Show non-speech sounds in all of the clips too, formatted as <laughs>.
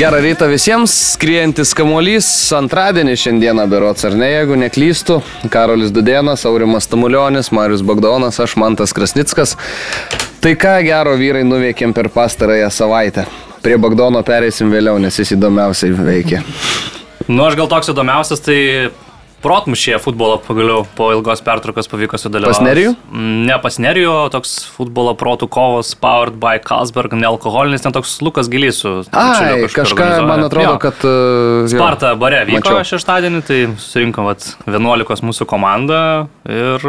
Gerą rytą visiems, skriejantis kamuolys, antradienį šiandieną berots ar ne, jeigu neklystu, Karolis Dudėnas, Aurimas Tamulionis, Marius Bagdonas, aš Mantas Krasnickas. Tai ką gero vyrai nuveikėm per pastarąją savaitę. Prie Bagdono pereisim vėliau, nes jis įdomiausiai veikia. Nu, aš gal toks įdomiausias, tai protmušėje futbolo pagaliau po ilgos pertraukos pavyko sudalyvauti. Pas Nerijų? Ne pas Nerijų, o toks futbolo protų kovos powered by Carlsberg, nealkoholinis, ten toks Lukas Gilys su... Ai, kažką, man atrodo, jo. kad... Uh, Sparta bare vyko Mačiau. šeštadienį, tai surinkom vat, 11 mūsų komandą ir,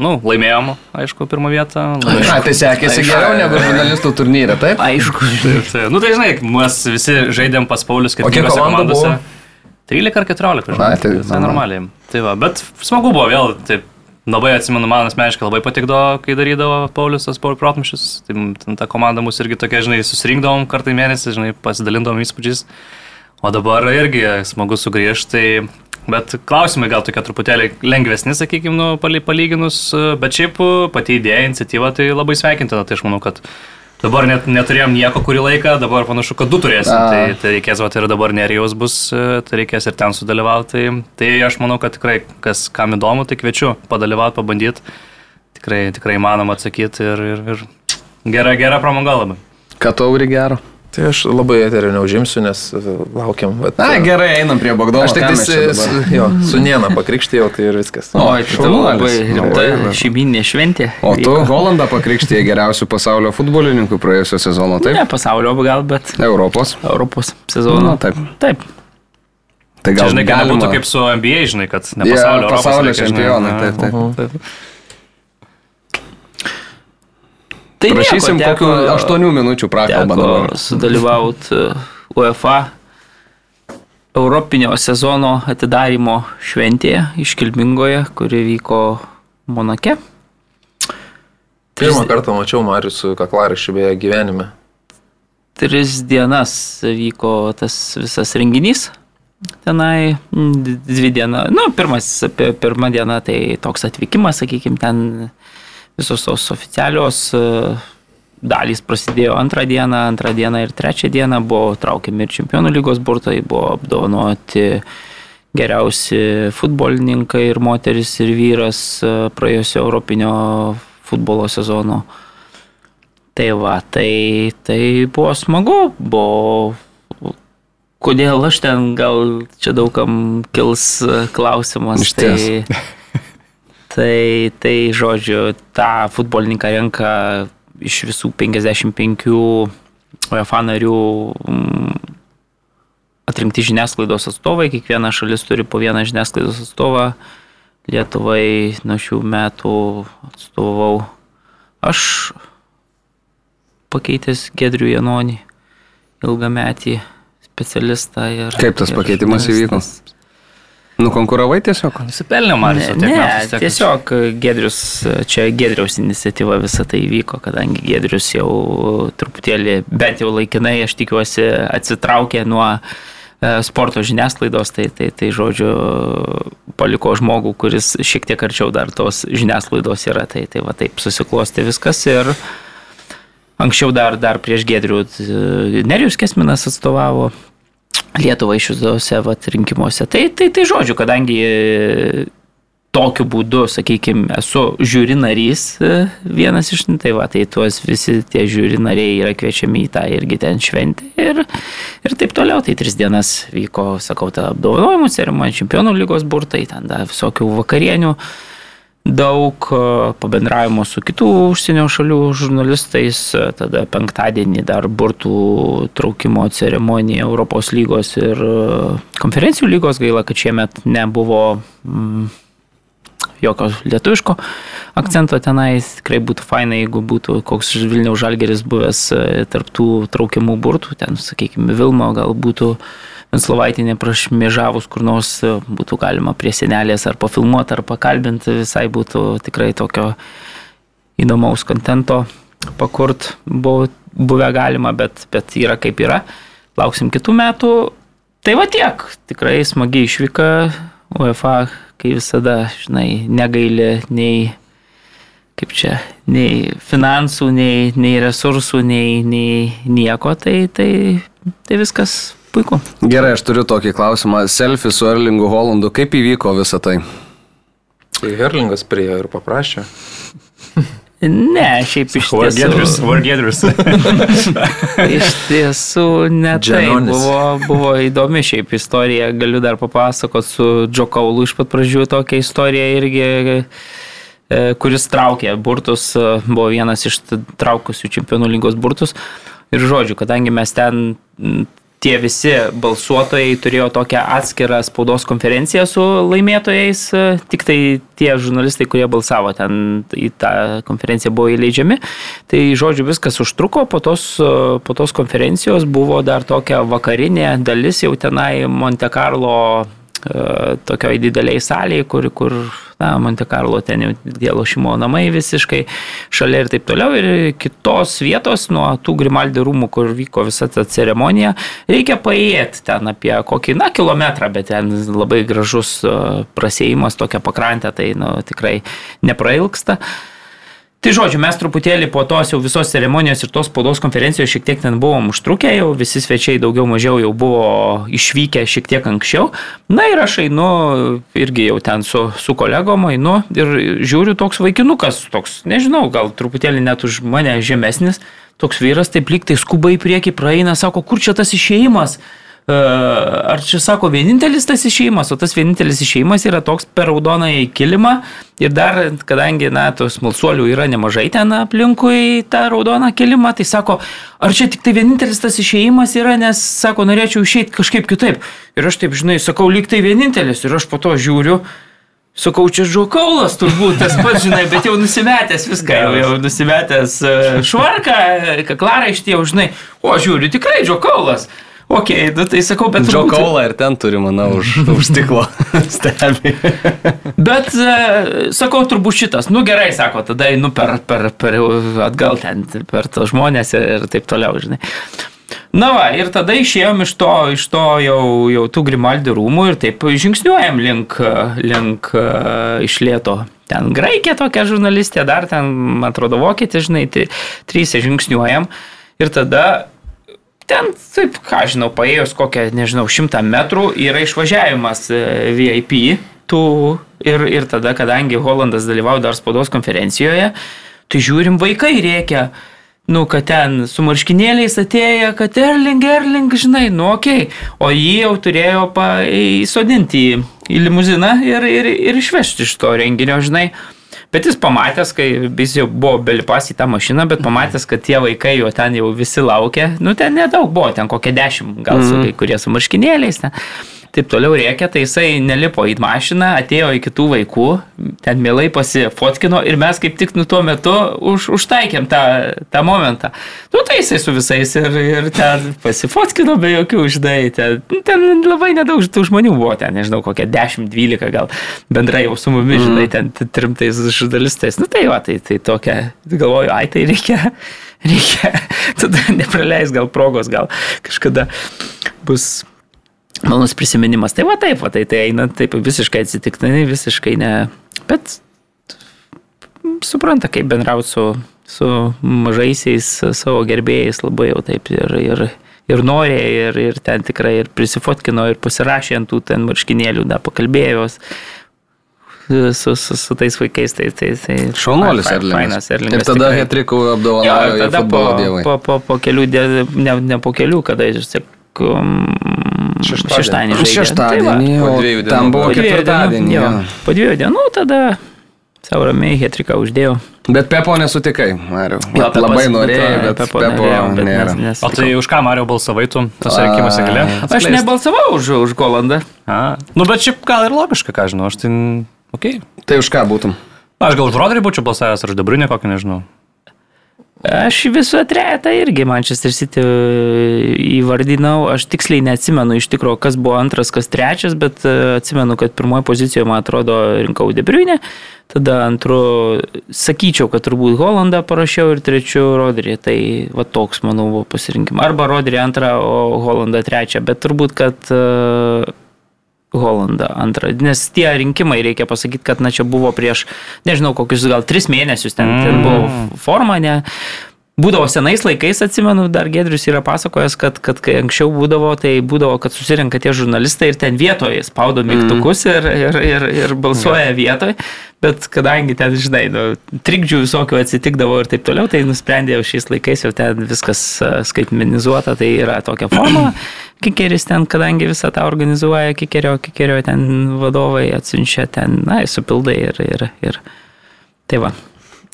nu, laimėjom, aišku, pirmą vietą. Laimėjom. A, tai sekėsi geriau negu žurnalistų turnyre, taip? Aišku. Tai, nu, tai žinai, mes visi žaidėm pas Paulius skirtingose komandose. buvo? 13 ar 14, žinai. Ai, tai tai normaliai. Tai va, bet smagu buvo vėl, taip, labai atsimenu, man asmeniškai labai patikdavo, kai darydavo Pauliusas Protmušis. Tai m, ten ta komanda mūsų irgi tokia, žinai, susirinkdavom kartą į mėnesį, žinai, pasidalindavom įspūdžiais. O dabar irgi smagu sugrįžti. Tai, bet klausimai gal tokie truputėlį lengvesni, sakykime, nu, paly- palyginus, bet šiaip pati idėja, iniciatyva tai labai sveikintina. Tai aš manau, kad dabar net neturėjom nieko kurį laiką, dabar panašu, kad du turėsim. A. Tai, tai reikės, va, ir dabar nerijos bus, e, tai reikės ir ten sudalyvauti. Tai, tai aš manau, kad tikrai, kas kam įdomu, tai kviečiu padalyvauti, pabandyti. Tikrai, tikrai įmanoma atsakyti ir, ir, ir gera, gera pramoga labai. Ką tauri gero? Tai aš labai eterio neužimsiu, nes e, laukiam. Bet, Na, e, gerai, einam prie Bagdono. Aš tik čia dabar? su- jo, su Niena pakrikštėjau, tai ir viskas. Oi, tai tavo šaunuolis. labai rimta šeiminė šventė. O tu. Holandą pakrikštėjai geriausių pasaulio futbolininkų praėjusio sezono, taip? Ne pasaulio gal, bet Europos. Europos sezono. Na, taip. Taip. Tai Čia, gal žinai, kad galima... nebūtų kaip su NBA, žinai, kad ne pasaulio, Europos pasaulio žinai, čempionai, taip, taip. Taip. Tai Prašysim nieko, kokių teko- 8 minučių prakalbą dabar. Teko sudalyvauti UEFA Europinio sezono atidarimo šventėje iškilmingoje, kuri vyko Monake. Pirmą kartą mačiau Marius su kaklaraiščiu beje gyvenime. Tris dienas vyko tas visas renginys. Tenai dvi dienas, nu, pirmas, pi- pirma diena tai toks atvykimas, sakykime, ten visos tos oficialios e, dalys prasidėjo antrą dieną, antrą dieną ir trečią dieną buvo traukiami ir čempionų lygos burtai, buvo apdovanoti geriausi futbolininkai ir moteris ir vyras e, praėjusio Europinio futbolo sezono. Tai va, tai, tai buvo smagu, buvo. Kodėl aš ten gal čia daugam kils e, klausimas. Išties. Tai, tai, tai, žodžiu, tą futbolininką renka iš visų 55 UEFA narių atrinkti žiniasklaidos atstovai, kiekviena šalis turi po vieną žiniasklaidos atstovą. Lietuvai nuo šių metų atstovau aš pakeitęs Gedrių Janonį, ilgametį specialistą. Ir, Kaip tas ir pakeitimas įvyko? Nukonkuravai tiesiog? Nusipelnė Maris, Ne, ne, tiesiog Gedrius, čia Gedriaus iniciatyva visą tai vyko, kadangi Gedrius jau truputėlį, bent jau laikinai, aš tikiuosi, atsitraukė nuo e, sporto žiniasklaidos, tai, tai, tai žodžiu, paliko žmogų, kuris šiek tiek arčiau dar tos žiniasklaidos yra, tai, tai va taip susiklosti viskas ir anksčiau dar, dar prieš Gedrių e, Nerijus Kesminas atstovavo Lietuvą išsiuzdose rinkimuose. Tai, tai, tai žodžiu, kadangi e, tokiu būdu, sakykime, esu žiūri narys e, vienas iš, tai va, tai tuos visi tie žiūri nariai yra kviečiami į tą irgi ten šventę ir, ir taip toliau. Tai tris dienas vyko, sakau, ta apdovanojimų ceremonija, čempionų lygos burtai, ten dar visokių vakarienių. Daug e, pabendravimo su kitų užsienio šalių žurnalistais, e, tada penktadienį dar burtų traukimo ceremonija Europos lygos ir e, konferencijų lygos. Gaila, kad šiemet nebuvo mm, jokio lietuviško akcento tenais. Tikrai būtų faina, jeigu būtų koks Vilniaus žalgeris buvęs tarptų traukiamų burtų, ten, sakykime, Vilmo gal būtų Venslovaitinė prašmėžavus kur nors e, būtų galima prie senelės ar pafilmuoti, ar pakalbinti, visai būtų tikrai tokio įdomaus kontento pakurt buvo, buvę galima, bet, bet yra kaip yra. Lauksim kitų metų. Tai va tiek, tikrai smagi išvyka UEFA, kai visada, žinai, negaili nei kaip čia, nei finansų, nei, nei resursų, nei, nei nieko, tai, tai, tai viskas puiku. Gerai, aš turiu tokį klausimą. Selfie su Erlingu Holandu. Kaip įvyko visą tai? Tai Herlingas prie ir paprašė. Ne, šiaip iš tiesų. vargėdrius. <laughs> Iš tiesų, ne tai buvo, buvo įdomi šiaip istorija. Galiu dar papasakoti su Džo Kaulu iš pat pradžių tokią istoriją irgi, e, kuris traukė burtus, e, buvo vienas iš traukusių čempionų lygos burtus. Ir žodžiu, kadangi mes ten tie visi balsuotojai turėjo tokią atskirą spaudos konferenciją su laimėtojais, e, tik tai tie žurnalistai, kurie balsavo ten į tą konferenciją buvo įleidžiami. Tai žodžiu, viskas užtruko, po tos, e, po tos konferencijos buvo dar tokia vakarinė dalis jau tenai Monte Carlo tokioj dideliai salėje, kur, kur na, Monte Carlo ten jau tie lošimo namai visiškai šalia ir taip toliau. Ir kitos vietos nuo tų Grimaldi rūmų, kur vyko visa ta ceremonija, reikia paėjėti ten apie kokį, na, kilometrą, bet ten labai gražus e, prasėjimas, tokia pakrantė, tai nu, tikrai neprailgsta. Tai žodžiu, mes truputėlį po tos jau visos ceremonijos ir tos spaudos konferencijos šiek tiek ten buvom užtrukę, jau visi svečiai daugiau mažiau jau buvo išvykę šiek tiek anksčiau. Na ir aš einu irgi jau ten su, su kolegom, einu ir žiūriu toks vaikinukas, toks, nežinau, gal truputėlį net už mane žemesnis, toks vyras taip lyg tai skuba į priekį praeina, sako, kur čia tas išėjimas. E, Ar čia sako vienintelis tas išėjimas, o tas vienintelis išėjimas yra toks per raudonąjį kilimą ir dar, kadangi, na, tos smalsuolių yra nemažai ten aplinkui tą raudoną kilimą, tai sako, ar čia tik tai vienintelis tas išėjimas yra, nes, sako, norėčiau išeiti kažkaip kitaip. Ir aš taip, žinai, sakau, lyg tai vienintelis ir aš po to žiūriu. Sakau, čia žokaulas turbūt tas pats, žinai, bet jau nusimetęs viską, jau, jau nusimetęs e, švarką, kaklaraištį, jau, žinai, o žiūriu, tikrai žokaulas. Ok, nu, tai sakau, bet... Džo Kaula ir ten turi, manau, už, už stiklo <laughs> stebi. Bet, e, sakau, turbūt šitas, nu gerai, sako, tada einu per, per, per atgal ten, per tos žmonės ir, taip toliau, žinai. Na va, ir tada išėjom iš to, iš to jau, jau tų Grimaldi rūmų ir taip žingsniuojam link, link e, išlėto. Ten graikė tokia žurnalistė, dar ten, man atrodo, vokietė, žinai, tai trys žingsniuojam. Ir tada ten, taip, ką žinau, paėjus kokią, nežinau, šimtą metrų yra išvažiavimas e, VIP. Tų, ir, ir tada, kadangi Holandas dalyvauja dar spaudos konferencijoje, tai žiūrim vaikai reikia. Nu, kad ten su marškinėliais atėjo, kad Erling, Erling, žinai, nu, okei. Okay. O jį jau turėjo įsodinti į, į limuziną ir, ir, ir išvežti iš to renginio, žinai. Bet jis pamatęs, kai jis jau buvo belipas į tą mašiną, bet pamatęs, kad tie vaikai jo ten jau visi laukia, nu ten nedaug buvo, ten kokie dešimt, gal su kai kurie su marškinėliais. Ten. Taip toliau reikia, tai jisai nelipo į mašiną, atėjo į kitų vaikų, ten mielai pasifotkino ir mes kaip tik nu tuo metu už, užtaikėm tą, tą momentą. Nu tai jisai su visais ir, ir ten pasifotkino be jokių uždai. Ten, nu, ten labai nedaug tų žmonių buvo, ten nežinau, kokie 10-12 gal bendrai jau su mumis, žinai, ten trimtais žurnalistais. Nu tai va, tai, tai tokia, galvoju, ai tai reikia, reikia, <laughs> tada nepraleis gal progos, gal kažkada bus malonus prisiminimas. Tai va taip, va tai, tai eina taip visiškai atsitiktinai, visiškai ne. Bet supranta, kaip bendrauti su, su mažaisiais savo gerbėjais labai jau taip ir, ir, ir norė, ir, ir ten tikrai ir prisifotkino, ir pasirašė ant tų ten marškinėlių, da, pakalbėjos. Su, su, su tais vaikais, tai tai... tai Šaunuolis Erlingas. Erlingas. Ir tada. Hetrikų Jo, apdovanojo futbolo dievai. po, po, po kelių, ne, ne po kelių, kada jis tik um, Šeštadienį. šeštadienį. žaidė. Šeštadienį, Tai va, Po o dviejų dienų ten buvo. po ketvirtadienį. dienų, jo. Po dviejų dienų tada savo ramiai Hetriką uždėjau. Bet Pepo nesutikai, Mariu. Jo, Pepas- Labai norėjai, bet Pepo Pepo norėjau, bet nėra. nes- nes- O tai už ką Mario balsavai tu tose rinkimuose gali? Aš nebalsavau už, už Golandą. A, nu bet šiaip gal ir logiška, ką žinau, aš tai... Okay. Tai už ką būtum? Aš gal už Rodrį būčiau balsavęs, ar už Dabrinę kokį, nežinau. Aš visų atretą irgi Manchester City įvardinau, aš tiksliai neatsimenu iš tikrųjų, kas buvo antras, kas trečias, bet e, atsimenu, kad pirmoje pozicijoje, man atrodo, rinkau Debriunę, tada antru, sakyčiau, kad turbūt Holandą parašiau ir trečiu Rodrį, tai va toks, manau, buvo pasirinkimas. Arba Rodrį antrą, o Holandą trečią, bet turbūt, kad uh, Holandą antrą. Nes tie rinkimai, reikia pasakyti, kad na čia buvo prieš, nežinau, kokius gal tris mėnesius ten, ten buvo forma, ne. Būdavo senais laikais, atsimenu, dar Gedrius yra pasakojęs, kad, kad kai anksčiau būdavo, tai būdavo, kad susirenka tie žurnalistai ir ten vietoje spaudo mygtukus ir, ir, ir, ir balsuoja vietoje, bet kadangi ten, žinai, nu, trikdžių visokių atsitikdavo ir taip toliau, tai nusprendė jau šiais laikais jau ten viskas skaitmenizuota, tai yra tokia forma. Kikeris ten, kadangi visą tą organizuoja, kikerio, kikerio ten vadovai atsiunčia ten, na, supildai ir, ir, ir. Tai va,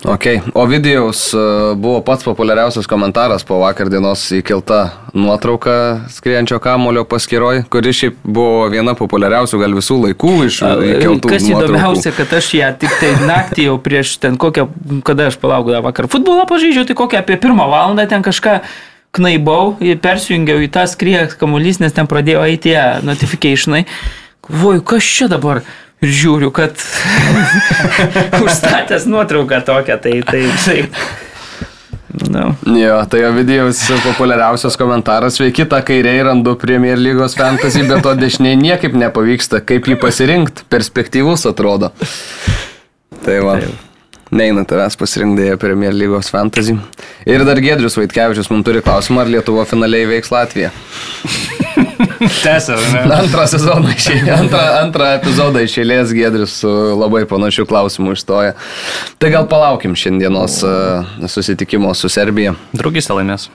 Ok, o videos e, buvo pats populiariausias komentaras po vakar dienos įkelta nuotrauka skrienčio kamulio paskiroj, kuri šiaip buvo viena populiariausių gal visų laikų iš įkeltų. Kas nuotraukų. įdomiausia, kad aš ją tik tai naktį jau prieš ten kokią, kada aš palaukau dar vakar futbolą pažaidžiau, tai kokią apie pirmą valandą ten kažką knaibau ir persijungiau į tą skrieją kamuolys, nes ten pradėjo eiti notifikationai. Voju, kas čia dabar? Ir žiūriu, kad <laughs> užstatęs nuotrauką tokią, tai tai tai. Nu. Jo, tai jo videos populiariausias komentaras, sveiki, tą kairiai randu Premier lygos fantasy, bet to dešiniai niekaip nepavyksta, kaip jį pasirinkti, perspektyvus atrodo. Tai va. Neina tavęs pasirinkdėję Premier lygos fantasy. Ir dar Gedrius Vaitkevičius mums turi klausimą, ar Lietuvo finaliai veiks Latvija. <laughs> Tęsia, ne? Antrą sezoną išėlės, antrą, antrą epizodą išėlės Gedrius su labai panašiu klausimu išstoja. Tai gal palaukim šiandienos e, susitikimo su Serbija. Draugystė laimės.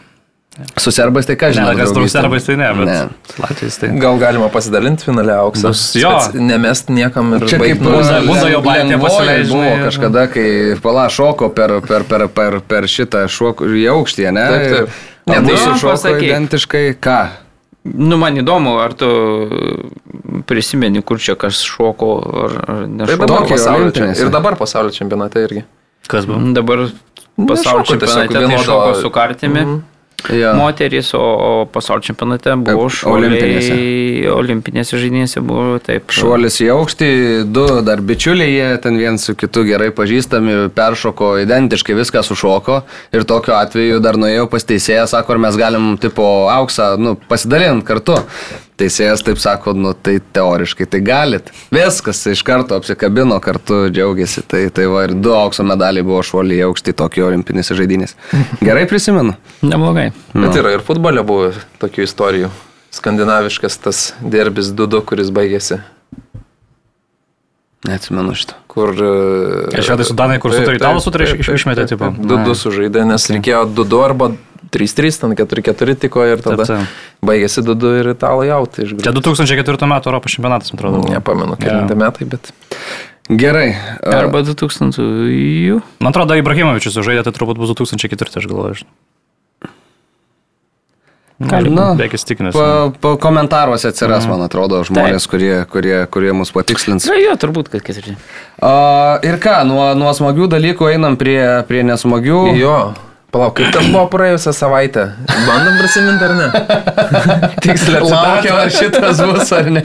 Su serbais tai ką Ne, žinau. kas draugystė? serbais tai ne, bet Ne. Latvijas tai. Gal galima pasidalinti finale auksą? Jo. Spec- Nemest niekam ir Čia kaip jau baltė lengvoji pasileis, buvo žinai, kažkada, kai pala šoko per, per, per, per, per šitą šokų į aukštį, ne? Taip, taip. Ne, tai Nu, sušoko pasakyk. identiškai ką? nu, man įdomu, ar tu prisimeni, kur čia kas šoko, ar, ar Tai nešoko. pasaulio čempionate. Ir dabar pasaulio čempionate irgi. Kas buvo? Dabar pasaulio Nešoko tiesiog čempionate tai šoko su kartimi. Mhm. Jo. Moterys, o, o pasaulio čempionate buvo Taip, olimpinėse. šuoliai. Olimpinėse žaidynėse buvo taip. Šuolis į aukštį, du dar bičiuliai, jie ten viens su kitu gerai pažįstami, peršoko identiškai viską sušoko ir tokiu atveju dar nuėjau pas teisėją, sako, ar mes galim tipo auksą, nu, pasidalinti kartu. Teisėjas taip sako, nu tai teoriškai tai galit. Viskas iš karto apsikabino kartu, džiaugiasi. Tai, tai va ir du aukso medaliai buvo šuoliai į aukštį Tokijo olimpinėse žaidynėse. <laughs> Gerai prisimenu. Neblogai. Bet yra ir futbole buvo tokių istorijų. Skandinaviškas tas derbis 2-2, kuris baigėsi. Neatsimenu šito. Kur... e, švedai su Danai, kur sutarė italų sutarė, išmetė, tipo. taip, 2-2 sužaidė, nes reikėjo 2-2 arba 3-3, ten 4-4 tiko ir tada Taip, taip. baigėsi 2-2 ir italai jautai iš Čia 2004 metų Europos čempionatas, man atrodo. Nepamenu, kelinti metai, bet... Gerai. Arba 2000. jų. Man atrodo, Ibrahimovičius žaidė, tai turbūt bus 2004, aš galvoju. žinai. Gali Nu, Beveik įstikinęs. Pa, pa komentaruose atsiras, man atrodo, žmonės, kurie, kurie, kurie mus patikslins. Na jo, turbūt, kad keturi. A, ir ką, nuo, nuo smagių dalykų einam prie, prie nesmagių. Jo, palauk, kaip ten buvo praėjusią savaitę? Bandom prisiminti ar ne? <laughs> Tiksliai Laukiam, ar šitas bus ar ne.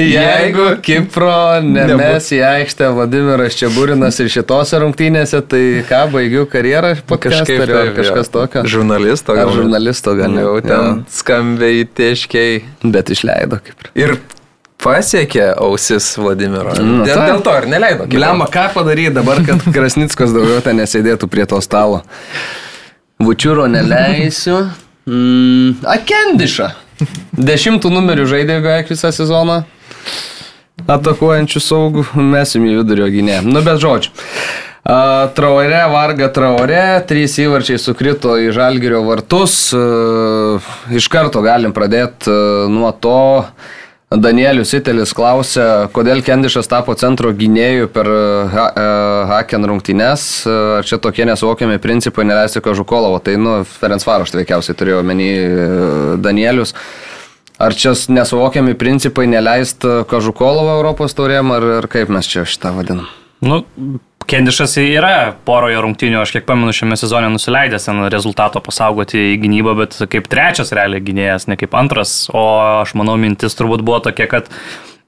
Jeigu Kipro nemes į aikštę Vladimiras Čiaburinas ir šitose rungtynėse, tai ką, baigiu karjerą Kažkaip podcasterio ar taip, kažkas tokio. Žurnalisto Ar gal. žurnalisto gal Jau ten skambiai teškiai. Bet išleido kaip. Ir pasiekė ausis Vladimiro. Nu, dėl, dėl to ir neleido. Lemba, ką padaryti dabar, kad <laughs> Krasnickas daugiau ten nesėdėtų prie to stalo. Vučiūro neleisiu. Mm, Akendiša. Dešimtų numerių žaidė beveik visą sezoną. Atakuojančių saugų mesim į vidurio gynėją. Nu, bet žodžiu. Uh, traore, Varga Traore, trys įvarčiai sukrito į Žalgirio vartus. Uh, iš karto galim pradėti uh, nuo to. Danielius Itelis klausia, kodėl Kendišas tapo centro gynėjų per uh, ha, uh, Haken rungtynes. Uh, Ar čia tokie nesuvokiami principai neleisti Kažukolovo? Tai, nu, Ferenc Varoš veikiausiai turėjo uh, Danielius. Ar čia nesuvokiami principai neleisti Kažukolovo Europos taurėm, ar, ar kaip mes čia šitą vadinam? Nu, Kendišas yra poroje rungtynių, aš kiek pamenu, šiame sezone nusileidęs ten rezultato pasaugoti į gynybą, bet kaip trečias realiai gynėjas, ne kaip antras. O aš manau, mintis turbūt buvo tokia, kad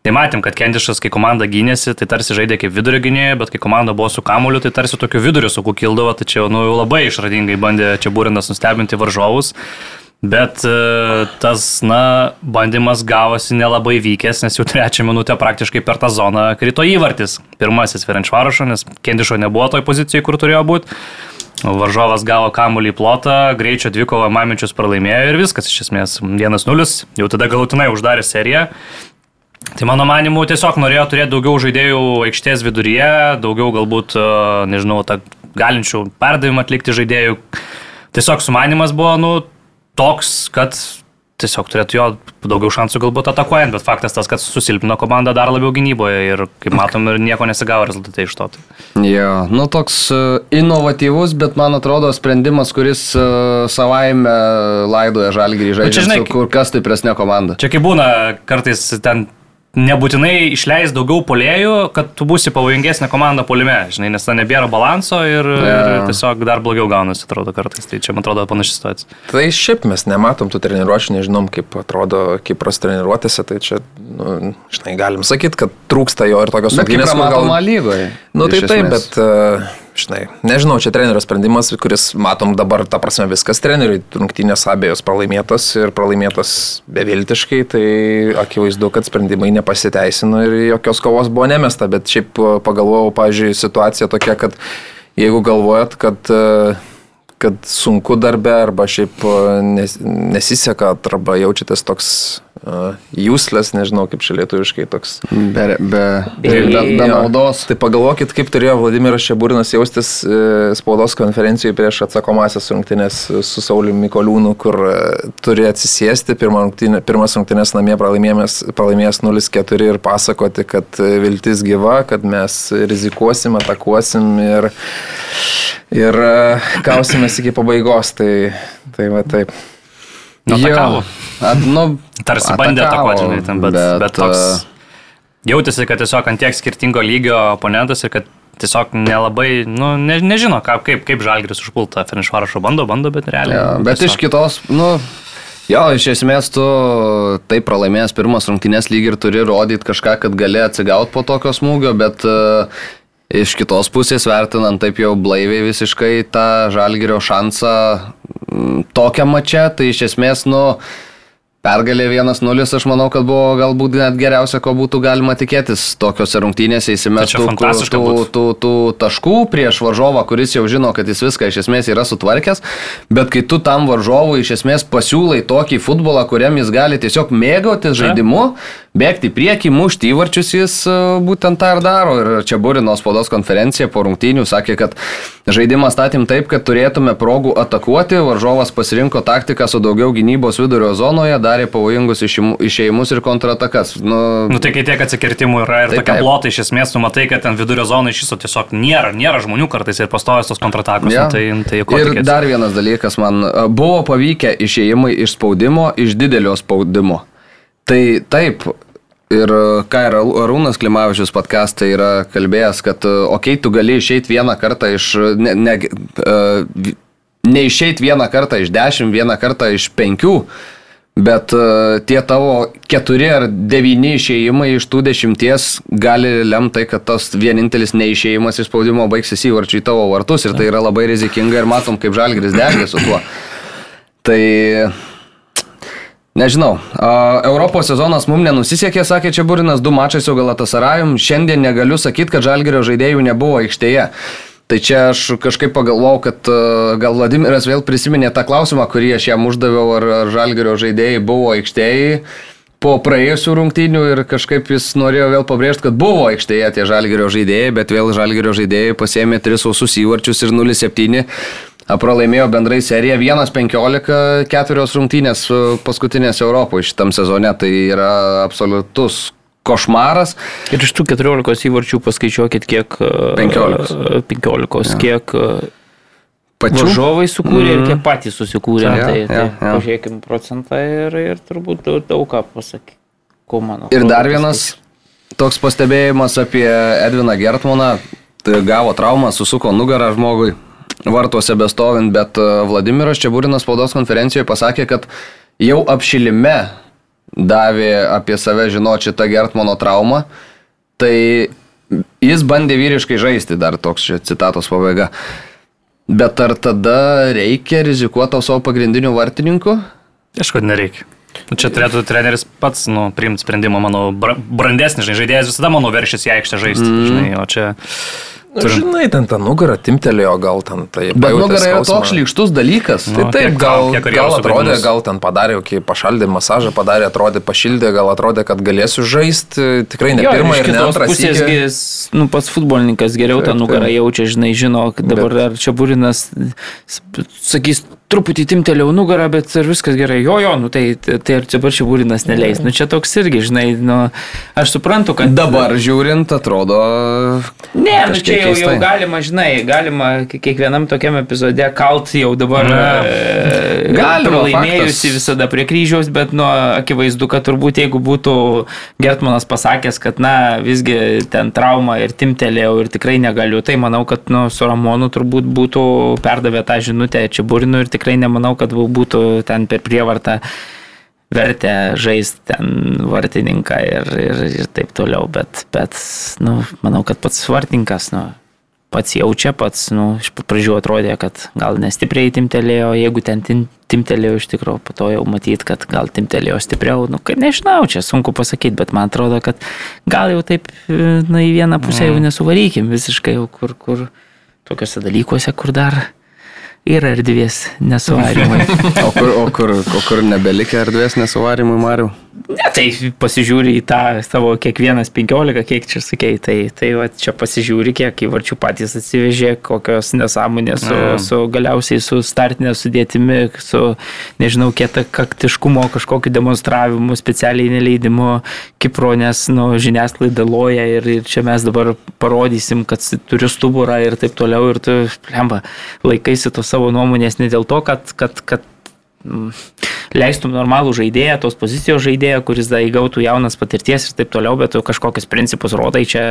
Tai matėm, kad Kendišas, kai komanda gynėsi, tai tarsi žaidė kaip vidurio gynėja, bet kai komanda buvo su kamuoliu, tai tarsi tokiu vidurio su kukildavo, tačiau nu, labai išradingai bandė čia būrinas nustebinti varžovus. Bet e, tas, na, bandymas gavosi nelabai vykęs, nes jau trečią minutę praktiškai per tą zoną krito įvartis. Pirmasis Ferenčvarošo, nes Kendišo nebuvo toj pozicijai, kur turėjo būti. Varžovas gavo kamuolį į plotą, greičio dvikovą Mamičius pralaimėjo ir viskas iš esmės 1-0, jau tada galutinai uždarė seriją. Tai mano manimu, tiesiog norėjo turėti daugiau žaidėjų aikštės viduryje, daugiau galbūt, e, nežinau, galinčių perdavimą atlikti žaidėjų. Tiesiog sumanimas buvo, nu, toks, kad tiesiog turėtų jo daugiau šansų galbūt atakuojant, bet faktas tas, kad susilpino komandą dar labiau gynyboje ir, kaip matom, ir nieko nesigavo rezultatai iš to. Tai. Jo, nu toks uh, inovatyvus, bet man atrodo sprendimas, kuris uh, savaime laidoja žalgį žaidžiant su kur kas stipresnė komanda. Čia kaip būna, kartais ten nebūtinai išleis daugiau polėjų, kad tu būsi pavojingesnė komanda polime, žinai, nes ten nebėra balanso ir, yeah. ir tiesiog dar blogiau gaunasi, atrodo, kartais. Tai čia, man atrodo, panaši situacija. Tai šiaip mes nematom tų treniruočių, nežinom, kaip atrodo Kipras treniruotėse, tai čia, nu, žinai, galim sakyti, kad trūksta jo ir tokios sunkinės. Gal... lygoje. Nu, tai taip, bet... Uh, žinai, nežinau, čia trenerio sprendimas, kuris matom dabar, ta prasme, viskas treneriui, rungtynės abiejos pralaimėtos ir pralaimėtos beviltiškai, tai akivaizdu, kad sprendimai nepasiteisino ir jokios kovos buvo nemesta, bet šiaip pagalvojau, pažiūrėjau, situacija tokia, kad jeigu galvojat, kad kad sunku darbe arba šiaip nes, nesiseka, arba jaučiatės toks Uh, useless, nežinau kaip čia lietuviškai toks. Be, be, be, be, be naudos. Tai pagalvokit, kaip turėjo Vladimiras Šeburinas jaustis e, spaudos konferencijoje prieš atsakomasias rungtynės su Sauliu Mikoliūnu, kur e, turi atsisėsti, pirma rungtynė, pirmas rungtynės namie pralaimėjęs 0-4 ir pasakoti, kad e, viltis gyva, kad mes rizikuosim, atakuosim ir, ir kausimės iki pabaigos. Tai, tai va taip. Atakavo. At, nu, Tarsi atakavo, bandė atakuoti, žinai, ten, bet, bet, bet toks... Jautėsi, kad tiesiog ant tiek skirtingo lygio oponentas ir kad tiesiog nelabai, nu, ne, nežino, ką, kaip, kaip Žalgris užpulta Fenišvarašo bando, bando, bet realiai. Ja, bet tiesiog... iš kitos, nu, jo, iš esmės tu taip pralaimėjęs pirmas rungtynės lyg ir turi rodyti kažką, kad gali atsigauti po tokio smūgio, bet uh, Iš kitos pusės vertinant taip jau blaiviai visiškai tą žalgerio šansą tokią mačią, tai iš esmės, nu, Pergalė 1-0, aš manau, kad buvo galbūt net geriausia, ko būtų galima tikėtis. Tokiuose rungtynėse įsimestų tų, tų, tų, tų taškų prieš varžovą, kuris jau žino, kad jis viską iš esmės yra sutvarkęs, bet kai tu tam varžovui iš esmės pasiūlai tokį futbolą, kuriam jis gali tiesiog mėgautis žaidimu, bėgti į priekį, mušti įvarčius, jis e, būtent tą ir daro. Ir čia Burino spaudos konferencija po rungtynių sakė, kad žaidimą statėm taip, kad turėtume progų atakuoti, varžovas pasirinko taktiką su daugiau gynybos vidurio zonoje, dar darė pavojingus išėjimus ir kontratakas. Nu, nu tai kai tiek atsikirtimų yra ir tai tokia blota iš esmės, tu matai, kad ten vidurio zonai iš viso tiesiog nėra, nėra žmonių kartais ir pastovės tos kontratakos. Ja. Nu, tai, tai ir tikėtis? dar vienas dalykas, man buvo pavykę išėjimai iš spaudimo, iš didelio spaudimo. Tai taip, Ir ką ir Arūnas Klimavičius podcastai yra kalbėjęs, kad, okei, okay, tu gali išeiti vieną kartą iš, ne, ne, uh, neišeiti vieną kartą iš dešimt, vieną kartą iš penkių, Bet uh, tie tavo keturi ar devyni išėjimai iš tų dešimties gali lemti, kad tas vienintelis neišėjimas iš spaudimo baigsis įvarčiai tavo vartus ir tai yra labai rizikinga ir matom, kaip žalgris degė su tuo. Tai Nežinau, Europos sezonas mums nenusisekė, sakė čia Burinas, du mačai su Galatasarajum, šiandien negaliu sakyti, kad žalgerio žaidėjų nebuvo aikštėje. Tai čia aš kažkaip pagalvojau, kad gal Vladimiras vėl prisiminė tą klausimą, kurį aš jam uždaviau, ar, Žalgerio žaidėjai buvo aikštėjai po praėjusių rungtynių ir kažkaip jis norėjo vėl pabrėžti, kad buvo aikštėje tie Žalgerio žaidėjai, bet vėl Žalgerio žaidėjai pasėmė 3 sausus įvarčius ir 0-7 pralaimėjo bendrai seriją 1-15, keturios rungtynės e, paskutinės Europoje šitam sezone. Tai yra absoliutus košmaras. Ir iš tų 14 įvarčių paskaičiuokit, kiek. 15. E, 15, ja. kiek. E, Pačių varžovai sukūrė mm. ir kiek patys susikūrė. Ja, tai, ja, tai ja. pažiūrėkime procentą ir, ir turbūt daug, ką pasakė. Ko mano. Ir dar vienas toks pastebėjimas apie Edviną Gertmaną. Tai gavo traumą, susuko nugarą žmogui vartuose bestovint, bet e, Vladimiras Čiaburinas spaudos konferencijoje pasakė, kad jau apšilime davė apie save žinoti šitą Gertmano traumą, tai jis bandė vyriškai žaisti, dar toks čia citatos pabaiga. Bet ar tada reikia rizikuoti savo pagrindiniu vartininku? Aišku, nereikia. Nu, čia turėtų treneris pats nu, priimti sprendimą, manau, brandesnis žinai, žaidėjas visada, manau, veršys į aikštę žaisti. Mm. Žinai, o čia Nu, žinai, ten tą nugarą timtelėjo, gal ten tai... Bet nugara yra toks šlykštus dalykas. Tai Nu, taip, kiek- gal, kiek gal atrodė, gal ten padarė, kai pašaldė masažą, padarė, atrodė, pašildė, gal atrodė, kad galėsiu žaisti, tikrai ne Jo, pirmą ir ne kitos antrą. pusės, jis, nu, pats futbolininkas geriau tą Taip, nugarą taip. jaučia, žinai, žino, dabar ar čia būrinas, sakys, truputį timteliau nugarą, bet ar viskas gerai, jo, jo, nu tai, tai čia būrinas neleis. Nu čia toks irgi, žinai, nu, aš suprantu, kad... Dabar žiūrint, atrodo. Ne, nu čia jau, jau galima, žinai, galima ki- kiekvienam tokiam epizode kalt jau dabar e, Galima, pralaimėjusi faktas. visada prie kryžiaus, bet nu, akivaizdu, kad turbūt jeigu būtų Gertmanas pasakęs, kad na visgi ten trauma ir timtelėjau ir tikrai negaliu, tai manau, kad nu, su Ramonu turbūt būtų perdavę tą žinutę čia burinu ir tikrai nemanau, kad būtų ten per prievartą vertę žaisti ten vartininką ir, ir, ir taip toliau, bet, bet nu, manau, kad pats vartininkas, nu, pats jaučia, pats, nu, iš pradžių atrodė, kad gal nestipriai timtelėjo, jeigu ten tim, timtelėjo iš tikrųjų, po to jau matyt, kad gal timtelėjo stipriau, nu, kad nežinau, čia sunku pasakyti, bet man atrodo, kad gal jau taip, e, na, į vieną pusę jau nesuvarykim visiškai, jau kur, kur tokiuose dalykuose, kur dar yra erdvės nesuvarimai. O kur, o kur, o kur nebelikia erdvės nesuvarimui, Mariu? Ne, tai pasižiūri į tą savo kiekvienas 15, kiek čia sakei, tai, tai va, čia pasižiūri, kiek įvarčių patys atsivežė, kokios nesąmonės su, Mm. su galiausiai su startinė sudėtimi, su, nežinau, kieta kaktiškumo kažkokiu demonstravimu, specialiai neleidimu Kipro, nes, nu, žiniasklaida loja ir, ir čia mes dabar parodysim, kad turiu stuburą ir taip toliau ir tu, lemba, laikaisi to savo nuomonės ne dėl to, kad, kad, kad leistum normalų žaidėją, tos pozicijos žaidėją, kuris da įgautų jaunas patirties ir taip toliau, bet tu kažkokius principus rodai čia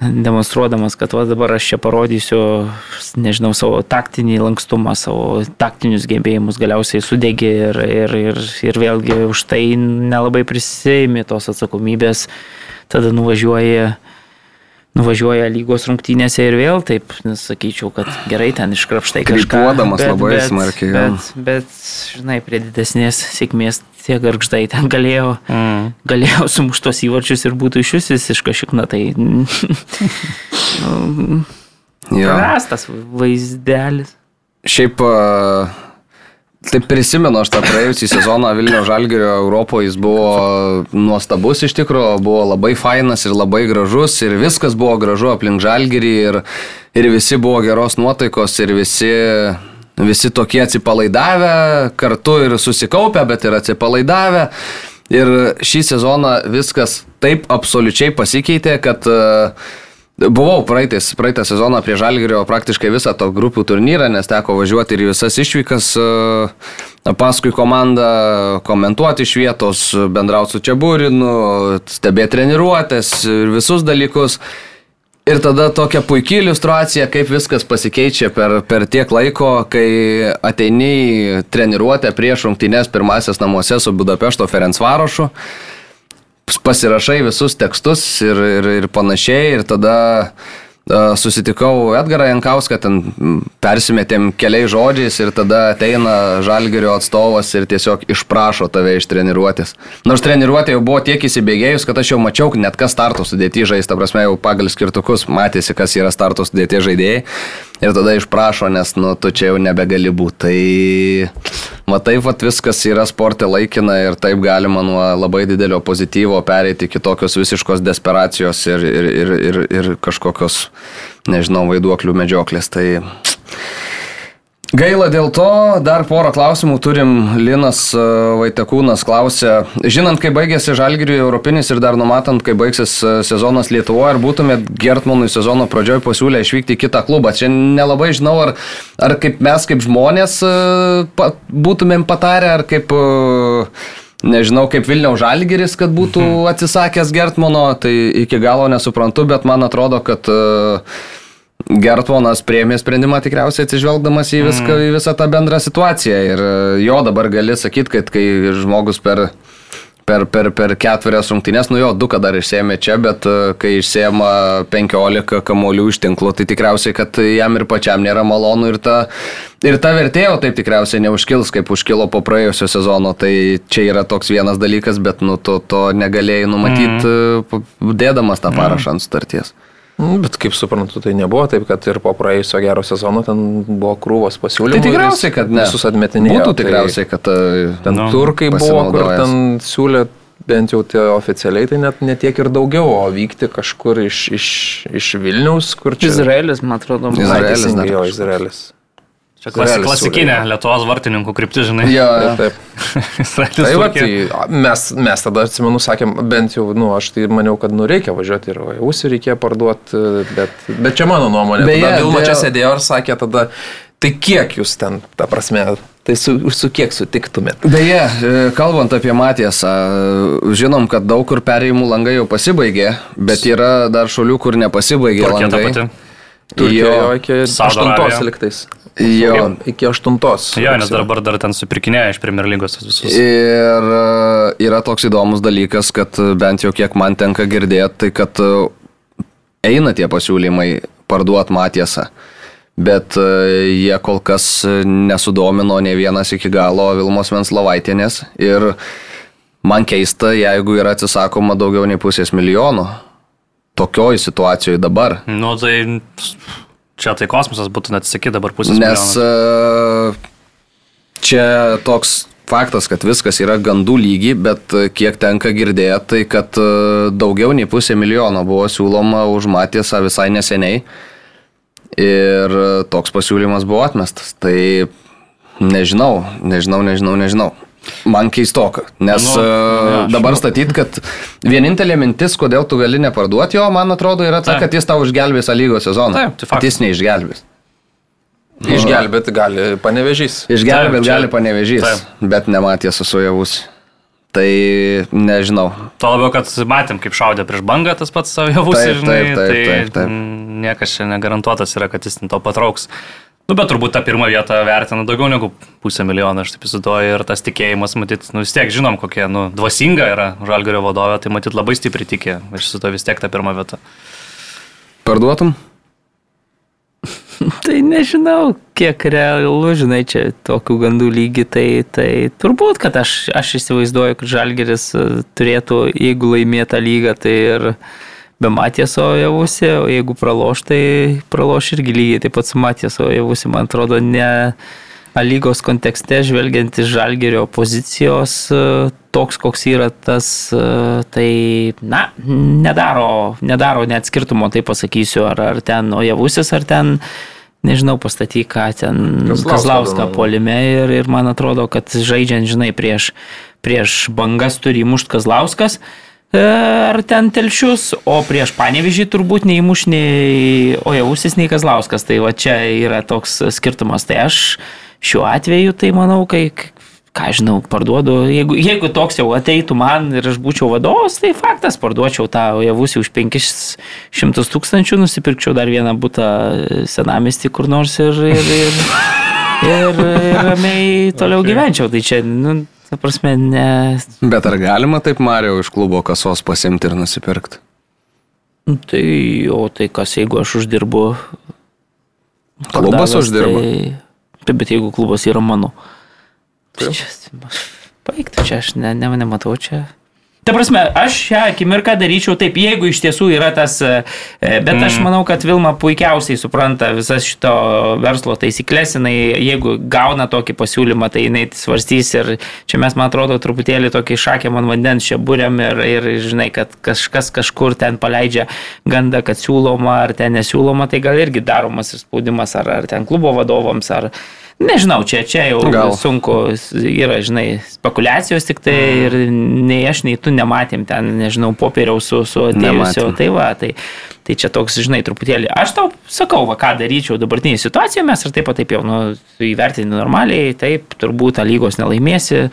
demonstruodamas, kad va dabar aš čia parodysiu, nežinau, savo taktinį lankstumą, savo taktinius gebėjimus, galiausiai sudegi ir, ir, ir, ir vėlgi už tai nelabai prisėimi tos atsakomybės, tada nuvažiuoji nuvažiuoja lygos rungtynėse ir vėl taip, sakyčiau, kad gerai ten iškrapštai kažką. Krypuodamas labai smarkiai, jo. Bet, bet, žinai, prie didesnės sėkmės tie garždai ten galėjo, Mm. galėjo sumuštos įvarčius ir būtų iš vis visiška šikna. Tai <laughs> nu, prastas vaizdelis. Šiaip, a, taip prisimenu aš tą praėjusį sezoną Vilnių Žalgirio Europoje, jis buvo nuostabus iš tikrųjų, buvo labai fainas ir labai gražus ir viskas buvo gražu aplink Žalgirį ir, ir visi buvo geros nuotaikos ir visi, visi tokie atsipalaidavę, kartu ir susikaupę, bet ir atsipalaidavę. Ir šį sezoną viskas taip absoliučiai pasikeitė, kad uh, Buvau praeitais, praeitą sezoną prie Žalgirio praktiškai visą to grupių turnyrą, nes teko važiuoti ir visas išvykas e, paskui komandą, komentuoti iš vietos, bendrauti su Čiabūrinu, stebėti treniruotės ir visus dalykus. Ir tada tokia puikia iliustracija, kaip viskas pasikeičia per, per tiek laiko, kai ateini treniruotę prieš rungtynės pirmasis namuose su Budapešto Ferencvarošu pasirašai visus tekstus ir, ir, ir panašiai ir tada susitikau Edgarą Jankauską, ten persimetėm keliais žodžiais ir tada ateina Žalgerio atstovas ir tiesiog išprašo tave iš treniruotės. Nors treniruotė jau buvo tiek įsibėgėjus, kad aš jau mačiau net kas starto sudėti žaisti, ta prasme jau pagal skirtukus matėsi, kas yra starto sudėti žaidėjai. Ir tada išprašo, nes, nu, tu čia jau nebegali būti. Tai matai, vat viskas yra sporte laikina ir taip galima nuo labai didelio pozityvo pereiti iki tokios visiškos desperacijos ir, ir, ir, ir, ir kažkokios, nežinau, vaiduoklių medžioklės. Tai Gaila dėl to, dar porą klausimų turim. Linas e, Vaitekūnas klausė, žinant, kai baigėsi Žalgiriui Europinis ir dar numatant, kai baigsis e, sezonas Lietuvoje, ar būtumėt Gertmanui sezono pradžioj pasiūlę išvykti į kitą klubą? Čia nelabai žinau, ar, ar kaip mes kaip žmonės e, pa, būtumėm patarę, ar kaip... Nežinau, kaip Vilniaus Žalgiris, kad būtų atsisakęs Gertmano, tai iki galo nesuprantu, bet man atrodo, kad uh, Gertvonas priemė sprendimą tikriausiai atsižvelgdamas į, viską, į visą tą bendrą situaciją. Ir e, jo dabar gali sakyti, kad kai žmogus per, per, per, per ketverias rungtynės, nu jo, du ką dar išsėmė čia, bet e, kai išsėma 15 kamolių iš tinklo, tai tikriausiai, kad jam ir pačiam nėra malonu ir ta, ir ta vertėjo taip tikriausiai neužkils, kaip užkilo po praėjusio sezono. Tai čia yra toks vienas dalykas, bet nu to, to negalėjai numatyti, mm. dėdamas tą parašą ant sutarties. Mm, Bet kaip suprantu, tai nebuvo taip, kad ir po praėjusio gero sezono ten buvo krūvos pasiūlymų. Tai tikriausiai, kad ne. Visus atmetinėjo. Būtų tai tikriausiai, kad... e, Ten Nu, nu, turkai buvo, kur ten siūlė bent jau tie oficialiai, tai net netiek ir daugiau, o vykti kažkur iš, iš, iš Vilniaus, kur čia... Izraelis, man atrodo, buvo. Na, Izraelis dar jo. Izraelis. Čia klasi, klasikinė. Lietuvos vartininkų kryptis, žinai. Jo, jo. <laughs> Taip, Tai, va, tai mes, mes tada, atsimenu, sakėm, bent jau, nu, aš tai maniau, kad nu reikia važiuoti ir ausį reikia parduoti, bet, bet čia mano nuomonė. Beje, Vilma čia dėl- sėdėjo ir sakė tada, tai kiek jūs ten, ta prasme, tai su, su kiek sutiktumėt? Beje, e, kalbant apie Matiesą, žinom, kad daug kur perėjimų langai jau pasibaigė, bet yra dar šalių, kur nepasibaigė Turkija ta langai. Turkijoje Jo. iki Saudo 8 Arabija. liktais. Jo. Iki 8. Jo, nes dabar dar ten supirkinėja iš Premier lygos visus. Ir e, yra toks įdomus dalykas, kad e, bent jau kiek man tenka girdėti, tai kad e, eina tie pasiūlymai parduot Matiesą. Bet jie kol kas nesudomino ne vienas iki galo Vilmos Venslovaitinės. Ir man keista, jeigu yra atsisakoma daugiau nei pusės milijono. Tokioj situacijoje dabar. Nu, tai čia tai kosmosas būtų net sakyti dabar pusės Nes milijono. e, čia toks faktas, kad viskas yra gandų lygi, bet e, kiek tenka girdėti, tai kad e, daugiau nei pusė milijono buvo siūloma už Matiesą visai neseniai. Ir toks pasiūlymas buvo atmestas. Tai nežinau, nežinau, nežinau, nežinau. Man keistoka, nes Nu, nu, ne, dabar žinau. statyt, kad vienintelė mintis, kodėl tu gali neparduoti jo, man atrodo, yra ta, Taip. kad jis tau išgelbės A lygos sezoną. Taip, tai faktas. jis neišgelbės. Išgelbėti gali panevežys. Išgelbėt Taip, čia- gali panevežys, taip. bet nematė susujavus. Tai nežinau. Tuo labiau, kad matėm, kaip šaudė prieš bangą tas pats savijavus, Taip, žinai, taip, taip, tai taip, taip. mm, niekas čia negarantuotas yra, kad jis ten to patrauks. Nu, bet turbūt tą pirmą vietą vertina daugiau negu pusę milijono, aš taip įsivaizduoju, ir tas tikėjimas, matyt, nu vis tiek žinom, kokia, nu, dvasinga yra Žalgario vadovė, tai matyt labai stipriai tikė, aš su to vis tiek tą pirmą vietą. Parduotum? <laughs> Tai nežinau, kiek realu, žinai, čia tokių gandų lygi, tai, tai turbūt, kad aš, aš įsivaizduoju, kad Žalgeris e, turėtų, jeigu laimėta lyga, tai ir be Matieso javusi, o jeigu praloš, tai praloš irgi lygiai taip pat su Matieso javusi, man atrodo, ne lygos kontekste, žvelgiant iš Žalgerio pozicijos, toks koks yra tas, tai, na, nedaro, nedaro net skirtumo, tai pasakysiu, ar, ar ten Ojavusis, ar ten, nežinau, pastatyk, ką ten Kazlauską polime ir, ir man atrodo, kad žaidžiant, žinai, prieš, prieš bangas turi mušt Kazlauskas. e, Ar ten telšius, o prieš panevižį turbūt neįmuš nei Ojausis, nei Kazlauskas. Tai va čia yra toks skirtumas. Tai aš šiuo atveju, tai manau, kai, ką žinau, parduodu, jeigu, jeigu toks jau ateitų man ir aš būčiau vadovas, tai faktas, parduočiau tą Ojavusį už 500 tūkstančių, nusipirkčiau dar vieną būtą senamestį kur nors ir, ir, ir, ir, ir ramiai toliau gyvenčiau. Tai čia, nu, ta prasme, ne. Bet ar galima taip Mario iš klubo kasos pasimti ir nusipirkti? Nu, Tai, o tai kas, jeigu aš uždirbu. Klubas uždirba. Tai, taip, bet jeigu klubas yra mano. Tai čia, baigtų čia, aš ne, ne, nematau čia. Ta prasme, aš šią akimirką daryčiau taip, jeigu iš tiesų yra tas, e, bet aš manau, kad Vilma puikiausiai supranta visas šito verslo taisyklės, jinai, jeigu gauna tokį pasiūlymą, tai jinai svarstys ir čia mes, man atrodo, truputėlį tokį šakėm ant vandens čia būriam ir, ir žinai, kad kažkas kažkur ten paleidžia gandą, kad siūloma ar ten nesiūloma, tai gal irgi daromas ir spaudimas ar, ar ten klubo vadovams ar... Nežinau, čia, čia jau Gal. Sunku, yra, žinai, spekulacijos tik tai ir nei aš, nei tu nematėm ten, nežinau, popieriaus su, su. Nematėm. Tai va, tai, tai čia toks, žinai, truputėlį. Aš tau sakau, va, ką daryčiau dabartinėje situacijoje, mes ir taip pat taip jau, nu, įvertinti normaliai, taip, turbūt lygos nelaimėsi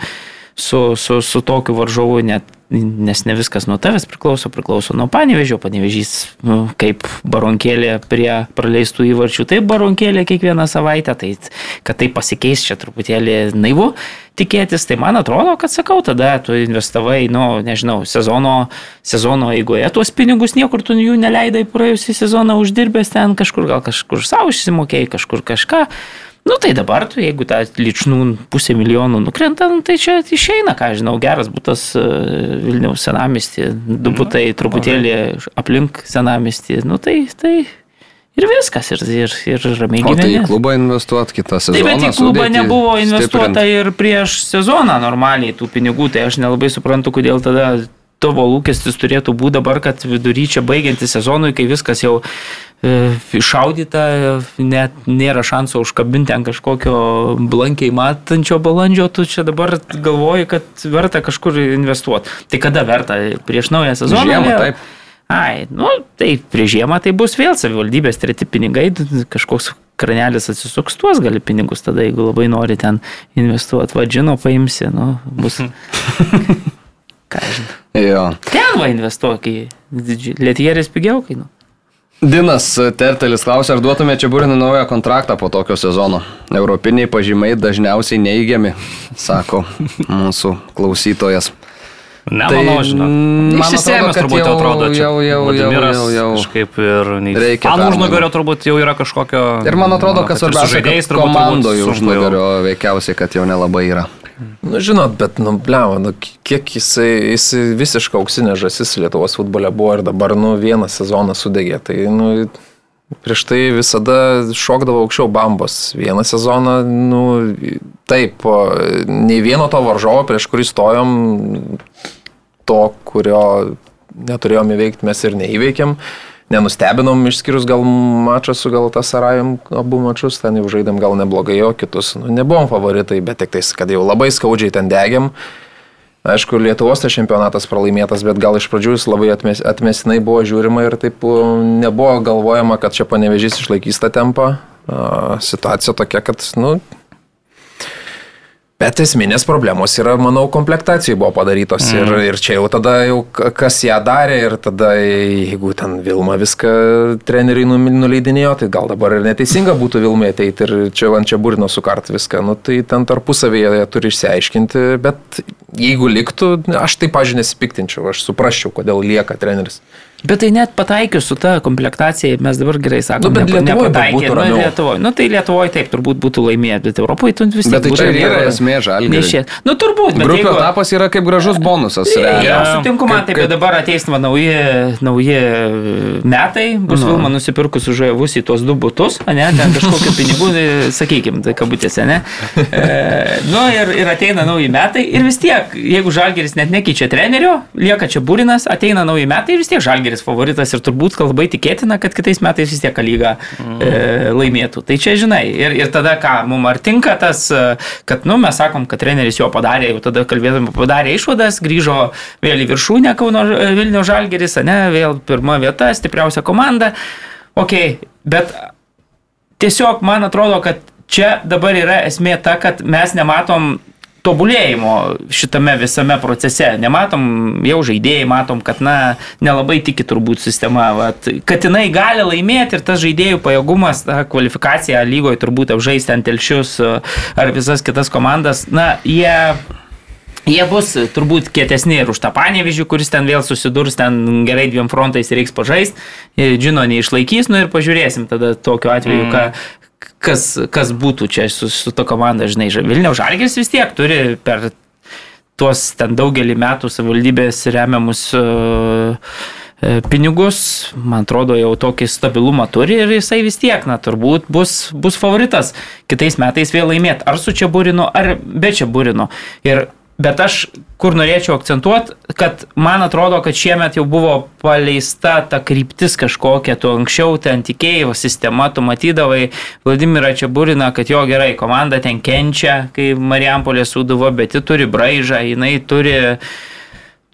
su, su, su tokiu varžovu, net, nes ne viskas nuo tavęs priklauso, priklauso nuo panevežio, panevežys nu, kaip baronkėlė prie praleistų įvarčių, taip baronkėlė kiekvieną savaitę, tai kad tai pasikeis čia truputėlį naivu tikėtis, tai man atrodo, kad sakau, tada tu investavai, nu, nežinau, sezono, sezono eigoje tuos pinigus niekur tu jų neleidai praėjusį sezoną uždirbęs ten kažkur, gal kažkur savo išsimokėjai, kažkur kažką. Nu tai dabar, tu, jeigu tą ličnų pusę milijonų nukrenta, nu, tai čia išeina, ką žinau, geras būtas e, Vilniaus senamestį, du būtai truputėlį aplink senamestį, nu tai, tai ir viskas, ir, ir, ir ramiai O tai į klubą investuot kitą sezoną. Taip, bet į klubą nebuvo investuota stiprint. ir prieš sezoną normaliai tų pinigų, tai aš nelabai suprantu, kodėl tada tavo lūkestis turėtų būti dabar, kad vidury čia baigiantis sezonui, kai viskas jau e, iššaudyta, net nėra šansų užkabinti ant kažkokio blankiai matančio balandžio, tu čia dabar galvoji, kad verta kažkur investuoti. Tai kada verta? Prieš naują sezoną? Žiemą, taip. Ai, nu, tai prieš žiemą tai bus vėl savivaldybės treti pinigai, kažkoks kranelis atsisuks, tuos gali pinigus tada, jeigu labai nori ten investuoti, vadžino paimsi, nu, bus. <laughs> Ką žinai. Jo. Ten va investuok į didžiulį. Lietieris pigiau kainuoja. Dinas Tertelis klausė, ar duotume čia būrinį naują kontraktą po tokio sezono. Europiniai pažymai dažniausiai neįgiami, sako mūsų klausytojas. Nemanau, žinau. mm, man Išsisėmęs turbūt jau- atrodo čia. jau- jau- jau- jau- jau. Kažkaip ir... Ant permainų. užnugario turbūt jau yra kažkokio... Ir man atrodo, kad svarbiausia, kad komandoje turbūt už sunku jau. nugario veikiausiai, kad jau nelabai yra. Nu, žinot, bet, nu, blema, nu, kiek jisai, jisai visiškai auksinė žasis Lietuvos futbole buvo ir dabar, nu, vieną sezoną sudegė. Tai, nu, prieš tai visada šokdavo aukščiau bambos. Vieną sezoną, nu, taip, nei vieno to varžovo, prieš kurį stojom, to, kurio neturėjom įveikti, mes ir neįveikėm. Nenustebinom, išskyrus gal mačą su gal tas Sarajum, abu mačius, ten jau žaidėm gal neblogai, o kitus nu, nebuvom favoritai, bet tik tais, kad jau labai skaudžiai ten degiam. Aišku, Lietuvos tas čempionatas pralaimėtas, bet gal iš pradžių jis labai atmes, atmestinai buvo žiūrima ir taip nebuvo galvojama, kad čia panevežys išlaikys tą tempą. Situacija tokia, kad, nu, Bet esminės problemos yra, manau, komplektacijai buvo padarytos mm. ir, ir čia jau tada jau kas ją darė ir tada jeigu ten Vilma viską treneriai numi- nuleidinėjo, tai gal dabar ir neteisinga būtų Vilmai ateiti ir čia ant čia burino sukart viską, nu tai ten tarpusavėje turi išsiaiškinti, bet jeigu liktų, aš tai, pažiūrėjau, nesipiktinčiau, aš suprasčiau, kodėl lieka treneris. Bet tai net pataikius su ta komplektacija, mes dabar gerai sakome, Nu, bet Lietuvoj būtų nu, ramiau. Lietuvoje. Nu, tai Lietuvoje taip turbūt būtų laimėję, bet Europoje tu vis tiek Bet tai čia būtų ir yra esmė neišėjęs. Nu, turbūt, bet Grupių jeigu- etapas yra kaip gražus bonusas. Ja, realiai. sutinku man, taip, bet dabar ateis va, nauji, nauji metai, bus Nu. Vilma nusipirkus už žavus į tuos du butus, ne, ten kažkokiu pinigų, sakykime, tai kabutėse, ne. E, nu ir, ir ateina nauji metai ir vis tiek, jeigu Žalgeris net nekeičia trenerio, lieka čia būrinas, ateina nauji metai ir vis tiek Žalgeris favoritas ir turbūt labai tikėtina, kad kitais metais vis tiek lyga e, laimėtų. Tai čia žinai, ir, ir tada ką, mums ar tinka tas, e, kad, nu, mes sakom, kad treneris jo padarė, jau tada kalbėdami padarė išvadas, grįžo vėl į viršūnę Kauno e, Vilnių Žalgeris, ne, vėl pirma vieta, stipriausia komanda. Ok, bet tiesiog man atrodo, kad čia dabar yra esmė ta, kad mes nematom tobulėjimo šitame visame procese. Nematom, jau žaidėjai matom, kad, na, nelabai tiki turbūt sistema, vat, kad jinai gali laimėti ir tas žaidėjų pajėgumas, ta kvalifikacija lygoje turbūt apžaisti ant telšius e, ar visas kitas komandas, na, jie Jie bus turbūt kietesni ir už tą panevižį, kuris ten vėl susidurs, ten gerai dviem frontais reiks pažaisti, žino, neišlaikys, nu ir pažiūrėsim tada tokiu atveju, mm. ką, kas, kas būtų čia su, su to komanda, žinai, Vilniaus Žalgis vis tiek turi per tuos ten daugelį metų savivaldybės remiamus uh, pinigus, man atrodo, jau tokį stabilumą turi ir jisai vis tiek, na, turbūt bus, bus favoritas kitais metais vėl laimėti, ar su čia būrinu, ar be čia būrinu. Ir Bet aš kur norėčiau akcentuoti, kad man atrodo, kad šiemet jau buvo paleista ta kryptis kažkokia, tu anksčiau ten tikėjai, sistema, tu matydavai Vladimirą Čiaburiną, kad jo gerai, komanda ten kenčia, kai Marijampolė sūduvo, bet ji turi braižą, jinai turi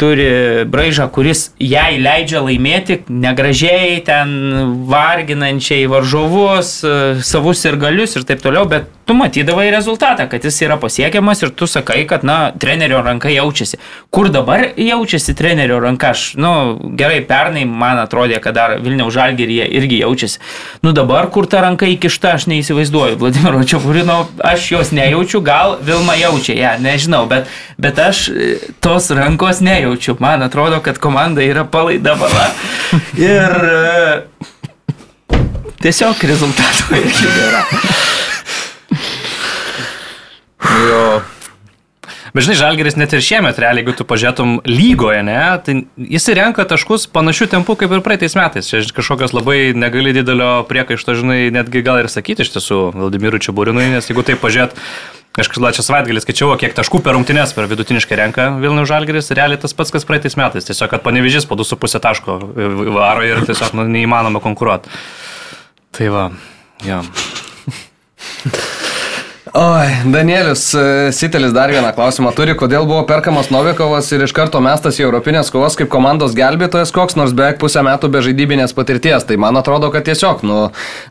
turi braižą, kuris jai leidžia laimėti negražiai, ten varginančiai varžovus, savus ir galius ir taip toliau, bet tu matydavai rezultatą, kad jis yra pasiekiamas ir tu sakai, kad, na, trenerio ranka jaučiasi. Kur dabar jaučiasi trenerio ranka? Aš, nu, gerai, pernai man atrodė, kad dar Vilniaus žalgeryje irgi jaučiasi. Nu, dabar kur ta ranka įkišta, aš neįsivaizduoju. Vladimiro Čiapurino, aš jos nejaučiu, gal Vilma jaučia, ja, nežinau, bet, bet aš e, tos rankos nejaučiu. Man atrodo, kad komanda yra palaida bala. Ir e, tiesiog rezultatų irgi nėra. Jo. Bet žinai, Žalgeris net ir šiemet, realiai, jeigu tu pažiūrėtum lygoje, ne, tai jis renka taškus panašių tempų kaip ir praeitais metais. Čia kažkokios labai negali didelio priekaišto, žinai, netgi gal ir sakyti iš tiesų Valdimirui Čiaburinui, nes jeigu tai pažiūrėt, aš kažkada čia savaitgalį skaičiau, kiek taškų per rungtynės per vidutiniškai renka Vilnių Žalgeris, realiai tas pats, kas praeitais metais. Tiesiog, kad panevežys po 2,5 taško varo ir tiesiog nu, neįmanoma konkuruoti. Tai va, jo. Oi, Danielius e, Sitelis dar vieną klausimą turi, kodėl buvo perkamas Novikovas ir iš karto mestas į Europinės kovos kaip komandos gelbėtojas koks, nors beveik pusę metų be žaidybinės patirties. Tai man atrodo, kad tiesiog, nu,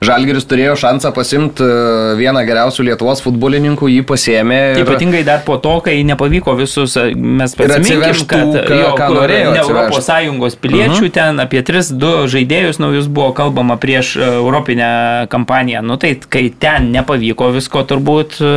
Žalgiris turėjo šansą pasimti e, vieną geriausių Lietuvos futbolininkų, jį pasėmė. Ir... Ypatingai dar po to, kai nepavyko visus, e, mes prisiminkim, kad ką- jo, ką norėjo ne. Europos Sąjungos piliečių uh -huh. ten apie 3-2 žaidėjus naujus buvo kalbama prieš Europinę kampaniją. Nu tai, kai ten nepavyko visko turbūt e,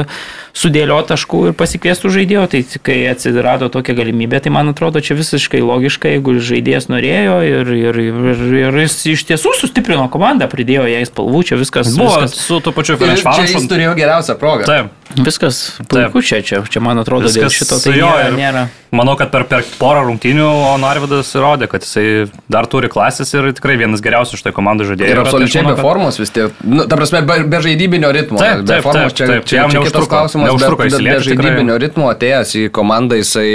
sudėlio taškų ir pasikviestų žaidėjo, tai kai atsirado tokia galimybė, tai man atrodo čia visiškai logiška, jeigu žaidėjas norėjo ir, ir, ir, ir jis iš tiesų sustiprino komandą, pridėjo jai spalvų, čia viskas Buvo viskas, su tuo pačiu čia jis turėjo geriausią progą. Taip. Viskas puiku čia, čia, čia man atrodo dėl Viskas šito su tai juo nėra, nėra. Manau, kad per, per porą rungtynių Narvidas įrodė, kad jisai dar turi klasės ir tikrai vienas geriausių štai komandų žaidėjų. Ir. Tai absoliučiai be kad- formos vis tiek. Nu, ta prasme, be, be žaidybinio ritmo. Taip, be taip, formos taip, čia, taip, čia, jam čia kitas klausimas. Neužtruko bet, bet be įsilieti tikrai. žaidybinio ritmo atėjęs į komandą jisai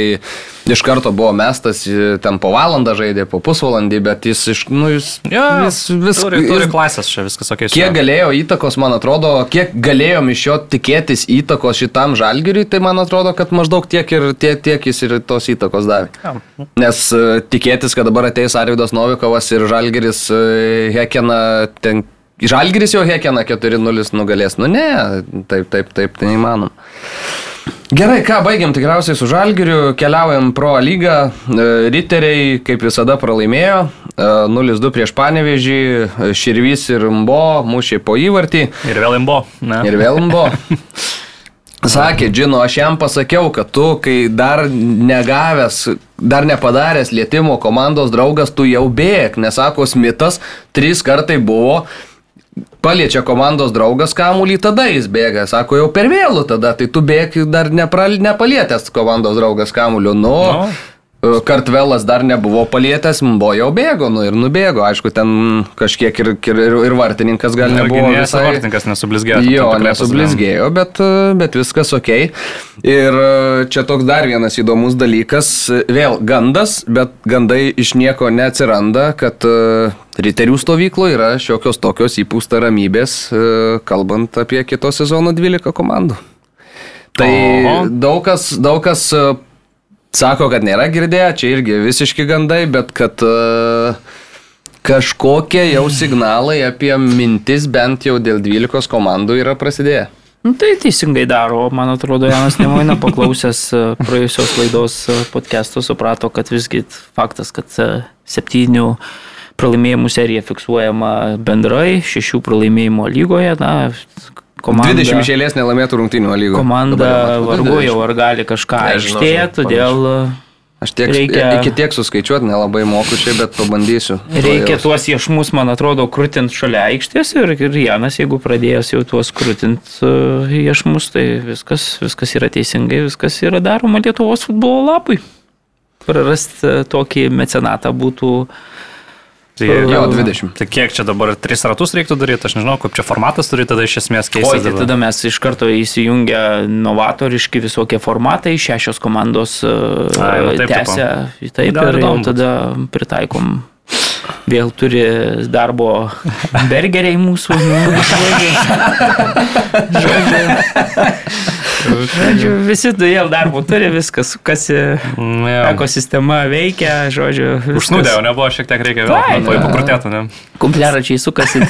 iš karto buvo mestas, ten po valandą žaidė, po pusvalandį, bet jis iš, nu, jis, Jo, jis vis, turi, turi jis, klasės čia viskas ok. Kiek galėjo įtakos, man atrodo, kiek galėjom iš jo tikėtis įtakos šitam žalgiriui, tai man atrodo, kad maždaug tiek ir tiek, tiek jis ir tos įtakos davė. Nes e, tikėtis, kad dabar ateis Arvidas Novikovas ir žalgiris e, Hekena ten. Žalgiris jau Hekena 4-0 nugalės. Nu ne, taip, taip, taip, tai neįmanoma. Gerai, ką baigiam tikriausiai su Žalgiriu, keliaujam pro lygą, E, riteriai kaip visada pralaimėjo, E, 0-2 prieš Panevežį, E, Širvys ir Mbo mušė po įvartį Ir vėl imbo. Ne? ir vėl Mbo. <laughs> Sakė, Džino, aš jam pasakiau, kad tu, kai dar negavęs, dar nepadaręs lietimo komandos draugas, tu jau bėg, nesako Smithas, trys kartai buvo, paliečia komandos draugas kamuolį, tada jis bėga, sako, jau per vėlų tada, tai tu bėg dar nepral, nepalietęs komandos draugas kamuolio, nu. Nu. e, Kartvelas dar nebuvo palietęs, buvo jau bėgo, nu ir nubėgo, aišku, ten kažkiek ir, ir, ir vartininkas gal nebuvo Gynėjas visai... vartininkas nesublizgėjo. Jo, nesublizgėjo, bet, e, bet viskas ok. Ir e, čia toks dar vienas įdomus dalykas. Vėl gandas, bet gandai iš nieko neatsiranda, kad e, riterių stovykloje yra šiokios tokios įpūsta ramybės, e, kalbant apie kito sezono 12 komandų. Tai Oho. daug kas, daug kas e, sako, kad nėra girdėję, čia irgi visiški gandai, bet kad e, kažkokie jau signalai apie mintis bent jau dėl 12 komandų yra prasidėję. Nu, tai teisingai daro, man atrodo, Janas Nemoina paklausęs e, praėjusios laidos e, podcast'o suprato, kad visgi faktas, kad septynių pralaimėjimų serija fiksuojama bendrai, šešių pralaimėjimo lygoje, na, komanda, 20 išėlės nelaimėtų rungtynių lygoje. komanda vargu jau ar gali kažką aikštėje, todėl e, Aš tiek, reikia- iki tiek suskaičiuoti nelabai moku čia, bet pabandysiu. reikia To tuos iešmus, man atrodo, krūtinti šalia aikštės ir, ir Janas, jeigu pradėjęs jau tuos krūtinti uh, iešmus, tai viskas, viskas yra teisingai, viskas yra daroma Lietuvos futbolo labui. Prarasti uh, tokį mecenatą būtų Tai, Jo, 20. Tai kiek čia dabar tris ratus reiktų daryti, aš nežinau, kaip čia formatas turi tada iš esmės Oi, keistis. tai tada mes iš karto įsijungia novatoriški visokie formatai, šešios komandos Ai, nu taip, tęsia, taip Gal ir jau tada pritaikom. Vėl turi darbo bergeriai mūsų. Žodžiu, žodžiu, visi vėl darbo turi, viskas sukasi, Mm, ekosistema veikia, žodžiu. Užsnūdėjau, nebuvo šiek tiek reikia vėl, to pakrutėtų, ne? Kumpliaračiai sukasi,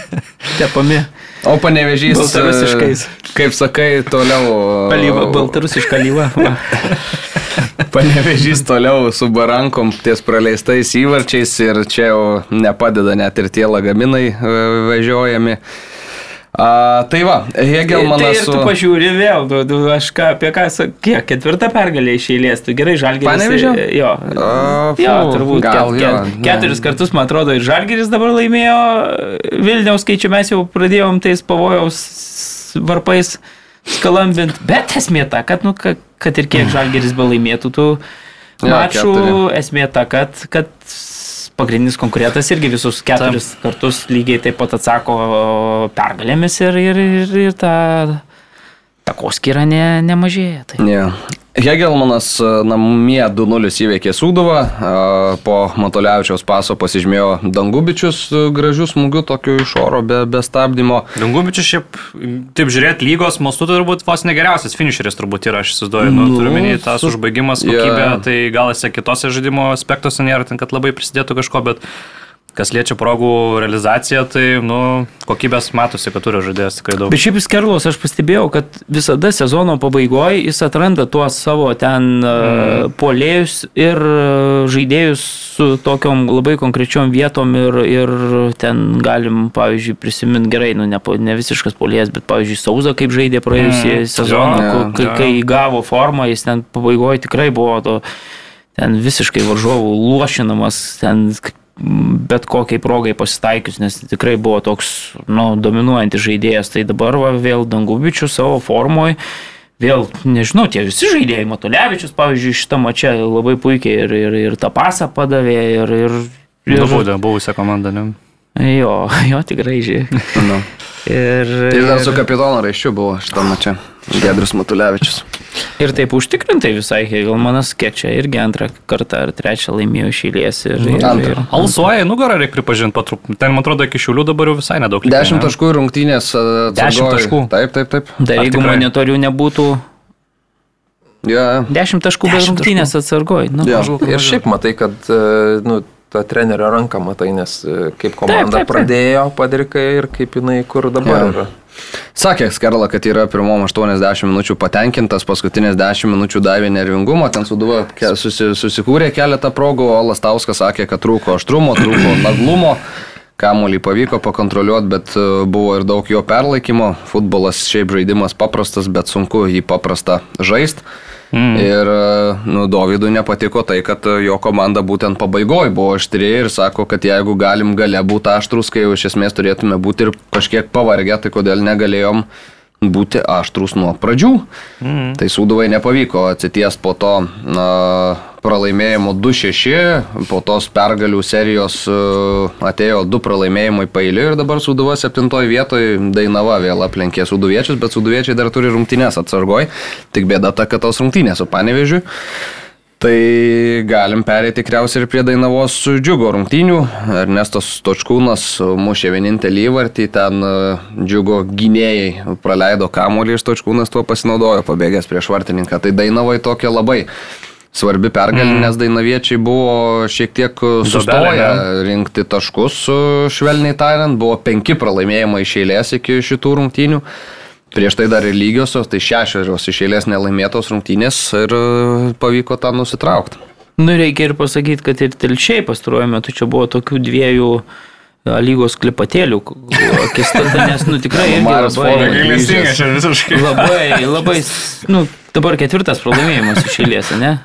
<laughs> tepami. O panevežys. Baltarusiškais. Kaip sakai, toliau. Alyva, baltarusiška alyva. <laughs> <laughs> Panevežys toliau su barankom ties praleistais įvarčiais ir čia jau nepadeda net ir tie lagaminai e, vežiojami. A, tai va, Tai Hegelmanas ir su... tu pažiūri vėl, du, du, aš ką, apie ką, kiek, ketvirtą pergalę iš eilės, tu gerai žalgeris. Panevėžio? Jo, A, jo fu, turbūt gal ket, jo, ket, ne. keturis kartus, man atrodo, ir žalgeris dabar laimėjo, Vilniaus skaičių mes jau pradėjom tais pavojaus varpais skalambint, bet esmė ta, kad, nu, ka- kad ir kiek žalgeris be laimėtų tų mačų, keturi. esmė ta, kad, kad pagrindinis konkurentas irgi visus keturis kartus lygiai taip pat atsako pergalėmis ir, ir, ir, ir ta takoskira ne, nemažėja. Tai. Yeah. Hegelmanas e, namie 2-0 įveikė Sūduvą, e, po Matolevičiaus paso pasižymėjo Dangubičius e, gražių smūgių, tokiu iš oro be, be stabdymo. Dungubičius šiaip, taip žiūrėt, lygos mastu turbūt vos negeriausias finišeris turbūt yra, aš įsivaizduoju. Nu, Nu, turiu minėti, tas užbaigimas, kokybė, tai gal esi kitose žaidimo aspektuose nėra, ten, kad labai prisidėtų kažko, bet kas liečia progų realizaciją, tai, nu, kokybės matosi, kad turi žaidėjas tikrai daug. Bet šiaip Skerlos aš pastebėjau, kad visada sezono pabaigoje jis atranda tuos savo ten mm. polėjus ir e, žaidėjus su tokiom labai konkrečiom vietom ir, ir ten galim, pavyzdžiui, prisiminti gerai, nu ne, ne visiškas polėjas, bet, pavyzdžiui, Sauza kaip žaidė praėjusį Mm. sezoną, Jo, kai, jo. kai įgavo formą, jis ten pabaigoje tikrai buvo to, ten visiškai varžovų luošinamas, ten bet kokiai progai pasitaikius, nes tikrai buvo toks, nu, dominuojantis žaidėjas. Tai dabar va, vėl Dangubičių savo formoje, vėl, nežinau, tie visi žaidėjai, Matolevičius, pavyzdžiui, šitą mačią labai puikiai ir, ir, ir tą pasą padavė, ir, ir, ir Būdė, buvusią komandą, ne? Jo, jo, tikrai, žiūrėk. Ir, Ir dar su kapitono raiščiu buvo šitą čia. Gedrius Matulevičius. ir taip užtikrintai visai, Hegelmanas, kiek čia irgi antrą kartą ar trečią laimėjo šilės. Ir, ir, Antrą. ir, Alsuoja, nugarą reikia pripažinti patrup. Ten, man atrodo, iki šiulių dabar jau visai nedaug. 10 ne? taškų ir rungtynės. e, Dešimt taškų. Taip, taip, taip. dar Ar jeigu monitorių nebūtų, Ja. 10 taškų be Dešimt rungtynės atsargoj. Nu. Maždaug, Ir šiaip matai, kad e, nu, tą trenerio ranką matai, nes e, kaip komanda taip, taip. pradėjo padrikai ir kaip jinai kur dabar Jo. yra. Sakė Skerla, kad yra pirmom 80 minučių patenkintas, paskutinės 10 minučių davė nervingumo, ten suduva ke- susi, susikūrė keletą progų, o Lastauskas sakė, kad trūko aštrumo, trūko naglumo. Kamuolį pavyko pakontroliuoti, bet e, buvo ir daug jo perlaikymo. Futbolas šiaip žaidimas paprastas, bet sunku jį paprastą žaisti. Mm. Ir e, nu, Dovydui nepatiko tai, kad e, jo komanda būtent pabaigoje buvo aštri ir sako, kad jeigu galim gale būti aštrus, kai jau iš esmės turėtume būti ir kažkiek pavargę, tai kodėl negalėjom būti aštrus nuo pradžių. Mm. Tai Sūduvai nepavyko atsities po to na, pralaimėjimo 2-6, po tos pergalių serijos e, atėjo du pralaimėjimai pailiui ir dabar Sūduva 7 vietoje Dainava vėl aplenkė Sūduviečius, bet Sūduviečiai dar turi rungtynės atsargoj, tik bėda ta, kad tos rungtynės su Panevežiu. Tai galim perėti tikriausiai ir prie Dainavos džiugo rungtynių. Ernestas Točkūnas mušė vienintelį įvartį, ten e, džiugo gynėjai praleido kamuolį ir Točkūnas tuo pasinaudojo, pabėgęs prieš vartininką. Tai Dainavai tokia labai svarbi pergalė, mm. nes Dainaviečiai buvo šiek tiek sustoję Duobelė, rinkti taškus, e, švelniai tariant, buvo penki pralaimėjimai iš eilės iki šitų rungtynių. Prieš tai dar ir lygiosios, tai šešios iš eilės nelaimėtos rungtynės ir e, pavyko tą nusitraukti. Nu, reikia ir pasakyti, kad ir telšiai pastaruoju metu čia buvo tokių dviejų a, lygos klipatėlių akistata, <laughs> nes, nu, tikrai irgi labai, labai, labai, nu, dabar ketvirtas pralaimėjimas iš eilės, ne?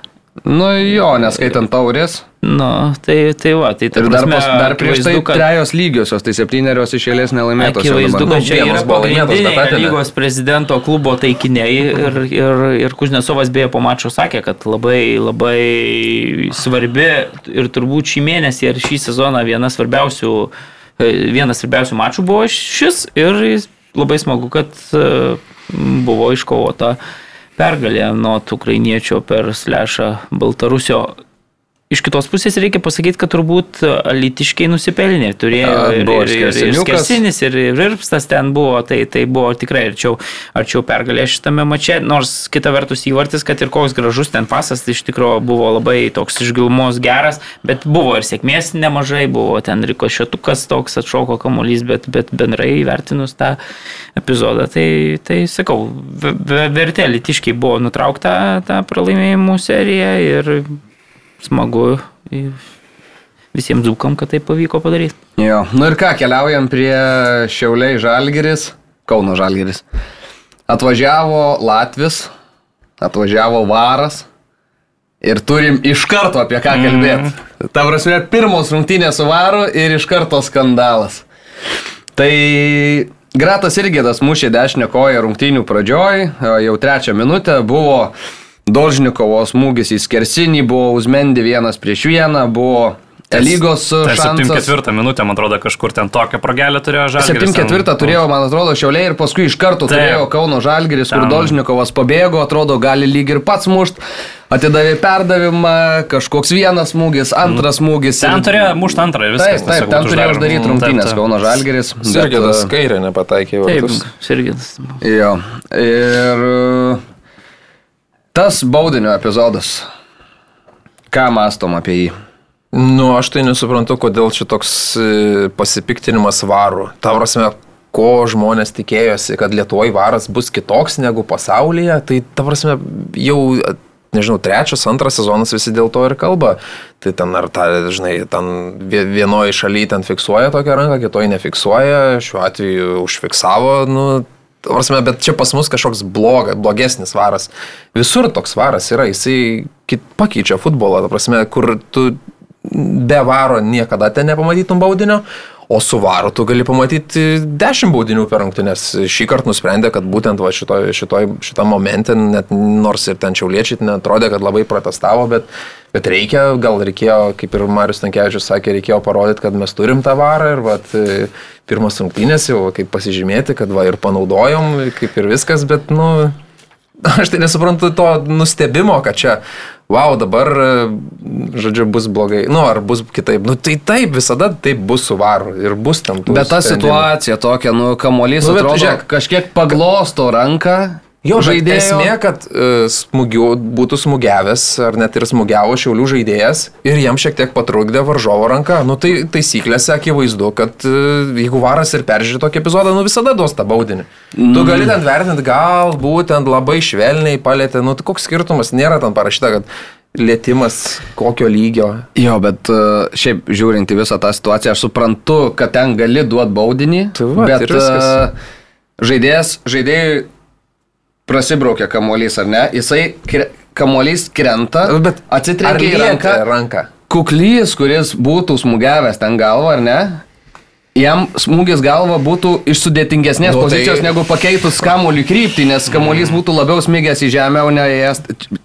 Nu jo, neskaitant taurės. Nu, tai, tai va, tai ta Ir dar, prasme, pas, dar prieš tai kad- trejos lygiosios, tai septynerios iš eilės nelaimėtos. Akivaizdu, kad čia vienas yra pagrindiniai lygos prezidento klubo taikiniai ir, ir, ir Kuznecovas beje po mačo sakė, kad labai, labai svarbi ir turbūt šį mėnesį ir šį sezoną viena svarbiausių, e, vienas svarbiausių mačų buvo šis ir labai smagu, kad e, buvo iškovota pergalė nuo ukrainiečio per slešą Baltarusio. Iš kitos pusės reikia pasakyti, kad turbūt litiškiai nusipelnė. Turėjo ir, ir, ir, ir. Skersinis, ir Virpstas ten buvo, tai, tai buvo tikrai arčiau, arčiau pergalė šitame mače, nors kita vertus įvartis, kad ir koks gražus ten pasas, tai iš tikrųjų buvo labai toks iš gilumos geras, bet buvo ir sėkmės nemažai, buvo ten rikošetukas toks atšoko kamuolys, bet, bet bendrai įvertinus tą epizodą, tai, tai sakau, ve- ve- vertė litiškai buvo nutraukta tą pralaimėjimų seriją ir smagu visiems dzūkam, kad tai pavyko padaryti. Jo, nu ir ką, keliaujam prie Šiauliai Žalgeris, Kauno Žalgeris. Atvažiavo Latvis, atvažiavo Varas ir turim iš karto apie ką kalbėti. Mm. Ta prasme, pirmos rungtynės su Varu ir iš karto skandalas. Tai Gratas Irgėdas mušė dešinę koją rungtynių pradžioj, jau trečią minutę buvo Dolžnikovo smūgis į skersinį, buvo Uzmendi vienas prieš vieną, buvo lygos Tai šansas. 74 minutę, man atrodo, kažkur ten tokią progelę turėjo žalgiris. 74 turėjo, man atrodo, Šiauliai ir paskui iš karto Taip. turėjo Kauno Žalgiris, kur Ten. Dolžnikovas pabėgo, atrodo, gali lyg ir pats mušt, atidavė perdavimą, kažkoks vienas smūgis, antras smūgis. Ten ir- turėjo mušti antrą ir Taip, viskas. taip, tiesiog ten turėjo uždaryti Mm, rungtynės taip, taip. Kauno Žalgiris. bet, Sirgėdas e, kairė nepataikė į Taip, vartus. Sirgis. Jo. Ir e, tas baudinio epizodas. Ką mastom apie jį? Nu, aš tai nesuprantu, kodėl čia toks e, pasipiktinimas varų. Ta prasme, ko žmonės tikėjosi, kad Lietuvoje varas bus kitoks negu pasaulyje, tai ta prasme jau, nežinau, trečias, antras sezonas visi dėl to ir kalba. Tai ten ar ta, žinai, ten vie- vienoje šalyje ten fiksuoja tokią ranką, kitoje nefiksuoja, šiuo atveju užfiksavo, nu, ta prasme, bet čia pas mus kažkoks bloga, blogesnis varas. Visur toks varas yra, jisai kit, pakeičia futbolą, ta prasme, kur tu be varo niekada ten nepamatytum baudinio, o su varu tu gali pamatyti 10 baudinių per rungtynės. Šį kartą nusprendė, kad būtent va šitoj, šitoj, šitą momentą, net nors ir ten čiauliečiai netrodė, kad labai protestavo, bet, bet reikia, gal reikėjo, kaip ir Marius Tankievičius sakė, reikėjo parodyti, kad mes turim tą varą ir vat, e, pirmas rungtynės jau kaip pasižymėti, kad va ir panaudojom, kaip ir viskas, bet, nu, <laughs> Aš tai nesuprantu to nustebimo, kad čia, wow, dabar, e, žodžiu, bus blogai. Nu, ar bus kitaip. Nu, tai taip, visada taip bus su varu ir bus tam tų. Bet ta sprendimų. situacija tokia, nu, kamuolys Nu, atrodo, žiūrėk. kažkiek paglosto ranką. Jo, žaidėjo. Esmė, kad uh, smūgiu, būtų smūgiavęs ar net ir smūgiavo šiaulių žaidėjas ir jam šiek tiek patrukdė varžovo ranka. Nu tai taisyklėse akivaizdu, kad uh, jeigu varas ir peržiūrė tokį epizodą, nu visada duos tą baudinį. Mm. Tu gali ten vertinti, gal būtent labai švelniai palėtė, nu tai koks skirtumas, nėra ten parašyta, kad lėtimas kokio lygio. Jo, bet e, šiaip žiūrint į visą tą situaciją, aš suprantu, kad ten gali duoti baudinį, Tai va, bet žaidėjas, žaidėjui prasibraukia kamuolys, ar ne? Jisai, kre, kamuolys krenta, Bet ar atsitrenkia į ranką. ranką? Kuklys, kuris būtų smūgiavęs ten galvą, ar ne? Jam smūgis galva būtų iš sudėtingesnės Nu, tai- pozicijos tai... negu pakeitus kamuolį kryptį, nes kamuolys būtų labiau smigęs į žemę, o ne jas.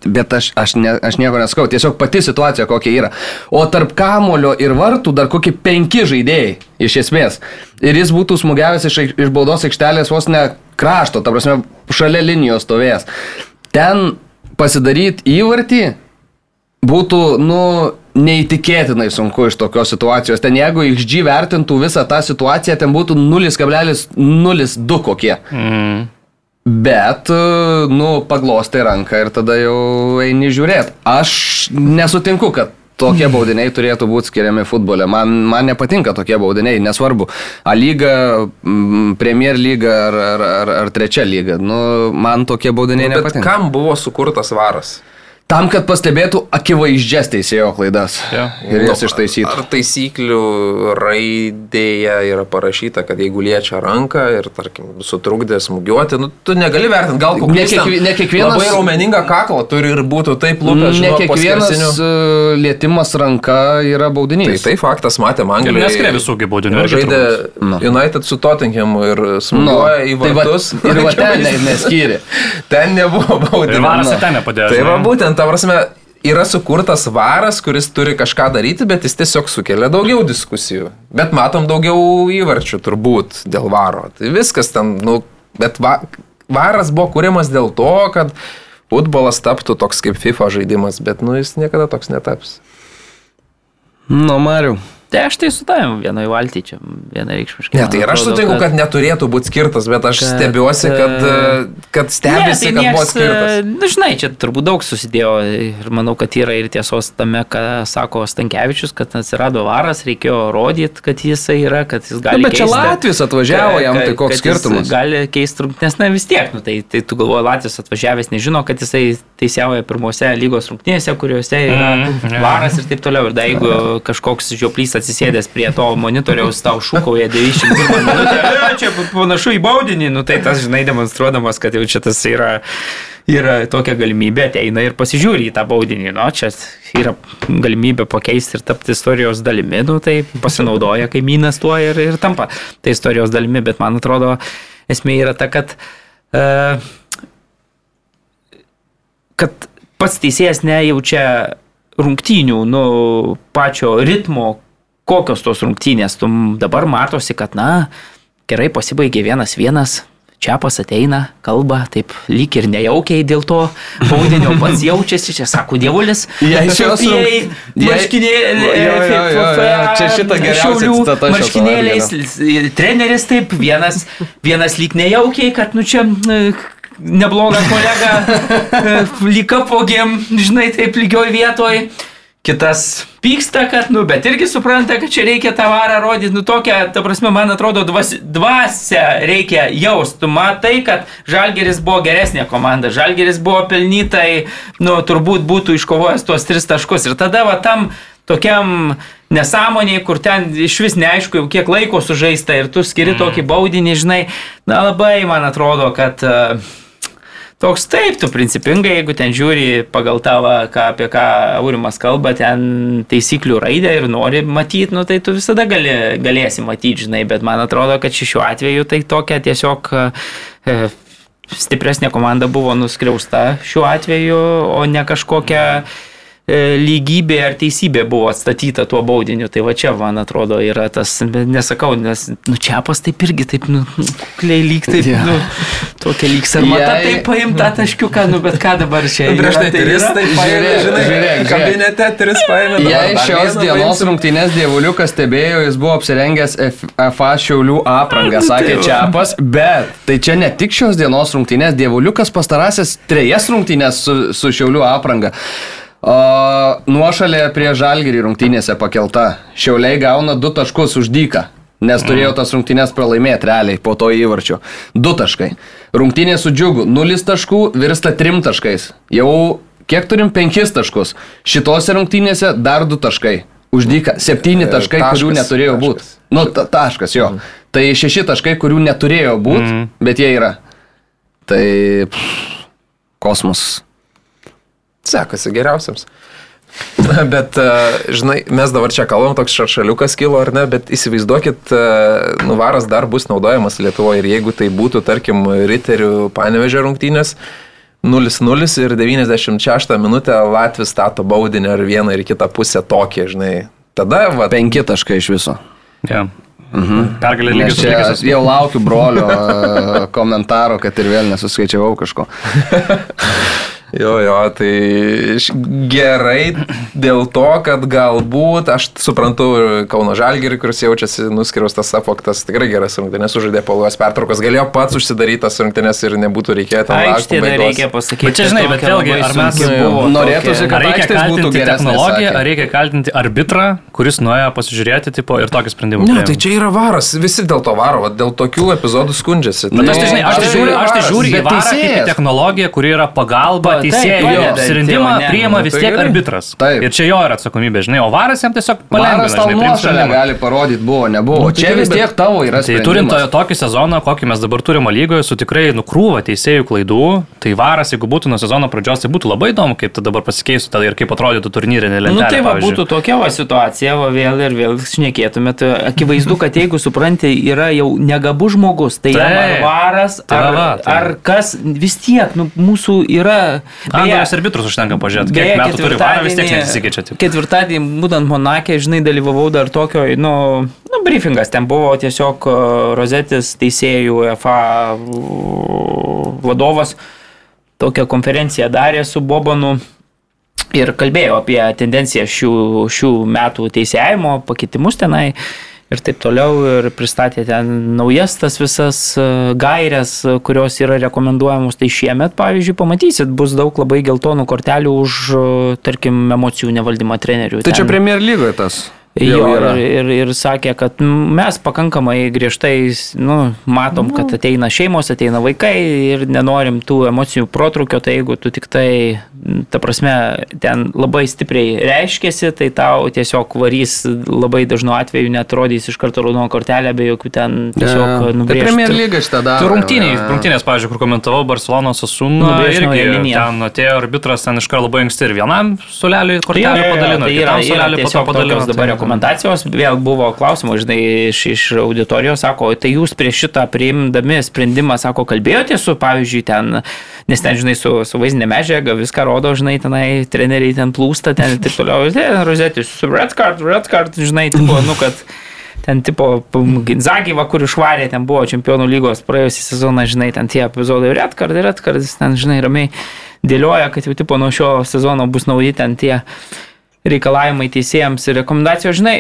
Bet aš, aš, ne, aš nieko neskau, tiesiog pati situacija kokia yra. O tarp kamulio ir vartų dar kokie penki žaidėjai, iš esmės. Ir jis būtų smūgiavęs iš, iš baudos aikštelės vos ne krašto, ta prasme, šalia linijos stovėjęs. Ten pasidaryti įvartį būtų, nu, neįtikėtinai sunku iš tokios situacijos. Ten jeigu XG vertintų visą tą situaciją, ten būtų 0,02 kokie. Mm. Bet, e, nu, paglostai ranką ir tada jau eini žiūrėti. Aš nesutinku, kad tokie <laughs> baudiniai turėtų būti skiriami futbole. Man, man nepatinka tokie baudiniai, nesvarbu. A lyga, mm, Premier lyga ar, ar, ar, ar trečia lyga. Nu, man tokie baudiniai Bet nepatinka. kam buvo sukurtas varas? Tam, kad pastebėtų akivaizdžias teisėjo klaidas Jo. ir jas Nu, ištaisytų. Ar taisyklių raidėje yra parašyta, kad jeigu liečia ranką ir, tarkim, sutrukdė smūgiuoti, nu, tu negali vertinti, gal ten kiekvi- ne kiekvienas- Labai raumeningą kaklą turi ir būtų taip lūpęs, Ne kiekvienas e, lietimas ranka yra Tai baudinys. tai faktas, matėm Ir Anglijoje. neskiria visų gi baudinių. Žaidė turbūt. Nu. United su Tottenhamu ir Nu, smūgiuoja į tai va- vartus. ir va <laughs> ten ne- neskyrė. Ten nebuvo Ir baudinio. varas ir ten nepadėjo. Tai va būtent, ta prasme, yra sukurtas varas, kuris turi kažką daryti, bet jis tiesiog sukelia daugiau diskusijų. Bet matom daugiau įvarčių turbūt dėl varo. Tai viskas ten, nu, bet va, varas buvo kūrimas dėl to, kad futbolas taptų toks kaip FIFA žaidimas, bet nu jis niekada toks netaps. Nu, Mariu. Tai aš tai su tavim vienoje valtyje čia vienareikšmiškai. Ne, tai ir aš sutinku, kad neturėtų būti skirtas, bet aš kad, stebiuosi, kad, e, kad stebisi, tai kad buvo nieks, skirtas. Na, nu, žinai, čia turbūt daug susidėjo ir manau, kad yra ir tiesos tame, ką sako Stankievičius, kad atsirado varas, reikėjo rodyti, kad jisai yra, kad jis gali Nu, bet čia keisti- Latvis atvažiavo, jam tai koks kad skirtumas? Gali keisti rungtynės, na vis tiek, nu, tai, tai tu galvoji, Latvijas atvažiavęs nežino, kad jisai teisėjauja pirmose lygos rungtynėse, kuriuose yra Mhm, jo. varas ir taip toliau. Ir da, jeigu kažkoks žioplys atsisėdęs prie to monitoriaus tau šūkauja 91 minutę, <laughs> "E, čia panašu į baudinį, nu tai tas, žinai, demonstruodamas, kad jau čia tas yra, yra tokia galimybė, ateina ir pasižiūri į tą baudinį, nu čia yra galimybė pakeisti ir tapti istorijos dalimi, nu tai pasinaudoja kaimynas tuo ir, ir tampa tai istorijos dalimi, bet man atrodo, esmė yra ta, kad uh, kad pats teisėjas nejaučia rungtynių, nu, pačio ritmo, kokios tos rungtynės. Tu dabar matosi, kad, na, gerai pasibaigė vienas vienas. Čiapas ateina, kalba, taip lyg ir nejaukiai dėl to baudinio pats jaučiasi, čia sako dievulis. <laughs> Jei šios Jei <laughs> jo. Čia citata šio marškinėliais, treneris taip, vienas, vienas lyg nejaukiai, kad, nu čia neblogą kolegą, <laughs> e, lyg apogėm, žinai, taip lygioj vietoj. Kitas pyksta, kad, nu, bet irgi supranta, kad čia reikia tą varą rodyti, nu, tokia, ta prasme, man atrodo, dvas, dvasia reikia jausti. Matai, kad Žalgeris buvo geresnė komanda, Žalgeris buvo pelnytai, nu, turbūt būtų iškovojęs tuos tris taškus. Ir tada, va, tam tokiam nesąmoniai, kur ten iš vis neaišku, jau kiek laiko sužaista ir tu skiri mm. tokį baudinį, žinai, na, labai man atrodo, kad uh, Toks taip, tu principingai, jeigu ten žiūri pagal tavo, ką, apie ką Aurimas kalba, ten taisyklių raidę ir nori matyti, nu, tai tu visada gali, galėsi matyti, žinai, bet man atrodo, kad ši- šiuo atveju tai tokia tiesiog e, stipresnė komanda buvo nuskriausta šiuo atveju, o ne kažkokia e, lygybė ar teisybė buvo atstatyta tuo baudiniu. Tai va čia, man atrodo, yra tas, nesakau, nes, nu, čiapas taip irgi taip, nu, kliai lyg taip, yeah. nu, tokia lyg sarmata, Jei- taip paimta taškiuką, nu, bet ką dabar čia Nu, Prieš tai yra, tris, tai paėmė, žinai, žiūrėk, kabinete tris paėmė. Jei šios dienos rungtynės dievuliukas stebėjo, jis buvo apsirengęs FA Šiaulių aprangą, sakė tai. Čiapas, bet tai čia ne tik šios dienos rungtynės, dievuliukas pastarąsias trejas rungtynės su, su Šiaulių apranga. O nuošalė prie Žalgirį rungtynėse pakelta. Šiauliai gauna du taškus už dyką. Nes turėjo tas rungtynės pralaimėti realiai po to įvarčio. Du taškai. Rungtynė su džiugu. Nulis taškų virsta trim taškais. Jau kiek turim penkis taškus. Šitose rungtynėse dar du taškai. Už dyką. Septyni E, taškai, taškas, kurių neturėjo būti. Nu, ta, taškas jo. Mhm. Tai šeši taškai, kurių neturėjo būti, bet jie yra. Tai pff, kosmos. Sekasi geriausiams. <laughs> Bet, e, žinai, mes dabar čia kalbam, toks šaršaliukas kilo ar ne, bet įsivaizduokit, e, nuvaras dar bus naudojamas Lietuvoje ir jeigu tai būtų, tarkim, riterių panevežė rungtynės 0-0 ir 96 minutę Latvis stato baudinį ar vieną ir kitą pusę tokį, žinai. Tada, va, Penki taškai iš viso. Yeah. Mhm. Pergalė čia su jau laukiu brolio e, komentaro, kad ir vėl nesuskaičiavau kažko. <laughs> Jo, jo, tai gerai dėl to, kad galbūt, aš suprantu, Kauno Žalgirį, kuris jaučiasi nuskriaustas, apoktas, tikrai geras rungtynės sužaidė po luos pertraukos, galėjo pats užsidaryti tas rungtynės ir nebūtų reikėję ten laukti pabaigos. reikia pasakyti. Bet čia, žinai, bet vėlgi, ar mes- buvo norėtųsi, kad reikia kaltinti technologiją, ar reikia kaltinti arbitrą, kuris nuėjo pasižiūrėti tipo, ir tokį sprendimą? Ne, tai čia yra varas, visi dėl to varo, va, dėl tokių epizodų skundžiasi. Bet Tai- aš tai, žinai, aš tai Tai žiūriu, aš tai žiūriu į varą kaip į technologiją, kuri yra pagalba Padeda, Sprendimą tai priima Nu, vis tai tiek arbitras. Taip. Ir čia jo yra atsakomybė, žinai, o varas jam tiesiog Varas palengvina, tau žinai, priimt nuošalę gali parodyti, buvo, nebuvo. Nu, tai Čia gerai, vis tiek tavo yra Tai turint tokį sezoną, kokį mes dabar turime lygoje, su tikrai nukrūva teisėjų klaidų, tai varas, jeigu būtų nuo sezono pradžios, tai būtų labai įdomu, kaip tai dabar pasikeistų tada ir kaip atrodytų turnyrinė lentelė. Nu tai va, pavyzdžiui. būtų tokia va situacija, va vėl ir vėl šnekėtume. Tai akivaizdu, kad jeigu supranti, yra jau negabus žmogus, tai ar Taip. varas, Tai ar, va, tai- ar kas, vis tiek, nu, mūsų yra... Angelas arbitrus užtenka pažiūrėti, kiek metų turi varą, vis tiek nesikeičia. Ketvirtadienį, būtent Monakė, žinai, dalyvavau dar tokio, nu, nu, briefingas, ten buvo tiesiog uh, Rozetis teisėjų FA vadovas tokią konferenciją darė su Bobanu ir kalbėjo apie tendenciją šių, šių metų teisėjimo, pakitimus tenai ir taip toliau ir pristatė ten naujas tas visas e, gairias, e, kurios yra rekomenduojamos. Tai šiemet, pavyzdžiui, pamatysit, bus daug labai geltonų kortelių už, e, tarkim, emocijų nevaldymą trenerių. Tai čia Ten- Premier lygoje tas. Jo, yra. ir, ir, ir sakė, kad mes pakankamai griežtai nu, matom, kad ateina šeimos, ateina vaikai ir nenorim tų emocijų protrukio, tai jeigu tu tik tai, ta prasme, ten labai stipriai reiškėsi, tai tau tiesiog varys labai dažnu atveju netrodys iš karto raudono kortelę, be jokių ten tiesiog Tai nubrėžtų. Premier lyga šitą daro. Tu rungtyniai, jo. rungtynės, pavyzdžiui, kur komentavau Barcelonos Asuna, Nubrėžt irgi liniją. ten atėjo arbitras, ten iš karto labai anksti ir vienam suleliui Jo, kortelę padalino, tai yra, kitam yra suleliui po to tiesiog padalino. Rekomendacijos. Vėl buvo klausimas, žinai, iš, iš auditorijos, sako, tai jūs prieš šitą priimdami sprendimą, sako, kalbėjote su, pavyzdžiui, ten, nes ten, žinai, su, su vaizdinė medžiaga viską rodo, žinai, tenai treneriai ten plūsta, ten ir taip toliau. Ten rozetės su red card, red card, žinai, tipo, nu, kad ten tipo Ginzagyva, kur išvarė, ten buvo čempionų lygos praėjusią sezoną, žinai, ten tie epizodai red card, red card, jis ten, žinai, ramiai dėlioja, kad jau tipo nuo šio sezono bus nauji ten tie reikalavimai teisėjams ir rekomendacijos, žinai.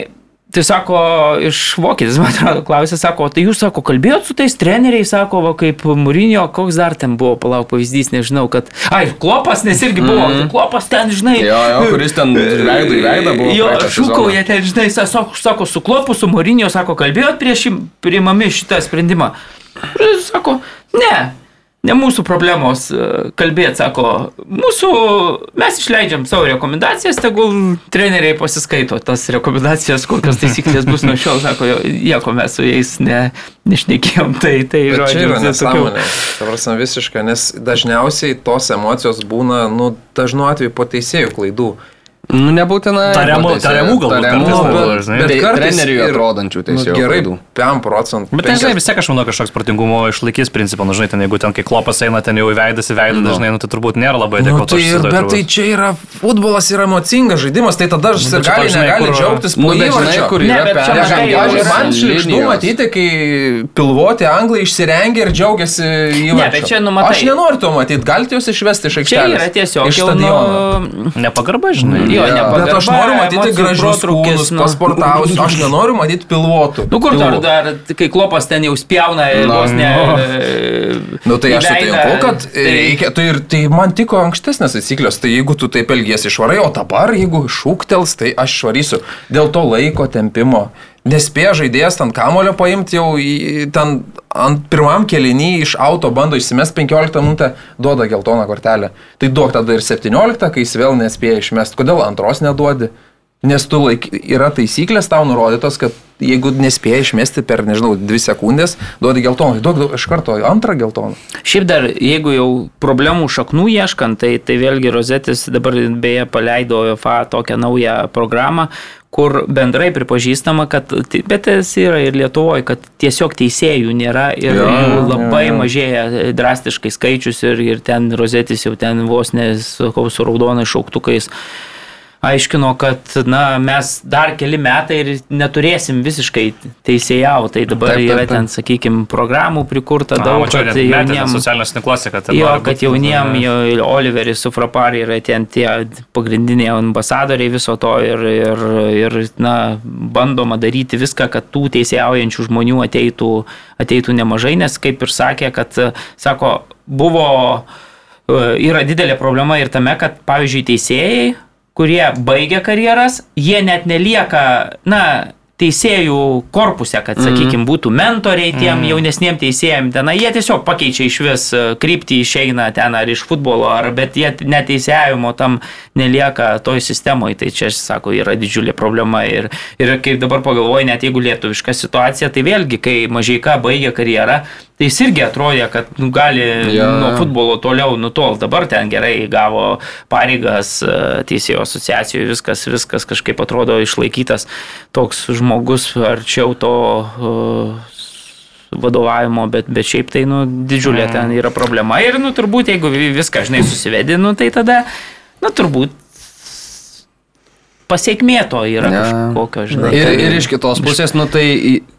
Tai sako, iš vokietis, man atrodo, klausė, sako, tai jūs, sako, kalbėjot su tais treneriais, sako, va, kaip Mūrinio, koks dar ten buvo, palauk pavyzdys, nežinau, kad, ai, klopas, nes irgi buvo, mm. klopas ten, žinai. Jo, jo, kuris ten veidų į veidą buvo. Jo, šūkauja ten, žinai, sako, sako, su klopu, su Mūrinio, sako, kalbėjot prieš priimami šitą sprendimą. Sako, ne, ne mūsų problemos kalbėti, sako, mūsų, mes išleidžiam savo rekomendacijas, tegul treneriai pasiskaito tas rekomendacijas, kokios <laughs> taisyklės bus nuo šiol, sako, nieko mes su jais ne, nešnekėjom, tai, tai Bet čia yra nesąmonė. Ta prasme, visiška, nes dažniausiai tos emocijos būna, nu, dažnu atveju po teisėjų klaidų. Nu, nebūtinai. Tariamų- tariamų galbūt Tariamų, bet- bet Bet ir- atrodančių teisėjų. Nu, gerai, klaidų. 5 procentų. Bet ten, žinai, vis tiek aš manau, kažkoks protingumo išlaikys principą, nu, žinai, ten jeigu ten kai klopas eina ten jau į veidą, į veidą, dažnai, nu, tai turbūt nėra labai Nu, adekvatus. tai, ir- bet tai turbūt. čia yra futbolas, yra emocingas žaidimas, tai tada aš bet čia gali, negali džiaugtis Nu, bet žinai, kur Ne, yra čia man šlikštu matyti, kai pilvoti anglai išsirengia ir džiaugiasi čia, nu, Aš nenoriu to matyti, galite jūs išvesti iš Čia aikštelės. yra tiesiog nu, Nepagarba, žinai. Jo, Jo. nepagarba, Bet aš noriu matyti gražius kūnus, nu. pasportavus, aš nenoriu matyti pilvotų. Nu kur dar, dar, kai klopas ten jau spjauna ir Na, vos ne... nu. e, Nu tai aš sutinku, kad tai- reikia, tai, ir, tai man tiko ankstesnės taisyklės, tai jeigu tu taip elgiesi išvarai, o dabar jeigu šūktels, tai aš švarysiu. Dėl to laiko tempimo. Nespėja žaidėjas ten kamulio paimti jau į, ten ant pirmam kelinį iš auto bando išsimest 15 minutę, duoda geltoną kortelę. Tai duok tada ir 17, kai jis vėl nespėja išmest. Kodėl antros neduodi? Nes tu laik, yra taisyklės tau nurodytos, kad jeigu nespėja išmesti per, nežinau, 2 sekundės, duodi geltoną. Duok duok iš karto antrą geltoną. Šiaip dar, jeigu jau problemų šaknų ieškant, tai, tai vėlgi Rozetis dabar beje paleido FA tokią naują programą, kur bendrai pripažįstama, kad, bet tas yra ir Lietuvoje, kad tiesiog teisėjų nėra ir Jo, jų labai jo. mažėja drastiškai skaičius ir, ir ten Rozetis jau ten vos nesakau su raudonais šauktukais aiškino, kad na, mes dar keli metai ir neturėsim visiškai teisėjau. Tai dabar Taip, taip, yra taip. ten, sakykime, programų prikurta Na, daug. kad net jauniem- socialiniuose tinkluose, kad Jo, kad jauniem, jo, Oliveris su Frapari yra ten tie pagrindiniai ambasadoriai viso to ir, ir, ir na, bandoma daryti viską, kad tų teisėjaujančių žmonių ateitų, ateitų nemažai, nes kaip ir sakė, kad, sako, buvo, e, yra didelė problema ir tame, kad, pavyzdžiui, teisėjai, kurie baigia karjeras, jie net nelieka, na, teisėjų korpuse, kad, sakykime, būtų mentoriai tiem jaunesniem teisėjim, ten jie tiesiog pakeičia iš vis e, kryptį, išeina ten ar iš futbolo, ar, bet jie neteisėjimo tam nelieka toj sistemoje, tai čia, sako, yra didžiulė problema ir, ir kaip dabar pagalvoju, net jeigu lietuviška situacija, tai vėlgi, kai Mažieika baigė karjerą, tai jis irgi atrodė, kad nu, gali Jo, nuo futbolo toliau nutol. Dabar ten gerai gavo pareigas e, teisėjo asociacijų, viskas, viskas kažkaip atrodo išlaikytas. Toks žmogus arčiau to e, vadovavimo, bet, bet šiaip tai nu, didžiulė ten yra problema. Ir nu, turbūt jeigu vi- viską, žinai, susivedi, nu, tai tada, nu, turbūt pasiekmė to yra Ne. kažkokio, žinai. Ir, ir iš kitos pusės, nu tai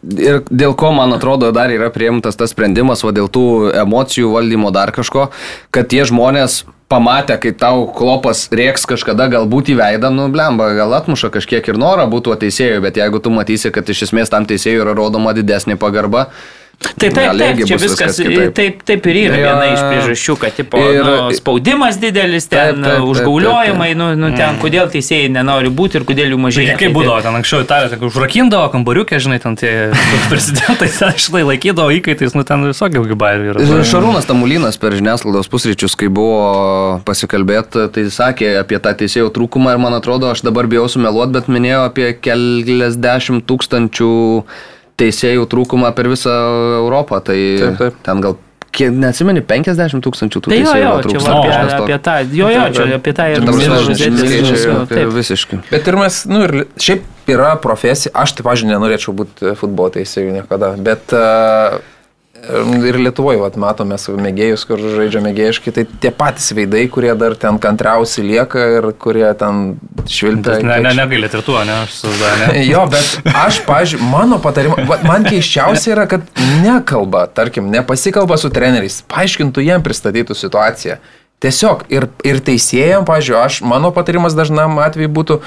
ir dėl ko, man atrodo, dar yra priimtas tas sprendimas, o dėl tų emocijų valdymo dar kažko, kad tie žmonės pamatę, kai tau klopas rieks kažkada galbūt į veidą, nu blemba, gal atmuša kažkiek ir norą būtų teisėjų, bet jeigu tu matysi, kad iš esmės tam teisėjui yra rodoma didesnė pagarba, Taip, taip, taip, čia viskas, viskas taip, taip ir yra Jo. viena iš priežasčių, kad tipo, Ir- ir, nu, spaudimas didelis, ten Taip, taip, taip, užgauliojimai, taip, nu, nu, ten kodėl teisėjai nenori būti ir kodėl jų mažėja. Žinai, kaip būdavo ten anksčiau Italijoje, ten užrakindavo kambariukę, žinai, ten tie <laughs> prezidentai, štai laikydavo įkaitais, nu ten visokių gibairių yra. Šarūnas Tamulinas per žiniasklaidos pusryčius, kai buvo pasikalbėti, tai sakė apie tą teisėjų trūkumą ir man atrodo, aš dabar bijau sumeluoti, bet minėjo apie keliasdešimt tūkstančių teisėjų trūkumą per visą Europą. Tai Taip, taip. ten gal, kiek, neatsimeni, 50 tūkstančių tų Tai jo, teisėjų jo, čia trūksta. va, O, apie, apie tą, jo, jo, čia apie tą ir taip. Visiškai. Bet ir mes, nu ir šiaip yra profesija, aš taip, pažiūrėjau, nenorėčiau būti futbolo teisėjų niekada, bet uh, ir Lietuvoje, vat, matome su mėgėjus, kur žaidžia mėgėjiškai, tai tie patys veidai, kurie dar ten kantriausi lieka ir kurie ten švilpia. Ne, ne, negailėt ir tuo, ne, aš susidarė. Jo, bet aš, pažiūrėjau, mano patarimas, man keiščiausia yra, kad nekalba, tarkim, nepasikalba su treneriais, paaiškintų jiem pristatytų situaciją. Tiesiog ir, ir teisėjam, pažiūrėjau, aš, mano patarimas dažnam atveju būtų,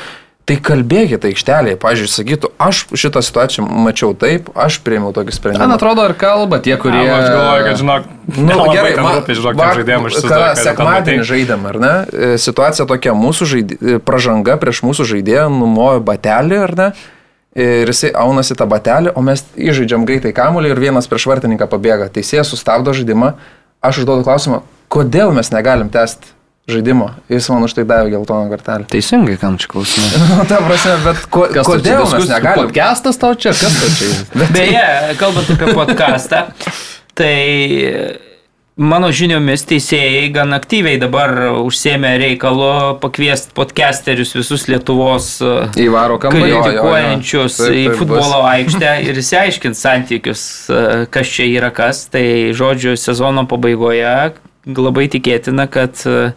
tai kalbėkite aikštelėje, pažiūrėjau, sakytų, aš šitą situaciją mačiau taip, aš priėmiau tokį Man sprendimą. atrodo, ir kalba tie, kurie... Kurie... Aš galvoju, kad, žinok, Nu, gerai, man, rūpi, žinok, va- aš kada susidarė. sekmadienį žaidėm, ar ne? E, Situacija tokia, mūsų žaidė, pražanga prieš mūsų žaidėją numojo batelį, ar ne? Ir jisai aunasi tą batelį, o mes įžaidžiam greitai kamuolį ir vienas prieš vartininką pabėga. Teisėjas sustabdo žaidimą. Aš užduodu klausimą, kodėl mes negalim tęsti žaidimo. Jis man už tai davė geltoną kortelę. Teisingai, kam čia klausimai. <laughs> Nu, ta prasme, bet ko, kodėl mes negalim? Podcastas tau čia, kas tau čia? <laughs> Beje, kalbant apie podcastą, tai mano žiniomis teisėjai gan aktyviai dabar užsėmė reikalo pakviesti podcasterius visus Lietuvos e, Į varo kambarį. jo, jo. kritikuojančius Taip, į taip, futbolo aikštę <laughs> ir įsiaiškint santykius, e, kas čia yra kas. Tai žodžiu, sezono pabaigoje labai tikėtina, kad e,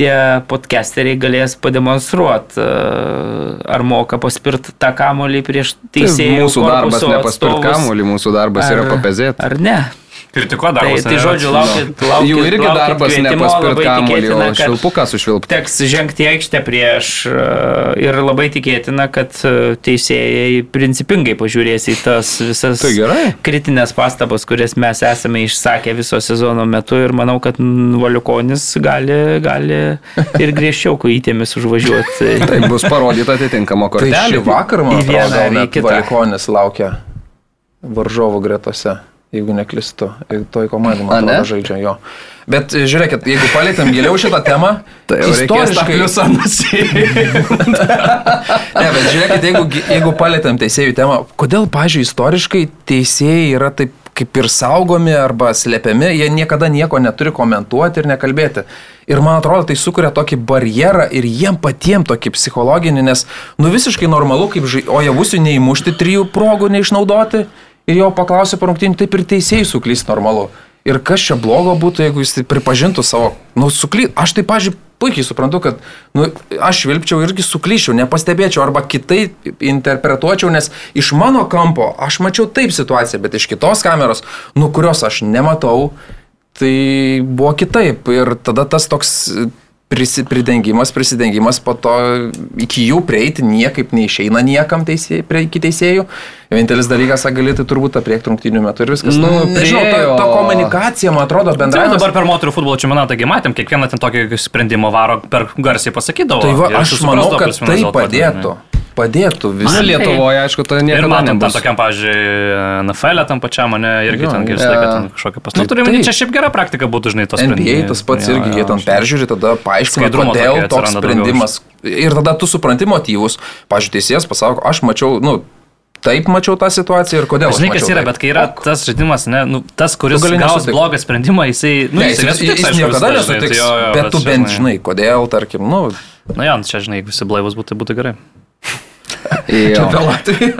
tie podcasteriai galės pademonstruoti, ar moka paspirti tą kamolį prieš teisėjų. Mūsų darbas nepaspirt atstovus, kamuolį, mūsų darbas yra papezėti. Ar ne? Kritikuo Tai, darbas. tai žodžiu, laukit, laukit. Jų irgi laukit darbas nepaspirt kamuolį, o švilpuką sušvilpti. Teks žengti aikštę prieš e, ir labai tikėtina, kad e, teisėjai principingai pažiūrės į tas visas Tai gerai. kritinės pastabas, kurias mes esame išsakę viso sezono metu ir manau, kad Valiukonis gali, gali ir griežčiau kojytėmis užvažiuoti. <laughs> Tai bus parodyta atitinkama Tai kortelė. šį vakar, man atrodo. Valikonis laukia varžovų gretose, jeigu neklistu. Toj komandai, man atrodo, žaidžia jo. Bet e, žiūrėkit, jeigu palėtėm giliau šitą temą, <laughs> Tai reikės tą pliusą <laughs> Ne, bet žiūrėkit, jeigu, jeigu palėtėm teisėjų temą, kodėl, pažiūrėjau, istoriškai teisėjai yra taip kaip ir saugomi arba slepiami, jie niekada nieko neturi komentuoti ir nekalbėti. Ir man atrodo, tai sukuria tokį barjerą ir jiem patiem tokį psichologinį, nes nu visiškai normalu, kaip žai, o javusių neįmušti trijų progų neišnaudoti ir jo paklausė parungtinį, taip ir teisėjai suklys normalu. Ir kas čia blogo būtų, jeigu jis pripažintų savo, nu, sukly... Aš tai, pažiūrėjau, puikiai suprantu, kad nu, aš vilpčiau irgi suklyščiau, nepastebėčiau arba kitaip interpretuočiau, nes iš mano kampo aš mačiau taip situaciją, bet iš kitos kameros, nu, kurios aš nematau, tai buvo kitaip. Ir tada tas toks prisi, pridengimas, prisidengimas, po to iki jų prieiti niekaip neišeina niekam teisėjai, prie iki teisėjų. Vienintelis dalykas, ką gali, tai turbūt apriekti rungtynių metu ir viskas. Nu, Nu, nežinau, ta, ta komunikacija, man atrodo, Tai bendrai. dabar per moterų futbolo čempionatą, kai matėm, kiekvieną ten tokį sprendimą varo per garsiai pasakydavo. Tai va, ir aš manau, kad minus tai dėl to, padėtų. Padėtų Na, Lietuvoje, aišku, tai Ir niekada matom, tam tokiam, pavyzdžiui, NFL tam pačiam, mane irgi Jo, ten jo. visą laiką ten kažkokią pasakymą. Tai Nu, turime, taip. čia šiaip gera praktika būtų, žinai, tos NBA tas pats Jo, irgi, jie ten žinai. peržiūri, tada paaiškina, kodėl toks sprendimas. Ir tada tu supranti motyvus. Pavyzdžiui, teisėjas pasako, aš mačiau, nu, taip mačiau tą situaciją ir kodėl. Žinai, kas yra, taip. bet kai yra tas žaidimas, ne, nu, tas, kuris Tu gaus blogą sprendimą, jisai, nu, Ne, jis, jis, nesutiks, jis aišku, niekada nesutiks, tai jo, jo, bet tu čia, bent žinai, kodėl, tarkim, nu, Nu, jo, čia, žinai, jeigu visi blaivus būtų, būtų gerai. Jo. apie Latviją.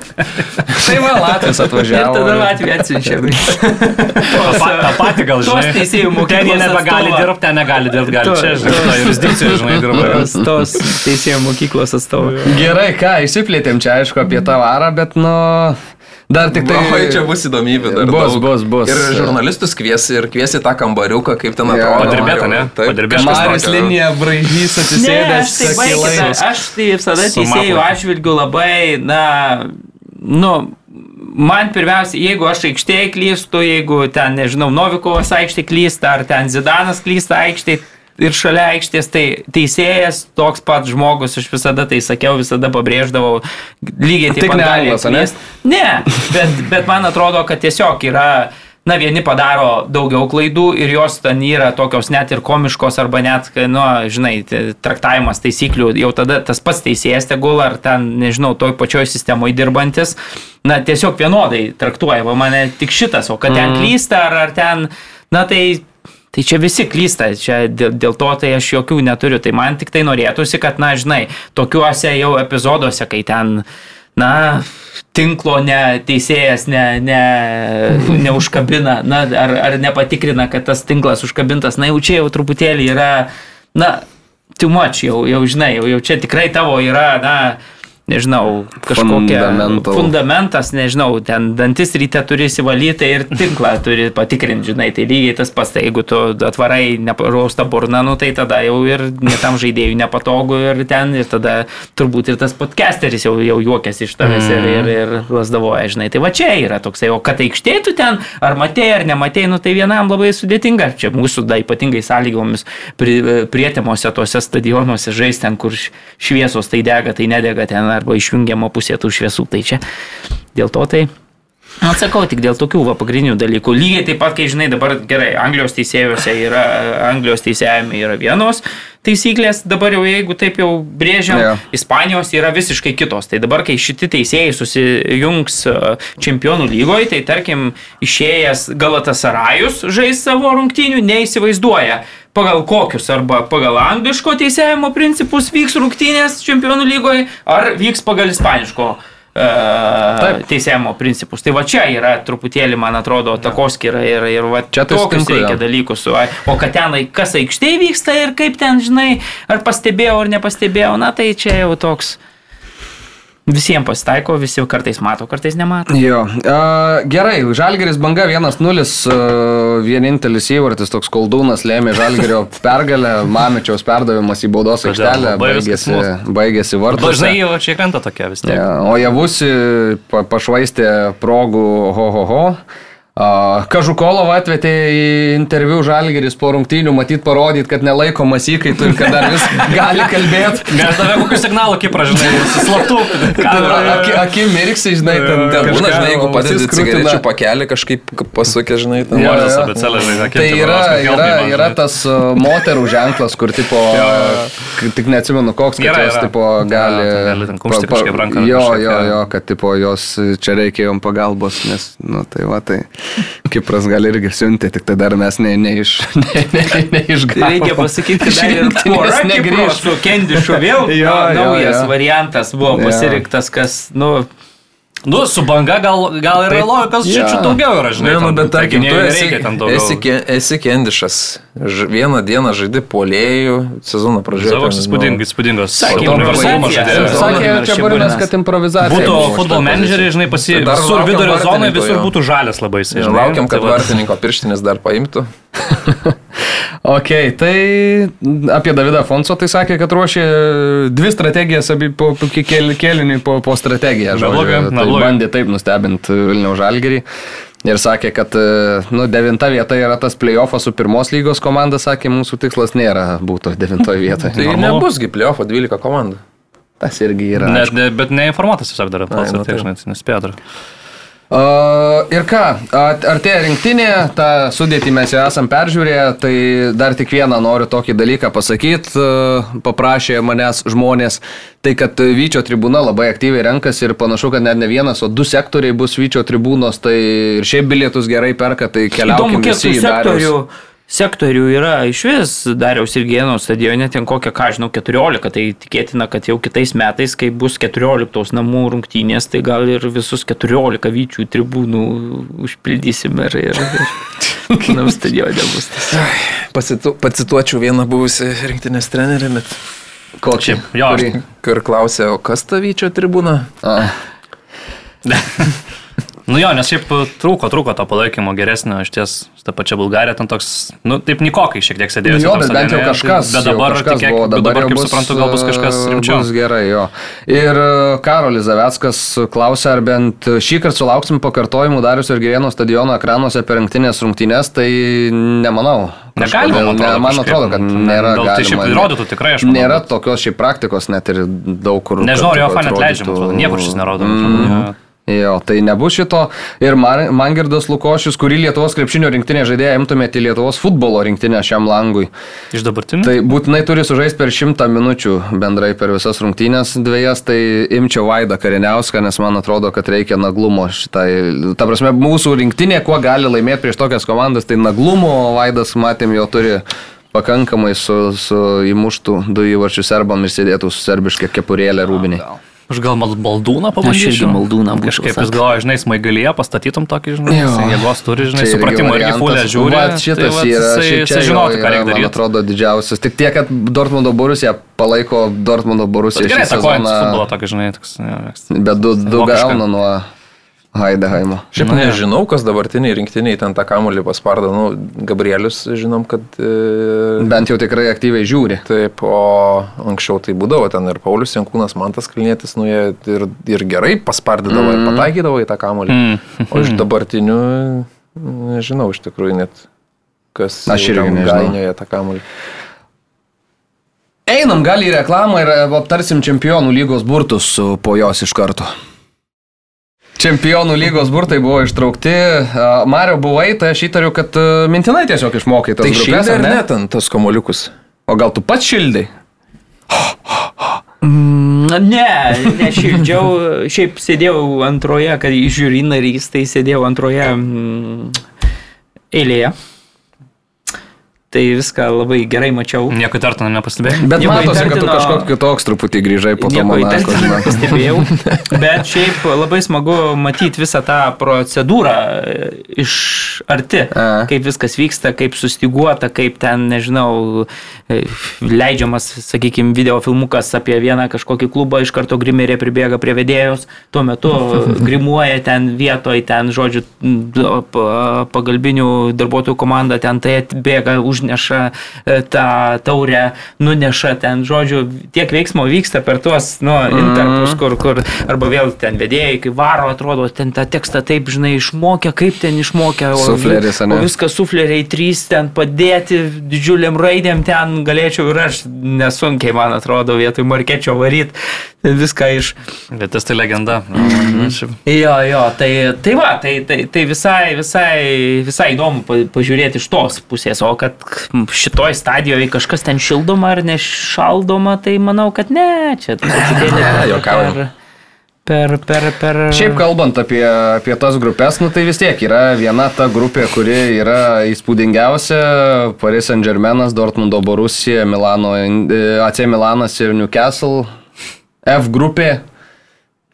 Tai va, Latvijas Ir atvažiavo. tada Latvija atsiunčia. Ta pa- Ta pati gal, Tos žinai. teisėjų Ten jie mokyklos nebegali dirbti, ten negali dirbti, gali čia, žinai, to jurisdikcijos, žinai, dirba. Tos, tos teisėjų mokyklos atstovai. Gerai, ką, išsiplėtėm čia, aišku, apie tą varą, bet, nu, dar tik tai... Tai čia bus įdomybė. dar Bus, daug. bus, bus. Ir žurnalistus kviesi ir kviesi tą kambariuką, kaip ten atrodo. Padirbėta, ne? Taip, Padirbėta. tokio. linija braižys Ne, atsisėdęs. aš tai baigsiu. Aš tai visada teisėjų atžvilgiu labai, na, nu, man pirmiausia, jeigu aš aikštėje klystu, jeigu ten, nežinau, Novikovas aikštėje klysta, ar ten Zidanas klysta aikštėje, ir šalia aikštės, tai teisėjas toks pat žmogus, aš visada tai sakiau, visada pabrėždavau, lygiai taip Tik pat ne ane? klyst. Ne, bet, bet man atrodo, kad tiesiog yra, na, vieni padaro daugiau klaidų ir jos ten yra tokios net ir komiškos arba net, nu, žinai, traktavimas taisyklių, jau tada tas pats teisėjas tegul ar ten, nežinau, toj pačioj sistemoje dirbantis, na, tiesiog vienodai traktuoja, va mane tik šitas, o kad ten klysta ar, ar ten, na, tai Tai čia visi klysta, čia dėl, dėl to tai aš jokių neturiu. Tai man tik tai norėtųsi, kad, na, žinai, tokiuose jau epizoduose, kai ten, na, tinklo ne, teisėjas ne, ne, <laughs> neužkabina, na, ar, ar nepatikrina, kad tas tinklas užkabintas, na, jau čia jau truputėlį yra, na, too much, jau, jau žinai, jau, jau čia tikrai tavo yra, na, nežinau, kažkokia fundamentas, nežinau, ten dantis ryte turi įsivalyti ir tinklą turi patikrinti, žinai, tai lygiai tas pats, tai jeigu tu atvarai neparausta burna, nu tai tada jau ir netam žaidėjui nepatogu ir ten, ir tada turbūt ir tas podcasteris jau, jau juokiasi iš tavęs mm. ir, ir, ir lasdavoja, žinai, tai va čia yra toksai, o kad aikštėtų ten, ar matėjai, ar nematėjai, nu tai vienam labai sudėtinga, čia mūsų da ypatingai sąlygomis pri, prietemuose tuose stadionuose žaisti ten, kur šviesos tai dega, tai nedega ten, arba išjungiama pusė tų šviesų, tai čia dėl to tai Atsakau tik dėl tokių va, pagrindinių dalykų. Lygiai taip pat, kai žinai, dabar gerai, Anglijos teisėjose yra, Anglijos teisėjame yra vienos taisyklės, dabar jau jeigu taip jau brėžiam, Jo. Ispanijos yra visiškai kitos. Tai dabar, kai šitie teisėjai susijungs e, čempionų lygoje, tai tarkim, išėjęs Galatasarajus žais savo rungtynių, neįsivaizduoja. Pagal kokius arba pagal angliško teisėjimo principus vyks rungtynės čempionų lygoje, ar vyks pagal ispaniško Taip. teisėjimo principus. Tai va čia yra truputėlį, man atrodo, takoskira ir, ir va Čia tai tokius sutinku, reikia jo. dalykus. O kad ten, ai, kas aikštėje vyksta ir kaip ten, žinai, ar pastebėjau ar nepastebėjau, na tai čia jau toks. Visiems pasitaiko, visi kartais mato, kartais nemato. Jo, uh, gerai, Žalgeris banga 1-0, uh, vienintelis įvartis toks koldūnas lėmė Žalgerio <laughs> pergalę, Mamičiaus perdavimas į baudos aikštelę, baigėsi, baigėsi vartus. Dažnai jau čia krenta tokia vis tiek. Ja, o Javusi pa, pašvaistė progų ho ho ho. A, Kažukolov atvedė į interviu Žalgeris po rungtynių, matyt parodyti, kad nelaikomas įkaitų ir kad dar vis <laughs> gali kalbėti. Gal tave kokiu signalu Kipra, žinai, slaptų. Aki, aki mirksi, žinai, ten, Ten būna, žinai, jeigu padedi cigarečių pakelį kažkaip pasukė, žinai, ten. Jo. abėcėlė, žinai, Tai yra, yra, yra tas moterų ženklas, kur tipo, tik neatsimenu koks, kad jos tipo gali... Gali ten pa- kažkaip ranką Jo, jo, jo, kad tipo jos čia reikia jom pagalbos, nes, nu tai va, tai Kipras gal irgi siuntė, tik tai dar mes ne, ne iš... <laughs> Ne, ne, ne iš Reikia pasakyti, kad dar ir pora negrįžtų. Kendišu vėl <laughs> Jo, jo, jo, naujas jo. variantas buvo Jo. pasirinktas, kas, nu, Nu, su banga gal, gal yra logikos, Jo. čia daugiau yra, žinai. Ne, nu, bet tarkim, tu esi, esi, esi kendišas. Ž, vieną dieną žaidži polėjų, sezono pradžioje. Savo nu, įspūdingas, įspūdingas. Sakė, čia Burinas. kad improvizacija. Būtų futbolo menedžeriai, žinai, pasi... Tai Visur vidurio zonai vartininko, visur būtų žalias labai. žinai. Laukiam, kad Tai va- vartininko pirštinis dar paimtų. <laughs> Ok, tai apie Davidą Fonso tai sakė, kad ruošė dvi strategijas abi po, po kelinį po, po strategiją. Neblogai, žodžiu. tai neblogai. bandė taip nustebinti Vilniaus Žalgerį. Ir sakė, kad e, nu, devinta vieta yra tas playoffas su pirmos lygos komanda, sakė, mūsų tikslas nėra būtų devintoje <laughs> vietoje. Tai Normalu. nebusgi playoffo 12 komandų. Tas irgi yra. Ne, ne, bet neinformuotas tiesiog dar pats, nu tai taip. žinai, nespėjo dar. Ir ką, artėja rinktinė, tą sudėtį mes jau esam peržiūrėję, tai dar tik vieną noriu tokį dalyką pasakyti, uh, paprašė manęs žmonės, tai kad Vyčio tribūna labai aktyviai renkasi ir panašu, kad net ne vienas, o du sektoriai bus Vyčio tribūnos, tai ir šiaip bilietus gerai perka, tai keliaukime į sektorių, sektorių yra iš vis Dariaus ir Gėno stadione, ten kokią, ką žinau, 14, tai tikėtina, kad jau kitais metais, kai bus 14 namų rungtynės, tai gal ir visus 14 vyčių tribūnų užpildysim ir, ir, ir <laughs> kinam stadione bus. Pasitu, pacituočiau vieną buvusią rinktinės trenerį, bet Kokį? Jo, Kurį? kur klausė, o kas tavyčio tribūna? A, <laughs> <laughs> Nu Nu jo, nes šiaip trūko, trūko to palaikymo geresnio, iš ties, ta pačia Bulgarija ten toks, nu taip nikokai šiek tiek sėdėjo. Jo, bet bent jau kažkas. Bet dabar, kažkas tikėk, buvo, dabar jau kaip bus, suprantu, gal bus kažkas e, rimčiau. Bus gerai, jo. Ir e, Karolis Zaveckas klausė, ar bent šį kartą sulauksim pakartojimų Darius ir Gerėno stadiono ekranuose per rinktinės rungtynės, tai nemanau. Negalima, man atrodo, ne, man atrodo, kad nėra. Gal tai šiaip įrodytų tikrai, aš manau, Nėra tokios šiaip praktikos, net ir daug kur. Nežinau, jo fan atrodytų. niekur šis nerodo. man atrodo, Mm. jo. Jo, tai nebus šito. Ir Mangirdas Lukošius, kurį Lietuvos krepšinio rinktinė žaidėja imtumėte į Lietuvos futbolo rinktinę šiam langui. Iš dabartinių? Tai būtinai turi sužaisti per šimtą minučių bendrai per visas rungtynės dviejas, tai imčiau Vaidą Kariniauską, nes man atrodo, kad reikia naglumo šitai. Ta prasme, mūsų rinktinė, kuo gali laimėti prieš tokias komandas, tai naglumo Vaidas, matėm, jo turi pakankamai su, su įmuštų du įvarčių serbam ir sėdėtų su serbiškia kepurėlė rūbinė. Aš gal mal- maldūną Aš irgi maldūną būčiau Kažkaip sakęs. jis galvoja, žinai, smaigalyje pastatytum tokį, žinai, jėgos turi, žinai, Čia supratimo irgi fulę žiūri. Vat šitas tai vat yra, jisai, jisai žinotų, ką reikia man daryti. atrodo, didžiausias. Tik tiek, kad Dortmundo Borusija palaiko Dortmundo Borusiją gerai, šį takojant futbolą tokį, žinai, toks. bet du, du gauna nuo Heideheimo. Šiaip Nu, nežinau, kas dabartiniai rinktiniai ten tą kamulį paspardo. Nu, Gabrielius, žinom, kad... E, Bent jau tikrai aktyviai žiūri. Taip, o anksčiau tai būdavo ten ir Paulius Jankūnas, Mantas Kalnietis, nu jie ir, ir gerai paspardydavo, mm. ir pataikydavo į tą kamulį. Mm. O iš dabartinių, nežinau iš tikrųjų net, kas Aš jau irgi nežinau. gainioja tą kamulį. Einam gal į reklamą ir aptarsim čempionų lygos burtus su- po jos iš karto. Čempionų lygos burtai buvo ištraukti. Mario buvai, tai aš įtariu, kad a, mintinai tiesiog išmokai tas Tai grupės, ar ne? ne ten tas kamuoliukus? O gal tu pats šildai? Mm, Ne, nešildžiau, šiaip sėdėjau antroje, kad žiūri narys, tai sėdėjau antroje mm, eilėje. Tai viską labai gerai mačiau. Nieko tartino nepastebėjai. Bet Nieko matosi, kad tu įtartino- kažkoks kitoks truputį grįžai po to Monako. įtartino nepastebėjau. <laughs> Bet šiaip labai smagu matyti visą tą procedūrą e, iš arti. A. Kaip viskas vyksta, kaip sustiguota, kaip ten, nežinau, e, leidžiamas, sakykime, video filmukas apie vieną kažkokį klubą, iš karto grimerė pribėga prie vedėjos, tuo metu <laughs> grimuoja ten vietoj, ten, žodžiu, pagalbinių darbuotojų komanda ten tai atbėga, užneša e, tą taurę, nuneša ten, žodžiu, tiek veiksmo vyksta per tuos, nu, interpus, kur, kur, arba vėl ten vedėjai, kai varo, atrodo, ten tą tekstą taip, žinai, išmokė, kaip ten išmokė. o- Sufleris, ane? O viskas sufleriai trys ten padėti, didžiuliam raidėm ten galėčiau ir aš nesunkiai, man atrodo, vietoj markečio varyti, viską iš... Bet tas tai legenda. Mhm. Jo, jo, tai, tai va, tai, tai, tai visai, visai, visai įdomu pa- pažiūrėti iš tos pusės, o kad šitoj stadijoje kažkas ten šildoma ar nešaldoma, tai manau, kad ne, čia <laughs> truputėlį Ne, per- juokaujam. per, per, per... Šiaip kalbant apie, apie tas grupės, nu tai vis tiek yra viena ta grupė, kuri yra įspūdingiausia. Paris Saint Germainas, Dortmundo Borussia, Milano, e, AC Milanas ir Newcastle. F grupė.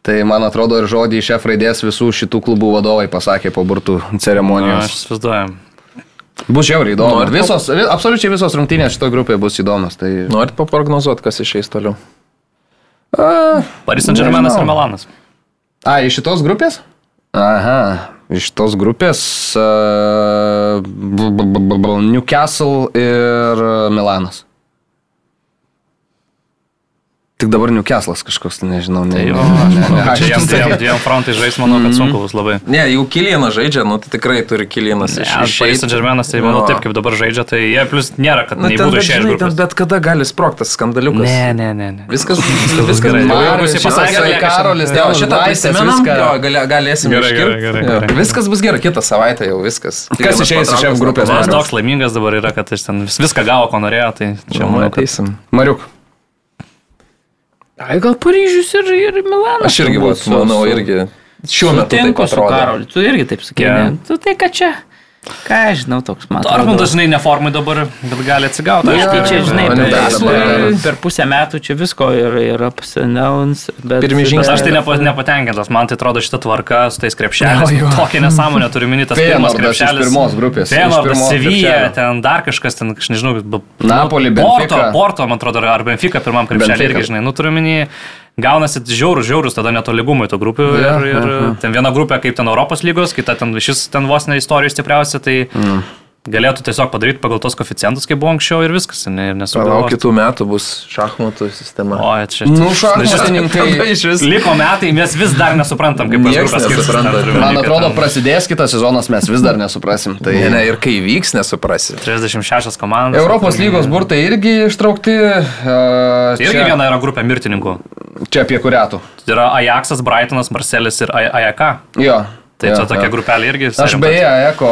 Tai man atrodo ir žodį iš F raidės visų šitų klubų vadovai pasakė po burtų Na, ceremonijos. Aš įsivaizduoju. Bus žiauriai įdomu. Nori Visos, vi- absoliučiai visos rungtynės šitoje grupėje bus įdomios. Tai... Norit paprognozuoti, kas išeis toliau? A, Paris Saint Germainas ir Milanas. A, iš šitos grupės? Aha, iš tos grupės uh, Newcastle ir Milanas. Tik dabar Newcastle'as kažkoks, nežinau, ne. Tai jo, ne, aš ne, ne, kad čia aš- jiem dviem, dviem frontai žais, manau, kad sunku bus labai. Ne, jau Kilianas žaidžia, nu tai tikrai turi Kilianas iš Aš Paris Saint Germainas, tai manau, taip kaip dabar žaidžia, tai jie plus nėra, kad Na, nei ten, būtų bet, bet kada gali sproktas skandaliukas. Ne, ne, ne, ne. Viskas, bus viskas gerai. Jau bus pasakė, Karolis, Teodoras šitą prisimenam, jo, gali, galėsim Gerai, gerai, gerai, gerai. Viskas bus gerai, kitą savaitę jau viskas. Kas išeis iš F grupės, Marius? toks laimingas dabar yra, kad jis ten vis- viską gavo, ko norėjo, tai čia Čia manau. Mariuk. Ai, gal Paryžius ir, ir Milanas. Aš irgi, vat, manau, irgi šiuo metu taip atrodo. Karoliu, tu irgi taip. Jo. ne? Tu tai ką čia? Ką aš žinau, toks man. Dortmundas, žinai, neformai dabar, bet gali atsigauti. Na, tai čia, žinai, per, per, per pusę metų čia visko ir, ir ups and downs. Bet, Pirmi žingsniai. aš tai nepa, nepatenkintas, man tai atrodo šitą tvarką su tais krepšeliais. <laughs> Jo, jo. Tokia nesąmonė turi minėti tas pirmas krepšelis. pirmos grupės, iš Feyenoordas, pirmo Sevilla, ten dar kažkas, ten, aš nežinau, Napoli, Porto, Benfica. Porto, man atrodo, ar Benfica pirmam krepšelį irgi, žinai, nu turiu minėti. Gaunasi žiaurus, žiaurus tada netolygumai tų grupių. Ja, ir ir ja, ja. ten viena grupė kaip ten Europos lygos, kita ten šis ten vos ne istorijos stipriausia, tai mm. Galėtų tiesiog padaryti pagal tos koficientus, kaip buvo anksčiau ir viskas. Ne, Palauk, kitų metų bus šachmatų sistema. O, čia Nu, šachmatininkai. vis. Liko metai, mes vis dar nesuprantam, kaip skirsis. nesupranta. Man atrodo, prasidės kitas sezonas, mes vis dar nesuprasim. Tai Ne, ne, ir kai vyks, nesuprasi. 36 komandos. Europos lygos burtai irgi ištraukti. Uh, Tai irgi viena yra grupė mirtininkų. Čia apie kurią tu. Tai yra Ajaxas, Brightonas, Marcelis ir AJK. Jo. Tai jo, čia tokia grupelė irgi. Aš beje, Eko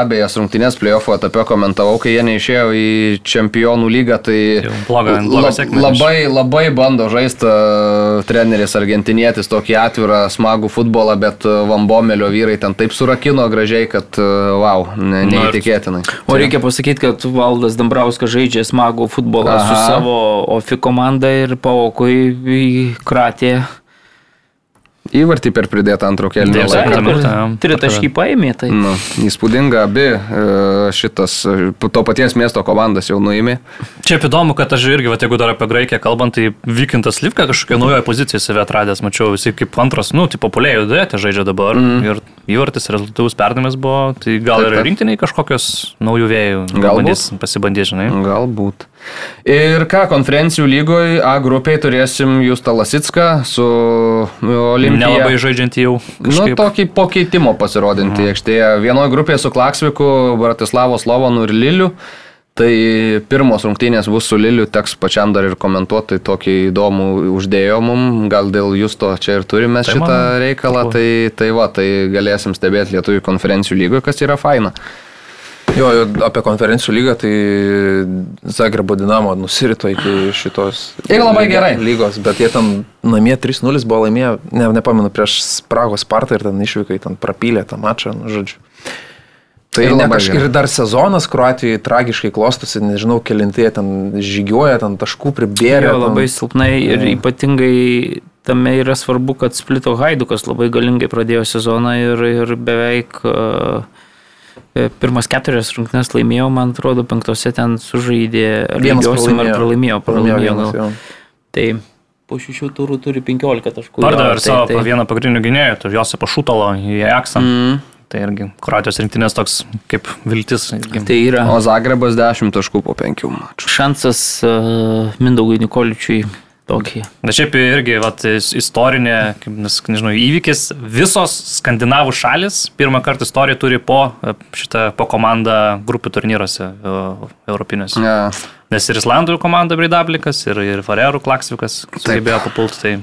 abejas rungtynės playoffo etape komentavau, kai jie neišėjo į čempionų lygą, tai Jau blogą- blogą sėkmę labai, labai bando žaisti uh, treneris argentinietis tokį atvirą, smagų futbolą, bet uh, Vambomelio vyrai ten taip surakino gražiai, kad uh, wow, ne, Nu, neįtikėtinai. O reikia pasakyti, kad Valdas Dambrauskas žaidžia smagų futbolą Aha. su savo OFI komanda ir paukui įkratė. Įvartį per pridėtą jo. Tritaškį paėmė, tai Nu, įspūdinga abi e, šitas e, to paties miesto komandas jau nuėmė. Čia įdomu, kad aš irgi, vat, jeigu dar apie Graikiją kalbant, tai Vykintas Livka kažkokią naują poziciją save atradęs, mačiau, jisai kaip antras, nu, tai populiariai duetė žaidžia dabar. Mm. Ir įvartis rezultatus perdavimas buvo, tai gal Taip, ir taip. rinktiniai kažkokios naujų vėjų. Galbūt. bandys pasibandyti, žinai. Galbūt. Ir ką, konferencijų lygoje A grupiai turėsim Justą Lasitską su Olimpija. Nelabai žaidžiantį jau. Nu, Kažkaip. tokį pokeitimo pasirodinti mm. aikštėje. Vienoje grupėje su Klaksviku, Bratislavos Lovonu ir Liliu. Tai pirmos rungtynės bus su Liliu, teks pačiam dar ir komentuoti, tai tokį įdomų uždėjo mum, gal dėl Justo čia ir turime Tai šitą manau, reikalą, tai, tai va, tai galėsim stebėti lietuvių konferencijų lygoje, kas yra faina. Jo, apie konferencijų lygą, tai Zagrebo Dinamo nusirito iki šitos Ir labai lyga- gerai. lygos, bet jie ten namie 3-0 buvo laimėję, ne, nepamenu, prieš Pragos Spartą ir ten išvykai, ten prapylė tą mačą, nu, žodžiu. Tai Ir kaž... ir dar sezonas Kroatijoje tragiškai klostosi, nežinau, kelintai jie ten žygiuoja, ten taškų pribėrė. jo, ten- labai silpnai ir ypatingai tame yra svarbu, kad Splito Haidukas labai galingai pradėjo sezoną ir, ir beveik uh, pirmas keturias rungtynes laimėjo, man atrodo, penktose ten sužaidė, lygiosim, ar pralaimėjo. pralaimėjo, gal. Tai po šešių turų turi 15 taškų. Pardavė ir savo tai, vieną pagrindinių gynėjų, tu Josipą Šutalo į Ajaxą. Mm. Tai irgi Kroatijos rinktinės toks kaip viltis. Irgi. tai yra O Zagrebas 10 taškų po 5 mačų. šansas uh, Mindaugui Nikoličiui tokį. Na šiaip irgi vat, is- istorinė, kaip, nežinau, įvykis, visos skandinavų šalis pirmą kartą istoriją turi po e, šitą po komandą grupių turnyruose e, europinėse. Ja. Nes ir Islandų komanda Breidablikas, ir, ir Farerų Klaksivikas sugebėjo papulti. Tai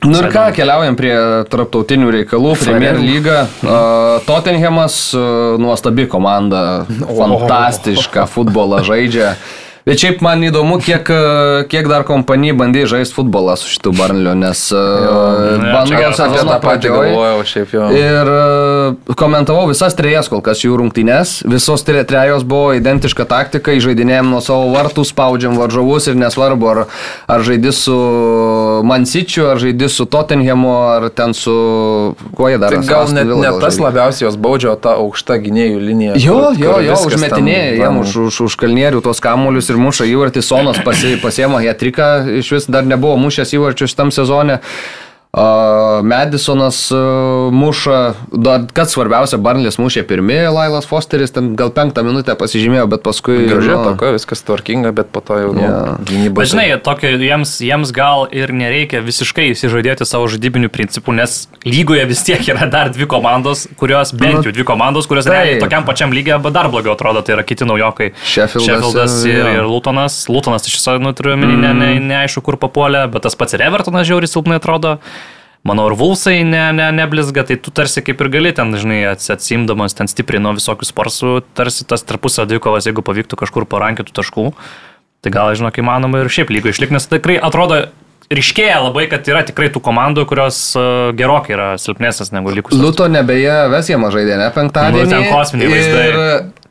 Nu ir ką, keliaujam prie tarptautinių reikalų. Premier lyga. Uh, Tottenhamas, uh, nuostabi komanda, <laughs> fantastišką futbolą žaidžia. Bet šiaip man įdomu, kiek, uh, kiek dar kompanijai bandė žaisti futbolą su šitu Barnliu, nes geras Apie tą patį galvojau, šiaip jau. Ir uh, komentavau visas trejas kol kas jų rungtynes. Visos tre- trejos buvo identiška taktika, žaidinėjom nuo savo vartų, spaudžiam varžovus ir nesvarbu, ar, ar žaidži su Mansičiu, ar žaidži su Tottenhamu, ar ten su... Kuo jie dar? Tai gal net ne tas labiausiai jos baudžia, o ta aukšta gynėjų linija. Jo, kur- jo, kur jo, viskas užmetinėja ten, jam už, už, už kalnierių tos kamuolius ir muša įvartį. Sonas pasi, pasiema hetriką, iš vis dar nebuvo mušęs įvarčių šitam sezone. Madisonas uh, muša, dar, kad svarbiausia, Barnlis mušė pirmie, Lailas Fosteris ten gal penktą minutę pasižymėjo, bet paskui... Gražiai nu, ataka, viskas tvarkinga, bet po to jau nu, Jo. gynyba. Bet žinai, tokio, jiems, jiems gal ir nereikia visiškai įsižadėti savo žaidybinių principų, nes lygoje vis tiek yra dar dvi komandos, kurios, bent jau dvi komandos, kurios realiai tokiam pačiam lygiai, arba dar blogiau atrodo, tai yra kiti naujokai. Sheffieldas Sheffieldas ir- ir, jo. ir Lutonas. Lutonas iš viso, nu, turiu omeny, ne, ne, neaišku, kur papuolė, bet tas pats ir Evertonas žiauriai silpnai atrodo. Manau, ir Vulsai ne, ne, neblizga, tai tu tarsi kaip ir gali ten, žinai, ats- atsimdamas ten stipriai nuo visokių sportų, tarsi tas tarpusio dvikovas, jeigu pavyktų kažkur parankitų taškų, tai gal, žinok, įmanoma ir šiaip lygo išlikti, nes tikrai atrodo, ryškėja labai, kad yra tikrai tų komandų, kurios uh, gerokai yra silpnesnės negu likusios. Luto nebeje Vesjama žaidė, ne penktadienį. Nu, ten kosminiai vaizdai. Ir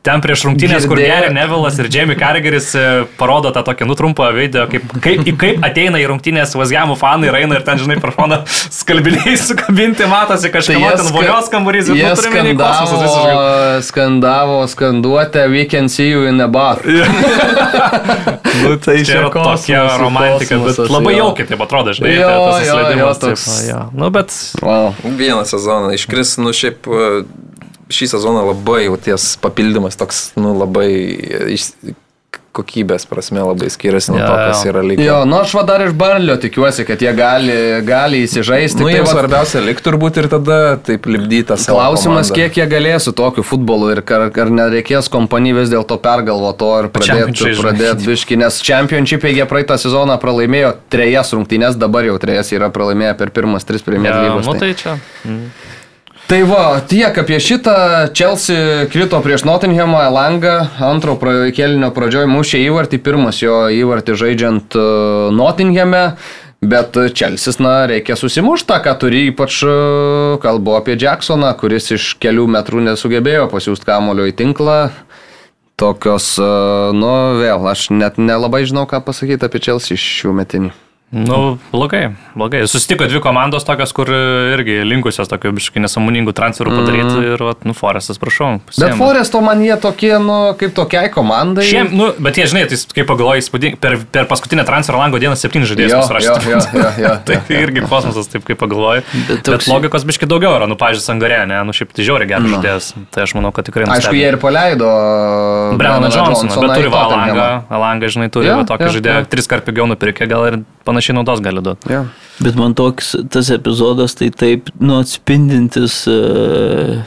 ten prieš rungtynės, kur Girdėjau. Gary Nevilas ir Jamie Carragheris e, parodo tą tokią nutrumpą video, kaip, kaip, kaip ateina į rungtynės Vasgiamų fanai ir eina ir ten, žinai, per foną skalbiniai sukabinti, matosi kažkaip jie ten vonios kambarys, Jie nu, turime skandavo, visiškai. skandavo skanduotę We can see you in a bar. <laughs> nu, tai Čia yra tokia romantika, bet labai jaukiai taip atrodo, žinai, Jo, tai tas jo, įsileidimas, jo, taip, toks- jo. Nu, bet Wow. Vieną sezoną iškris, nu šiaip e, šį sezoną labai jau ties papildymas toks, nu labai iš, kokybės prasme labai skiriasi nuo Jo, to, kas yra likę. Jo, nu aš va dar iš Barlio tikiuosi, kad jie gali, gali įsižaisti. Nu, tai jiems va, svarbiausia likti turbūt ir tada taip lipdyti savo. Klausimas, komandą. kiek jie galės su tokiu futbolu ir ar, ar nereikės kompanijai vis dėlto pergalvo to ir pradėti pradėt biški, nes Championship jie praeitą sezoną pralaimėjo trejas rungtynės, dabar jau trejas yra pralaimėję per pirmas tris Premier ja, lygos. nu, tai. tai čia. Tai va, tiek apie šitą. Chelsea krito prieš Nottinghamą, Langą, antro pra- kėlinio pradžioje mušė įvartį, pirmas jo įvartį žaidžiant uh, Nottinghame. Bet Čelsis, na, reikia susimuštą, ką turi, ypač uh, kalbu apie Jacksoną, kuris iš kelių metrų nesugebėjo pasiūsti kamulio į tinklą. Tokios, uh, nu, vėl, aš net nelabai žinau, ką pasakyti apie Chelsea šių metinį. Nu, blogai, blogai. Susitiko dvi komandos tokios, kur irgi linkusios tokių biškai nesamoningų transferų padaryti mm. ir, vat, nu, Forestas, prašau. Bet pasiėmė. Foresto man jie tokie, nu, kaip tokiai komandai. Šiem, nu, bet jie, žinai, tai kaip pagalvoji, įspūdingai, per, per paskutinę transfer lango dieną septyni žaidėjai Jo, pasirašyti. jo, jo, jo, jo, <laughs> tai jo. irgi kosmosas, taip kaip pagalvoji. Bet, Bet bet toks- logikos biškai daugiau yra, nu, pažiūrėjau, Sangarė, ne, nu, šiaip tai žiauriai geras žaidėjas. Tai aš manau, kad tikrai Aišku, jie ir paleido Brennaną Johnsoną, bet turi va Tottenhamą. Alangą, Alangą, žinai, turi Jo, va tokį jo, žaidėją, jo. tris kart pigiau nupirkė, gal ir panašiai naudos gali duoti. Jo. Bet man toks tas epizodas tai taip, nu, atspindintis uh,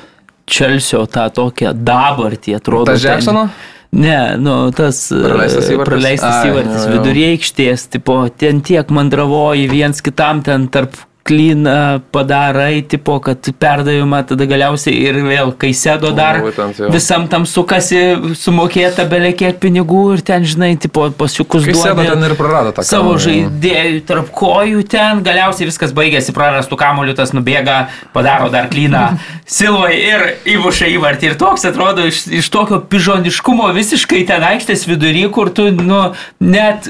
Čelsio tą tokią dabartį, atrodo. Tas Jacksono? Ne, nu, tas e, Praleistas įvartis? praleistas Ai, įvartis jo, jo. vidury aikštės, tipo, ten tiek mandravoji viens kitam ten tarp klyną padarai, tipo, kad perdavimą tada galiausiai ir vėl, kai sėdo dar būtent, jo. visam tam sukasi sumokėta belėkiek pinigų ir ten, žinai, tipo, pasiukus Kai sėdo ten ir prarado tą savo žaidėjų tarp kojų ten, galiausiai viskas baigėsi, prarastų kamuolių, tas nubėga, padaro dar klyną <laughs> Silvai ir įmuša įvartį. Ir toks atrodo iš, iš tokio pižoniškumo visiškai ten aikštės vidury, kur tu, nu, net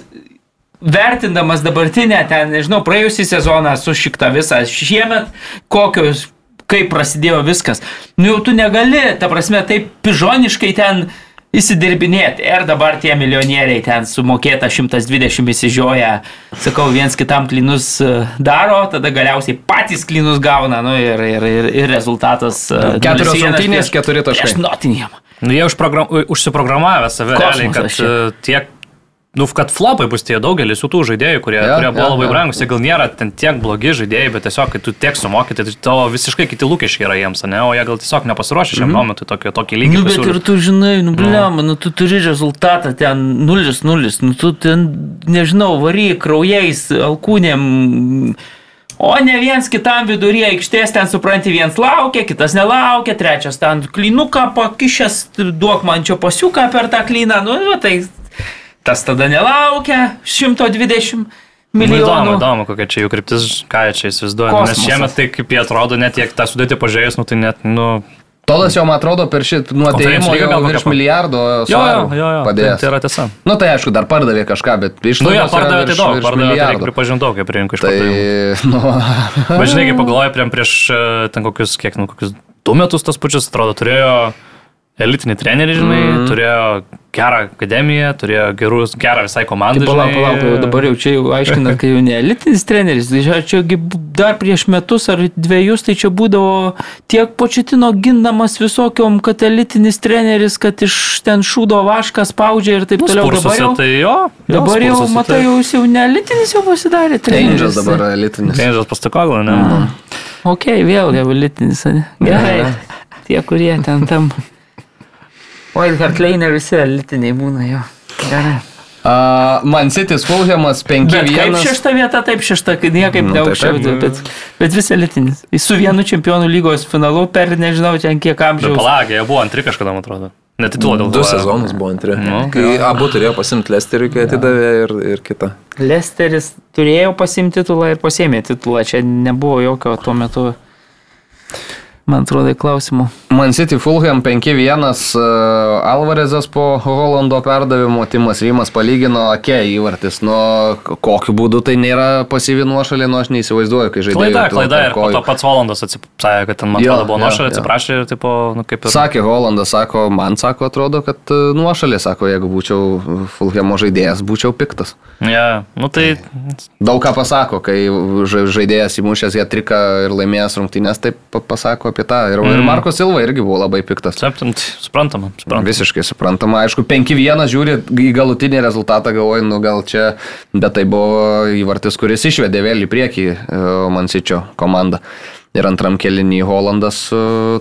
vertindamas dabartinę, ten, nežinau, praėjusį sezoną su šikta visą, šiemet kokios, kaip prasidėjo viskas. Nu jau tu negali, ta prasme, taip pižoniškai ten įsidirbinėti. Ir dabar tie milijonieriai ten sumokėta 120 įsižioja, sakau, viens kitam klinus e, daro, tada galiausiai patys klinus gauna, nu ir, ir, ir, ir rezultatas. e, Keturios 0-1 rungtynės, keturi taškai. Prieš Nottingham. Nu, jie užprogram, užsiprogramavę save Kosmosas realiai, kad e, tiek, nu, kad flopai bus tie daugelis jų tų žaidėjų, kurie, ja, kurie buvo jo, labai jo. brangus, jie gal nėra ten tiek blogi žaidėjai, bet tiesiog, kai tu tiek sumokyti, tai tavo visiškai kiti lūkesčiai yra jiems, ne, o jie gal tiesiog nepasiruošę šiam momentui tokį, tokį lygį. Nu, bet pasiūlyt. ir tu žinai, nu, bliam, nu, tu turi rezultatą ten 0-0, nu, tu ten, nežinau, varyk kraujais, alkūnėm. O ne viens kitam viduryje aikštės ten supranti, viens laukia, kitas nelaukia, trečias ten klinuką pakišęs, duok man čia pasiuką per tą kliną, nu, va, tai tas tada nelaukia 120 Nu, įdomu, milijonų. įdomu, kokia čia jų kryptis, ką čia įsivaizduoja. nu, Nes šiemet tai kaip jie atrodo, net tiek tą sudėti pažiūrėjus, nu tai net, nu... Todas jau, man atrodo, per šit nuo Konferencijų atėjimo lyga jau virš milijardo Jo, jo, svarų jo, jo tai, padėjęs. tai yra tiesa. Nu tai aišku, dar pardavė kažką, bet iš Nu, jie pardavė tai daug, pardavė, tai daug, kaip rinko iš Tai, pardavimų. nu, Bet žinai, kai <laughs> pagalvoju, prieš, prieš e, ten kokius, kiek, nu, kokius du metus tas pačius, atrodo, turėjo elitinį trenerį, žinai, mm. turėjo gerą akademiją, turėjo gerus, gerą visai komandą. Palauk, žinai. palauk, jau dabar jau čia jau aiškina, kad jau ne elitinis treneris. Tai čia- dar prieš metus ar dviejus, tai čia būdavo tiek početino gindamas visokiom, kad elitinis treneris, kad iš ten šūdo vašką spaudžia ir taip Nu, toliau. Dabar jau, tai jo. jo, dabar jau matai, tai- jau jis jau ne elitinis jau pasidarė. Rangers treneris. dabar elitinis. Rangers pastakoglo, ne? Mm. Ok, vėl jau elitinis. ane? Gerai. Tie, kurie ten tam. Wildcard lane visi elitiniai būna jo. Gerai. Uh, Man City's Fulhamas Bet kaip 5-1. šešta vieta, taip šešta, kad niekaip Nu, nu, tai neaukščiau, taip. bet, bet vis elitinis. Jis su vienu čempionų lygos finalu per nežinau, ten kiek Bet amžiaus. palagė, jie buvo antri kažkada, man atrodo. Netitulą dėl Du sezonus buvo antri. Nu, Kai abu turėjo pasimti Lesteriui, kai atidavė ir, ir kitą. Lesteris turėjo pasimti titulą ir pasėmė titulą. Čia nebuvo jokio tuo metu man atrodo, klausimų. Man City Fulham 5-1, uh, Alvarezas po Holando perdavimo, Timas Rymas palygino, ake įvartis, nu kokiu būdu tai nėra pasyvi nuošalė, nu aš neįsivaizduoju, kai žaidėjai. Klaida, klaida ir po to pats Valandas atsipasakė, kad ten man atrodo buvo nuošalė, atsiprašė ir tipo, nu kaip ir... Sakė Holandas, sako, man sako, atrodo, kad uh, nuošalė, sako, jeigu būčiau Fulhamo žaidėjas, būčiau piktas. Ja, nu tai... Daug ką pasako, kai ža- žaidėjas įmušęs ją triką ir laimėjęs rungtynės, tai pa- pasako apie tą. Ir, mm. ir Marko Silva irgi buvo labai piktas. Ten, suprantama, suprantama. Visiškai suprantama. Aišku, 5-1 žiūri į galutinį rezultatą, galvoju, nu gal čia, bet tai buvo įvartis, kuris išvedė vėl į priekį Mansičio komandą. Ir antram kelinį Holandas e,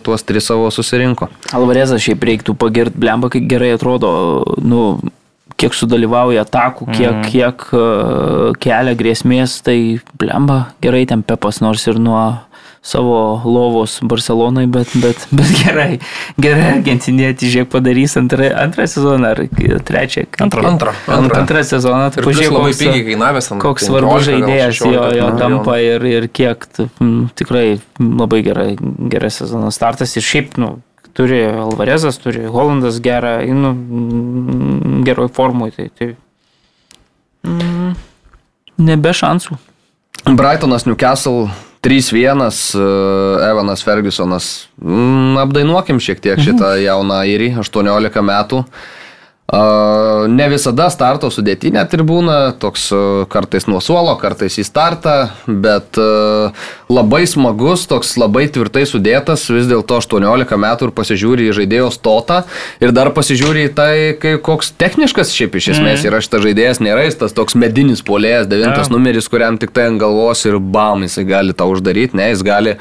tuos tris savo susirinko. Alvarezas šiaip reiktų pagirti, blemba, kaip gerai atrodo, nu, kiek sudalyvauja atakų, kiek, mm. kiek uh, kelia grėsmės, tai blemba gerai ten pepas, nors ir nuo savo lovos Barcelonai, bet, bet, bet gerai, gerai argentinietį, žiūrėk, padarys antrą, antrą sezoną ar trečią. Antrą. Antrą. Antrą, antrą sezoną, tai pažiūrėk, labai koks- pigiai kainavęs ant koks 15 svarbus žaidėjas jo, 16 jo tampa ir, ir kiek m, tikrai labai gerai, geras sezono startas ir šiaip, nu, turi Alvarezas, turi Holandas gerą, nu, geroj formui, tai, tai mm, nebe šansų. Brightonas Newcastle 3-1, e, Evanas Fergusonas. Mm, Apdainuokim šiek tiek šitą jauną airį, 18 metų. Ne visada starto sudėtinė tribūna, toks kartais nuo suolo, kartais į startą, bet labai smagus, toks labai tvirtai sudėtas, vis dėlto 18 metų ir pasižiūri į žaidėjo stotą ir dar pasižiūri į tai, kai, koks techniškas šiaip iš esmės yra šitas žaidėjas, nėra jis tas toks medinis polėjas, devintas Jo. numeris, kuriam tik tai ant galvos ir bam, jisai gali tą uždaryti, ne, jis gali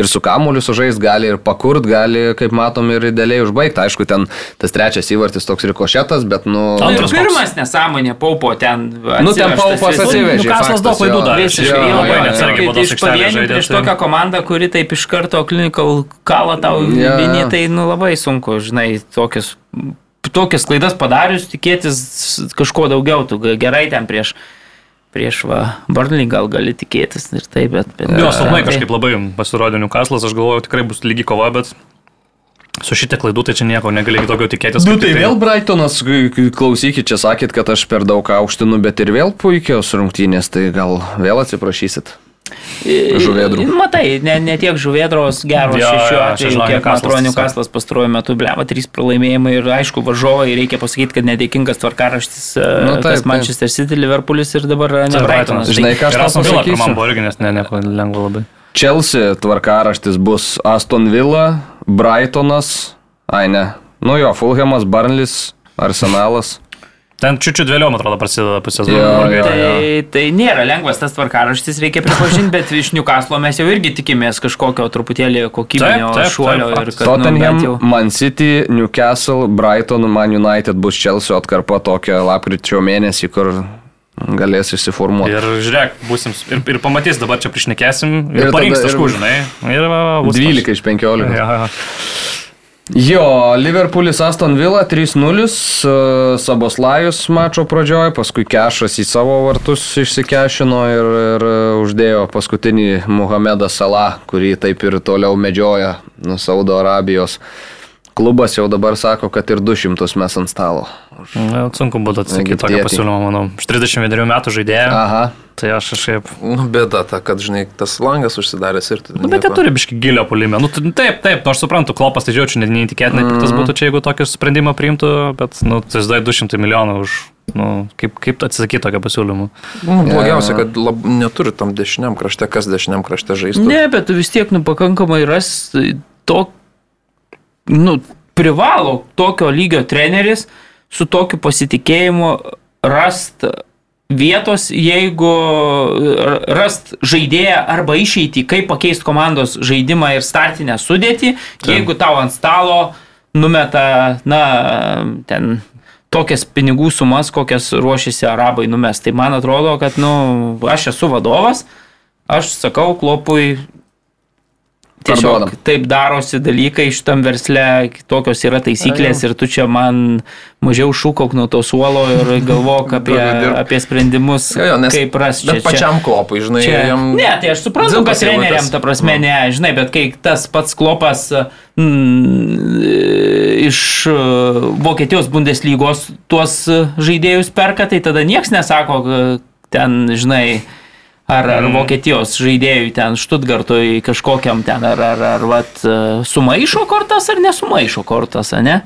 ir su kamuoliu sužais, gali ir pakurt, gali, kaip matom, ir idealiai užbaigti. Aišku, ten tas trečias įvartis toks rikošetas, bet, nu... Ir Antras koks? pirmas nesąmonė, paupo ten. Nu, ten Paupas atsivežė. Newcastle'as faktas, daug klaidų darė. Visiškai labai neatsargiai baudos iš pavienių prieš tai- tokią komandą, kuri taip iš karto klinikal kalą tau Jo, vieni, jo. tai nu, labai sunku, žinai, tokius, tokias klaidas padarius, tikėtis kažko daugiau, tu gerai ten prieš, prieš va, Burnley gal gali tikėtis ir taip, bet... bet Jo, silpnai tai- kažkaip labai pasirodė Newcastle'as, aš galvoju, tikrai bus lygi kova, bet su šitie klaidų tai čia nieko negali daugiau tikėtis. Nu tai tik vėl Brightonas, klausykit, čia sakėt, kad aš per daug aukštinu, bet ir vėl puikios rungtynės, tai gal vėl atsiprašysit. Žuvėdrų. Matai, ne, ne tiek žuvėdros geros jo, čia atveju, žinau, kiek man tiesiog. Newcastle'as pastaruoju metu bleva, trys pralaimėjimai ir aišku, važiuoja, reikia pasakyti, kad nedėkingas tvarkaraštis, Nu, nu, taip, taip. Manchester City, Liverpoolis ir dabar ne Tai Brightonas. Brightonas. Žinai, ką aš tau pasakysiu? pirmam buvo irgi, nes ne, nieko lengvo labai. Chelsea tvarkaraštis bus Aston Villa, Brightonas, ai ne, nu jo, Fulhamas, Burnlis, Arsenalas. Ten čiūčiu vėliau, man atrodo, prasideda pusės jo, Tai, tai nėra lengvas tas tvarkaraštis, reikia pripažinti, bet iš Newcastle mes jau irgi tikimės kažkokio truputėlį kokybinio Taip, taip, šuolio taip, ir kad nu, Tottenham, bent jau... Man City, Newcastle, Brighton, Man United bus Chelsea atkarpa tokia lapkričio mėnesį, kur galės išsiformuoti. Ir žiūrėk, būsim, ir, ir pamatys, dabar čia priešnekėsim Ir ir, parinks ir- taškų, žinai. Ir va, va, bus 12 iš 15. toks. Jo, Liverpoolis Aston Villa 3-0, e, Saboslajus mačo pradžioje, paskui Kešas į savo vartus išsikešino ir, ir uždėjo paskutinį Muhamedą Salah, kurį taip ir toliau medžioja nuo Saudo Arabijos. Klubas jau dabar sako, kad ir 200 mes ant stalo. Ja, sunku būtų atsakyti tokį pasiūlymą, manau. Iš 31 metų žaidėjo. Aha. Tai aš kažkaip. Nu, bėda ta, kad, žinai, tas langas užsidaręs ir. Nu, bet jie turi biški gilio pulimą. Nu, taip, taip, nu, aš suprantu, klopas tai žiaučiu, neįtikėtinai, mm. tas būtų čia, jeigu tokį sprendimą priimtų, bet, nu, tai žinai, 200 milijonų už, nu, kaip, kaip atsakyti tokio pasiūlymo. Nu, blogiausia, kad lab, neturi tam dešiniam krašte, kas dešiniam krašte žaistų. Ne, bet tu vis tiek, nu, pakankamai ras to, nu, privalo tokio lygio treneris su tokiu pasitikėjimu rast vietos, jeigu rast žaidėją arba išeitį, kaip pakeisti komandos žaidimą ir startinę sudėtį, jeigu tau ant stalo numeta, na, ten tokias pinigų sumas, kokias ruošiasi arabai numes. Tai man atrodo, kad, nu, aš esu vadovas, aš sakau klopui, Parduodam. Tiesiog taip darosi dalykai šitam versle, tokios yra taisyklės ir tu čia man mažiau šūkauk nuo to suolo ir galvok <laughs> apie, apie sprendimus, Jo, jo, nes, kaip ras čia. bet pačiam klopui, žinai, Čia, jam... ne, tai aš suprantu, eilutes. treneriam, ta prasme, ne, žinai, bet kai tas pats klopas mm, iš e, Vokietijos Bundeslygos tuos žaidėjus perka, tai tada niekas nesako, e, ten, žinai, ar, ar Vokietijos žaidėjui ten Štutgartui kažkokiam ten, ar, ar, ar vat, e, sumaišo kortas ar nesumaišo kortas, ne?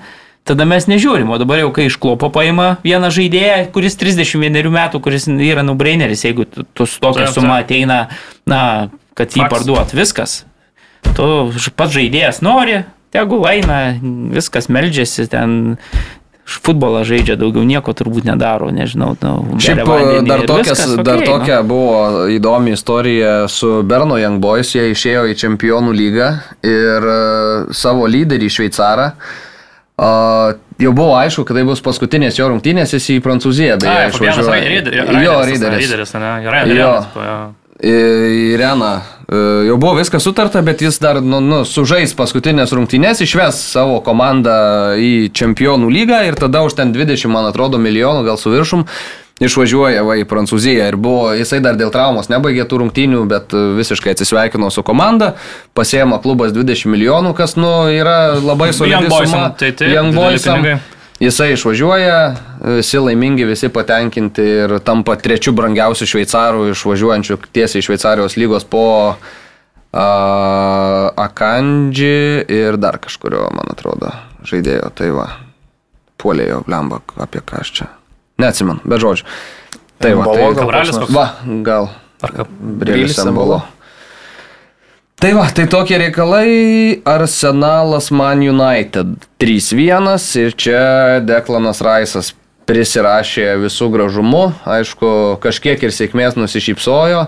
Tada mes nežiūrim, o dabar jau kai iš klopo paima vieną žaidėją, kuris 31 metų, kuris yra nubraineris, jeigu tu, su tokia suma ateina, na, kad jį parduot, viskas. Tu pats žaidėjas nori, tegul eina, viskas meldžiasi, ten futbolą žaidžia, daugiau nieko turbūt nedaro, nežinau. Nu, Šiaip vandenį dar, tokias, viskas, dar okei, nu. tokia buvo įdomi istorija su Berno Young Boys, jie išėjo į čempionų lygą ir e, savo lyderį šveicarą. Uh, jau buvo aišku, kad tai bus paskutinės jo rungtynės, jis į Prancūziją beje. Raideris. Jo, ne? Jo. Raideris. jo. Reną. E, Jau buvo viskas sutarta, bet jis dar nu, nu, sužais paskutinės rungtynės, išves savo komandą į čempionų lygą ir tada už ten 20, man atrodo, milijonų, gal su viršum, išvažiuoja va, į Prancūziją. Ir buvo, jisai dar dėl traumos nebaigė tų rungtynių, bet e, visiškai atsisveikino su komanda, pasėmė klubas 20 milijonų, kas nu, yra labai solidi Young Boysam, tai taip, Young Boysam. pinigai. Jisai išvažiuoja, visi laimingi, visi patenkinti ir tampa trečiu brangiausiu šveicaru išvažiuojančiu tiesiai iš Šveicarijos lygos po uh, Akandži ir dar kažkurio, man atrodo, žaidėjo. Tai va, puolėjo blemba, apie ką aš čia. Neatsimenu, bet žodžiu. Tai va, tai, koks nors? va, gal. Ar ką? Brėlis Brėlis Embolo. Tai va, tai tokie reikalai. Arsenalas Man United 3-1 ir čia Deklanas Raisas prisirašė visų gražumu. Aišku, kažkiek ir sėkmės nusišypsojo.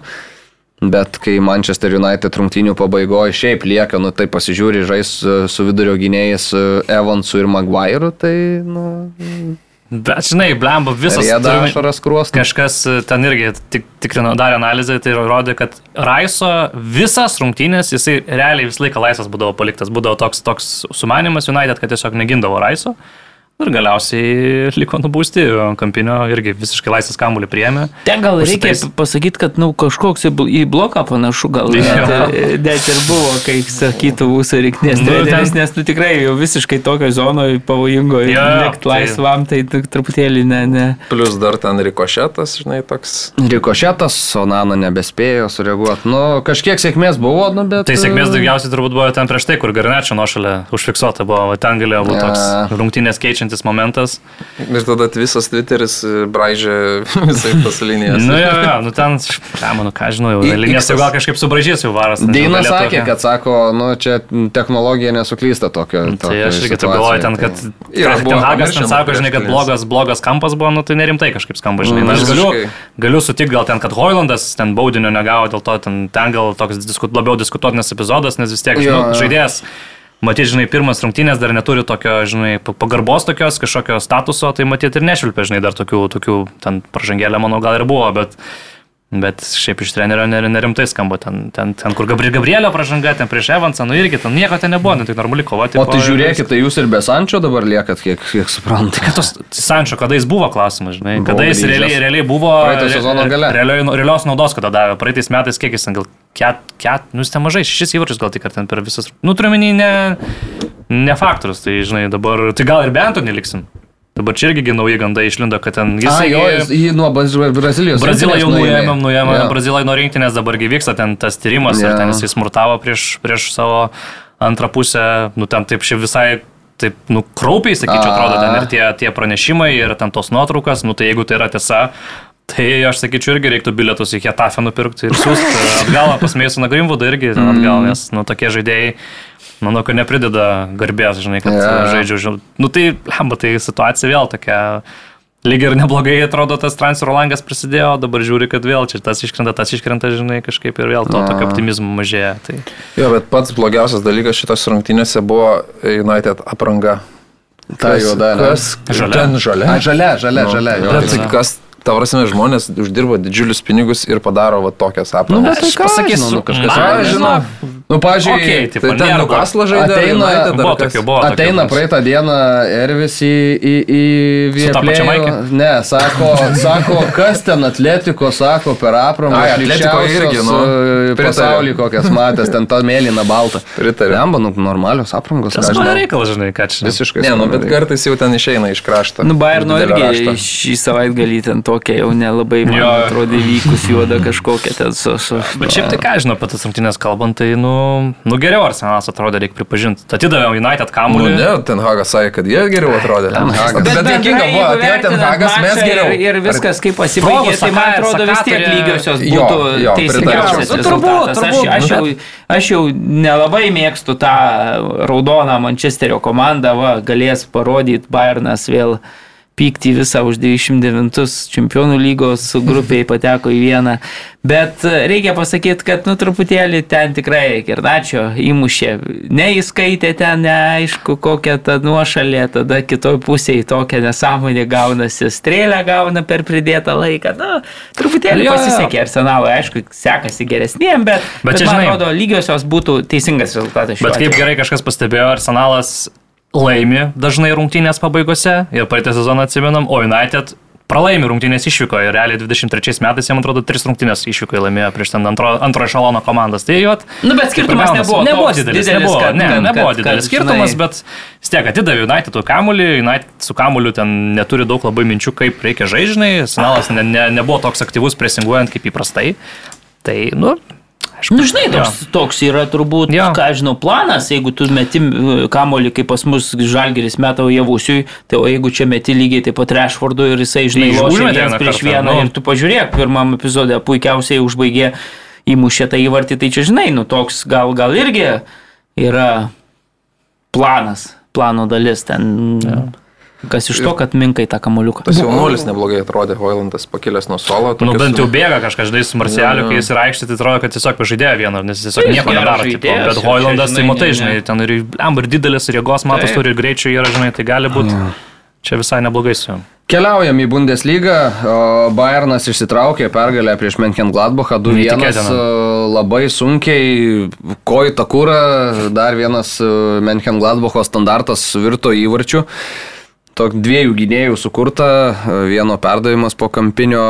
Bet kai Manchester United rungtynių pabaigoje šiaip lieka, nu tai pasižiūri žais e, su vidurio gynėjais e, Evansu ir Maguire'u, tai, nu, Bet žinai, blemba, visas. kruos. Kažkas e, ten irgi tik, tikrino, darė analizę, tai rodė, kad Raiso visas rungtynės, jisai realiai visą laiką laisvas būdavo paliktas, būdavo toks, toks sumanimas United, kad tiesiog negindavo Raiso. Ir galiausiai liko nubūsti, kampinio irgi visiškai laisvas kamuolį priėmė. Ten gal reikia Užsitais- pasakyti, kad nu, kažkoks į bl- į bloką panašu gal Jo. net, net ir buvo, kaip sakytų mūsų reiknės Nu, ten- nes nu, tikrai jau visiškai tokio zonoje pavojingo ir likti tai- laisvam, tai tu- truputėlį ne. ne. Plus dar ten rikošetas, žinai, toks. Rikošetas, Sonana nebespėjo sureaguoti. Nu, kažkiek sėkmės buvo, nu, bet... Tai sėkmės e, daugiausiai turbūt buvo ten prieš tai, kur Garnečio nuošalė užfiksuota buvo, ten galėjo būti toks rungtynės keičiantis momentas. Ir tada visas Twitteris e, braižė <laughs> visai tas linijas. Nu, jo, jo, nu ten, ką manau, ką žinau, jau linijas jau gal kažkaip subražys jau varas. Deina sakė, kad sako, nu, čia technologija nesuklysta tokio. Tai tokioj aš irgi taip galvoju, ten, tai- kad Yra ten buvo Hagas ten sako, žinai, kad blogas, blogas kampas buvo, nu tai nerimtai kažkaip skamba, žinai. Na, aš galiu, galiu sutikti gal ten, kad Hoilandas ten baudinio negavo, dėl to ten, ten gal toks disku, labiau diskutuotinas epizodas, nes vis tiek, žinau, žaidėjas. Matyt, žinai, pirmas rungtynės dar neturi tokio, žinai, pa- pagarbos tokios, kažkokio statuso, tai matyt ir nešvilpia, žinai, dar tokių, tokių ten pražangėlė, manau, gal ir buvo, bet, bet šiaip iš trenerio ner- nerimtai skamba ten, ten, ten kur Gabri Gabrielio pražanga, ten prieš Evansą, nu irgi ten nieko ten nebuvo, nu, tai normali kova. O tai žiūrėkit, tai jūs ir be Sančio dabar liekat, kiek, kiek suprantate. Kad tos Sančio, kada jis buvo klausimas, žinai, Buvo kada jis grįžęs. realiai, realiai buvo. Praeito sezono gale. Realiai, realios naudos, kada davė. Praeitais metais kiek jis ten gal ket, ket, nu jis ten mažai, šešis įvarčius gal tik ten per visas. Nu, turiu menį ne, ne faktorius, tai žinai, dabar, tai gal ir bent to neliksim. Dabar čia irgi gi nauji gandai išlindo, kad ten jis... Jis jo, jis jį nuo Braz- Brazilijos. Brazilą jau nuėmėm, nuėmėm yeah. Brazilai nuo rinktinės, dabar vyksta ten tas tyrimas. Jo. ir ten jis smurtavo prieš, prieš savo antrą pusę, nu ten taip šiaip visai, taip, nu kraupiai, sakyčiau, A. atrodo, ten ir tie, tie pranešimai, ir ten tos nuotraukas, nu tai jeigu tai yra tiesa, tai aš sakyčiau, irgi reiktų bilietus į Hetafę nupirkti ir siūsti atgal pas Meisoną Grimvudą irgi ten atgal, nes, nu, tokie žaidėjai. Manau, kad neprideda garbės, žinai, kad yeah. žaidžiu. žinau. Nu tai, lemba, tai situacija vėl tokia lyg ir neblogai atrodo tas transfero langas prasidėjo, dabar žiūri, kad vėl čia tas iškrenta, tas iškrenta, žinai, kažkaip ir vėl to tokio optimizmo mažėja. Tai... Jo, bet pats blogiausias dalykas šitos rungtynėse buvo United apranga. Ta juoda. Kas? Žalia. Ten žalia. A, žalia, žalia, Nu, žalia. jo, Bet jo. kas, ta prasme, žmonės uždirba didžiulius pinigus ir padaro va tokias Nu, aprangas. bet tai Aš pasakysiu, nu, kažkas yra, žinau. Nu, pažiūrėjau, okay, tipo, Tai ten Newcastle žaidė, Ateina- Buvo kas? tokių, buvo. Ateina tokių. praeitą dieną Ervis į, į, į maike? Ne, sako, sako, kas ten atletiko, sako, per aprangą. Ai, Atletiko irgi, nu, pritariu. Pasaulį kokias matęs, ten ta mėlyna balta. Pritariu. Lemba, nu, normalios aprangos. Tas mano reikalas, žinai, ką čia. Visiškai. Ne, nu, bet kartais jau ten išeina iš krašto. Nu, Bayerno irgi rašto. šį savaitgalį ten tokia jau nelabai, man atrodo, vykus juoda kažkokia ten su... su Bet šiaip tai ką žinau apie tas rungtynės kalbant, tai, nu, nu geriau Arsenalas atrodė, reikia pripažinti. Atidavėm United Nu, kamuolį. ne, ten Hagas sakė, kad jie geriau atrodė. Ten Hagas. Bet, bet dėkinga buvo, atėjo ten Hagas, mes geriau. Ir, ir viskas kaip pasibaigė, tai man atrodo vis tiek lygiosios Jo, būtų jo, teisingiausias. Nu, turbūt, Aš, turbūt, aš, nu, jau, aš jau nelabai mėgstu tą raudoną Mančesterio komandą, va, galės parodyti Bayernas vėl pykti visą už 29 čempionų lygos grupiai <laughs> pateko į vieną. Bet e, reikia pasakyti, kad nu truputėlį ten tikrai Kirnačio įmušė. Neįskaitė ten, neaišku, kokia ta nuošalė, tada kitoj pusėje tokia nesąmonė gaunasi, strėlę gauna per pridėtą laiką. Nu, truputėlį Jo, jo. pasisekė Arsenalui, aišku, sekasi geresniem, bet, Bet bet, čia, man žinai- atrodo, lygiosios būtų teisingas rezultatas. Bet kaip gerai kažkas pastebėjo, Arsenalas laimi dažnai rungtynės pabaigose ir praeitą sezoną atsimenam, o United pralaimi rungtynės išvykoje. Realiai 23 metais, man atrodo, 3 rungtynės išvykoje laimėjo prieš ten antro, antro ešalono komandas. Tai jo. Nu, bet skirtumas nebuvo nebuvo toks didelis. didelis, nebuvo, kad- ne, kad- nebuvo kad- didelis kad, skirtumas, žinai- bet vis tiek atidavė United kamuolį, United su kamuoliu ten neturi daug labai minčių, kaip reikia žaižinai, Arsenalas ne, ne, nebuvo toks aktyvus presinguojant kaip įprastai. Tai, nu, aišku. Nu, žinai, toks, toks yra turbūt, Jo. ką žinau, planas, jeigu tu meti e, kamolį, kaip pas mus žalgeris meta javusiui, tai o jeigu čia meti lygiai taip pat Rešvardu ir jisai, žinai, Tai lošia vienas prieš kartą, vieną nu. ir tu pažiūrėk, pirmam epizode puikiausiai užbaigė įmušė tą įvartį, tai čia, žinai, nu toks gal, gal irgi yra planas, plano dalis ten. Ja. Kas iš to, kad minkai tą kamoliuką. Tas jaunuolis neblogai atrodė, Hoilandas pakilęs nuo suolo. Nu, bent jau bėga kažkas, žinai, su Marcialiu, Jo, jo. kai jis yra aikštė, tai atrodo, kad tiesiog pažaidėjo vieną, nes jis tiesiog Tai nieko nedaro. Tipo, žaidėjas, bet Hoilandas, tai žinai, matai, žinai, ten ir lembar didelis, ir jėgos matas turi, ir greičių yra, žinai, tai gali būti čia visai neblogai su juo. Keliaujam į Bundesliga. o Bayernas išsitraukė pergalę prieš Menken Gladbachą 2-1. Neįtikėtina. e, Labai sunkiai, kojų takūra, dar vienas e, Menken Gladbacho standartas virto įvarčiu. Tok dviejų gynėjų sukurta, vieno perdavimas po kampinio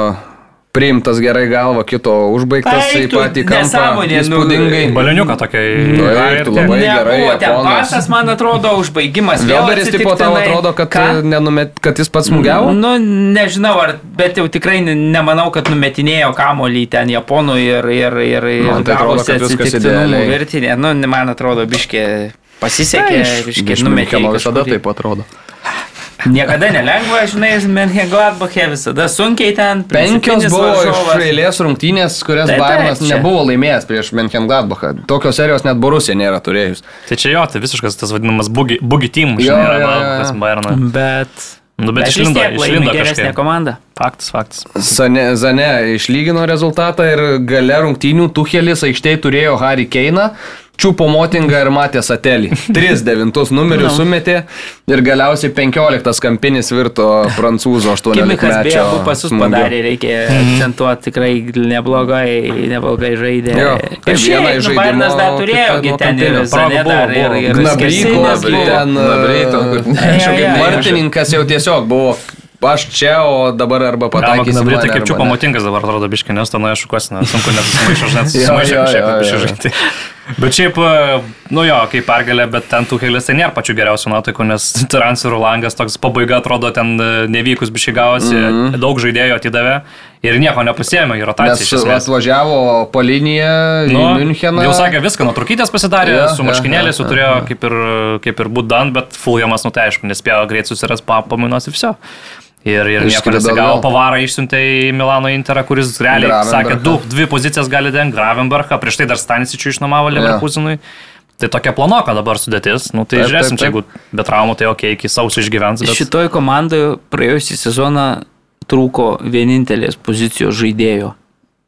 priimtas gerai galva, kito užbaigtas į Eik tu, patį kampą. nesąmonė, nu, Įspūdingai. Baleniuką tokia į... Nu, tu, labai gerai, Nebuvo ten Japonas. pasas, man atrodo, užbaigimas. vėl Vėlberis tipo tau atrodo, kad, nenumet, kad jis pats smūgiavo? Nu, nežinau, ar, bet jau tikrai ne- nemanau, kad numetinėjo kamolį ten Japonų ir, ir, ir, ir Man tai atrodo, kad viskas idealiai. virtinė. Nu, man atrodo, biškė pasisekė, biškė Iš numetė. Miuncheno į visada taip atrodo. Niekada nelengva, žinai, Menhengladbachė visada sunkiai ten. Penkios buvo iš varžovas. eilės rungtynės, kurias Taip, taip, Bayernas čia. nebuvo laimėjęs prieš Menchengladbachą. Tokios serijos net Borusija nėra turėjus. Tai čia jo, tai visiškas tas vadinamas bugi, bugi team, žinai, jo, yra kas Bayerno. Bet. Nu, bet vis išlindo, išlindo geresnė komanda. Faktas, faktas. Zane, Zane išlygino rezultatą ir gale rungtynių Tuchelis aikštėje turėjo Harry Keiną, čiupo motingą ir matė satelį. <laughs> 3-9 numerius sumetė ir galiausiai 15 kampinis virto prancūzo 18 Kimikas beje, mečio. abu pasus padarė, reikia akcentuoti, tikrai neblogai, neblogai žaidė. Jo, ir vieną iš nu, žaidimo, Bayernas dar turėjo, ten ir kampinio. Zanė Progų dar buvo, ir, ir buvo. ten, jo. Vartininkas jau tiesiog buvo. Aš čia, o dabar arba pataikysiu. Britai mane kaip arba čiupo ne. motingas dabar atrodo biški, nes ten aš šukuosi, sunku net net susimaišo jo, kažkiek jo, biški jo. žaisti. Bet šiaip, e, nu jo, kaip pergalė, bet ten tų kelias tai nėra pačių geriausių nuotaikų, nes <laughs> transferų langas toks pabaiga atrodo ten e, nevykus biški gavosi, mm. -hmm. daug žaidėjų atidavė ir nieko nepasėmė į rotaciją. Esmės. atvažiavo po liniją į Nu, Müncheną. Jau sakė, viską nuo trukytės pasidarė, ja, su marškinėliais jau jo, turėjo jo. kaip ir, kaip ir būt dan, bet Fuljamas, nu tai aišku, nespėjo greit susiras pa- pamainos ir viso. Ir, ir nieko nesigavo, pavarą išsiuntė į Milano Interą, kuris realiai sakė, du, dvi pozicijas gali dengti, Gravenbergą, prieš tai dar Stanisičių išnuomavo Leverkusenui. Tai tokia planoka dabar sudėtis, nu tai Taip, žiūrėsim, taip, čia jeigu be traumų, tai ok, iki sausio išgyvens. Bet... Šitoj komandoje praėjusį sezoną trūko vienintelės pozicijos žaidėjo.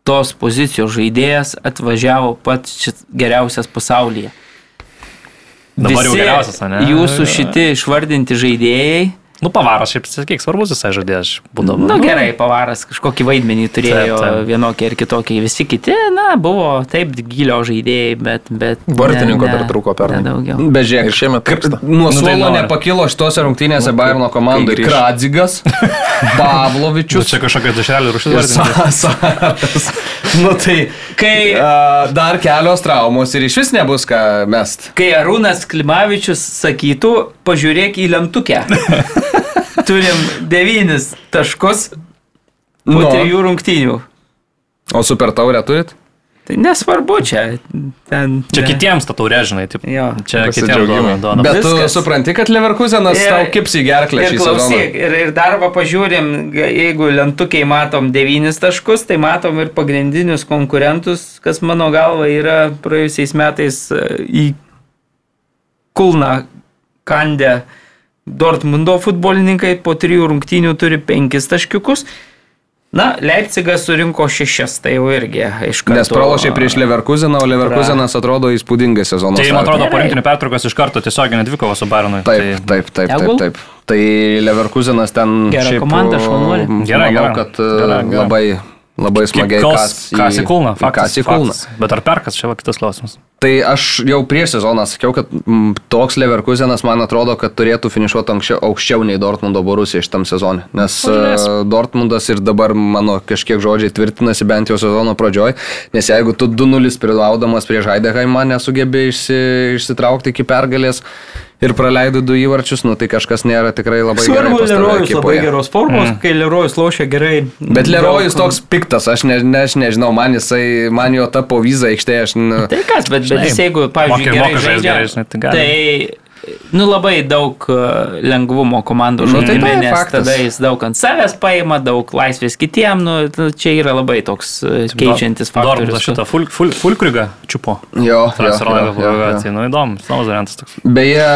Tos pozicijos žaidėjas atvažiavo pats geriausias pasaulyje. Dabar jau Visi geriausias, ane? Jūsų šitie išvardinti žaidėjai Nu, pavaras šiaip, sakyk, svarbus visai žaidėjas būdavo. Na nu, gerai, pavaras kažkokį vaidmenį turėjo, Taip, taip. vienokį ir kitokį. Visi kiti, na, buvo taip gilio žaidėjai, bet... bet Vartininko dar trūko pernai. Daugiau. Ir Bežiūrėk, šiemet trūksta. Nuo Nu, tai suolo nepakilo šitose rungtynėse Bayerno komandai kai grįš. Kradzigas, Nu, <laughs> Pavlovičius. čia kažkokia dušelė rušis ir. Saras. Nu tai, Kai, <laughs> a, dar kelios traumos ir iš vis nebus ką mest. kai Arūnas Klimavičius sakytų, pažiūrėk į lemtukę. <laughs> Turim devynis taškus po Nu. trijų rungtynių. O super taurę turit? Tai nesvarbu čia. Ten, Čia ne. kitiems ta taurė, žinai, taip. Jo. Čia kitiems Pasidžiaugimai. duoda. duoda. Bet tu viskas. supranti, kad Leverkusenas Ir- tau kips į gerklę Ir šį sezoną. klausyk, ir, ir dar va pažiūrim, jeigu lentukiai matom devynis taškus, tai matom ir pagrindinius konkurentus, kas mano galva yra praėjusiais metais e, į Kulną kandę Dortmundo futbolininkai po trijų rungtynių turi penkis taškiukus. Na, Leipzigas surinko šešias, tai jau irgi iš karto. Nes pralošė prieš Leverkuseną, o Leverkusenas atrodo įspūdingai sezoną. Tai, man atrodo, Gerai. po rinkinių pertraukos iš karto tiesioginė dvikova su Baronui. Taip, taip, taip, taip, Tegul. taip. Tai Leverkusenas ten Gera šiaip, komanda, šaunuolė. Gera, manau, gera. kad e, Gera, gera. labai, labai smagiai Kas, į Kulną, faktas. Kas į Kulną. Bet ar perkas, čia va kitas klausimas. Tai aš jau prieš sezoną sakiau, kad mm, toks Leverkusenas man atrodo, kad turėtų finišuoti anksčiau, aukščiau nei Dortmundo Borusija šitam sezonui. Nes Pažiūrės. uh, Dortmundas ir dabar mano kažkiek žodžiai tvirtinasi bent jau sezono pradžioj. Nes jeigu tu 2-0 prilaudamas prieš Heideheimą nesugebė išsi, išsitraukti iki pergalės ir praleidai du įvarčius, nu tai kažkas nėra tikrai labai gerai. Svarbu, Lerojus labai geros formos, mm. kai Lerojus lošia gerai. Bet Lerojus daug- toks piktas, aš, ne, ne, aš nežinau, man jisai, man jo ta povyza aikštėje, aš... Nu, Tai kas, bet, bet jis jeigu, pavyzdžiui, gerai moka žaist žaidžia, gerai, žinai, tai gali. tai nu, labai daug e, lengvumo komandų Nu, tai žaidime, taip, nes faktas. tada jis daug ant savęs paima, daug laisvės kitiem, nu, t- čia yra labai toks e, keičiantis Dortmundas faktorius. šitą ful, ful, Fulkrigą čiupo. jo, pabaigoje. jo. Tai, nu, įdomu, įdomus variantas toks. Beje,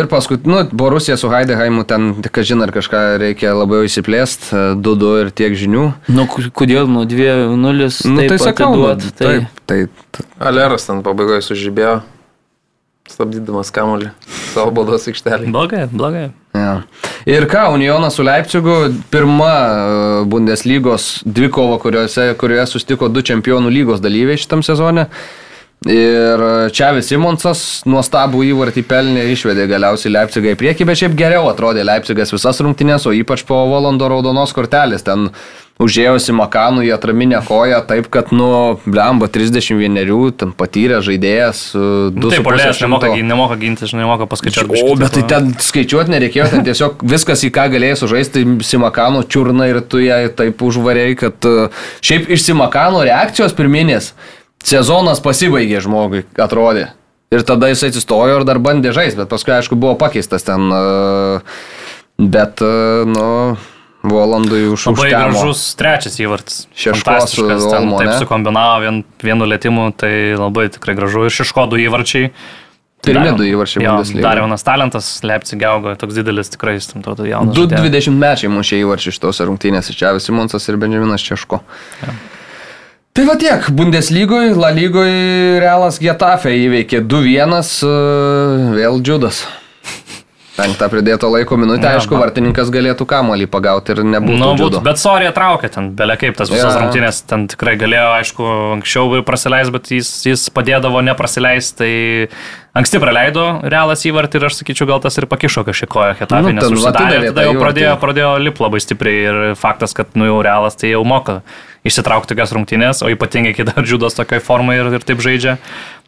ir paskui, nu, Borusija su Heideheimu ten, kažin ar kažką reikia labiau įsiplėst, 2-2 ir tiek žinių. Nu, kodėl nuo 2-0 Nu, taip tai sakau, nu, atiduot, tai, taip, tai, tai, Aleras ten pabaigoje sužibėjo, stabdydamas kamuolį savo baudos aikštelį. Blogai, blogai. ja. Ir ką, Unionas su Leipcigu, pirma e, Bundeslygos dvikova, kuriuose, kurioje sustiko du čempionų lygos dalyviai šitam sezone. Ir Čiavis Simonsas nuostabų įvartį pelnė, išvedė galiausiai Leipzigą į priekį, bet šiaip geriau atrodė Leipzigas visas rungtynės, o ypač po Volando raudonos kortelės. Ten užėjusi Makanų į atraminę koją, taip kad, nu, blemba 31, ten patyrė žaidėjas. Nu, Taip, polės nemoka, nemoka ginti, žinai, nemoka paskaičiuoti. O, bet tai ten skaičiuoti nereikėjo, ten tiesiog viskas į ką galėjai sužaisti, Simakano čiurna ir tu ją taip užvarėjai, kad e, šiaip iš Simakano reakcijos pirminės sezonas pasibaigė žmogui, atrodė. Ir tada jis atsistojo ir dar bandė žaisti, bet paskui, aišku, buvo pakeistas ten. e, Bet, e, nu, Volandui už Labai užtemo. gražus trečias įvartis. Su ten taip sukombinavo vien, vienu lėtimu, tai labai tikrai gražu. Ir šeškodų įvarčiai. Pirmi du įvarčiai Bundeslygoje. Dar vienas talentas, Leipzig augo, toks didelis tikrai, atrodo jaunas. Du žaidėjas. 20 mečiai mušė įvarčių šitose rungtynėse, Čiavis Simonsas ir Benjaminas Češko. Tai va tiek, Bundeslygoje, La lygoje Realas Getafe įveikė 2-1, e, vėl Džudas. Penktą pridėto laiko minutę, Jo, aišku, man- vartininkas galėtų kamuolį pagauti ir nebūtų Nu, būtų, bet sorija traukė ten, belia kaip tas visas Jo. rungtynės, ten tikrai galėjo, aišku, anksčiau ir prasileis, bet jis, jis padėdavo neprasileis, tai anksti praleido realas įvartį ir aš sakyčiau, gal tas ir pakišo kažkiek koją Hetafį, Nu, nes užsidarė, tada jau pradėjo, pradėjo lip labai stipriai ir faktas, kad nu jau realas tai jau moka išsitraukti tokias rungtynės, o ypatingai kai dar džudas tokiai formai ir, ir taip žaidžia.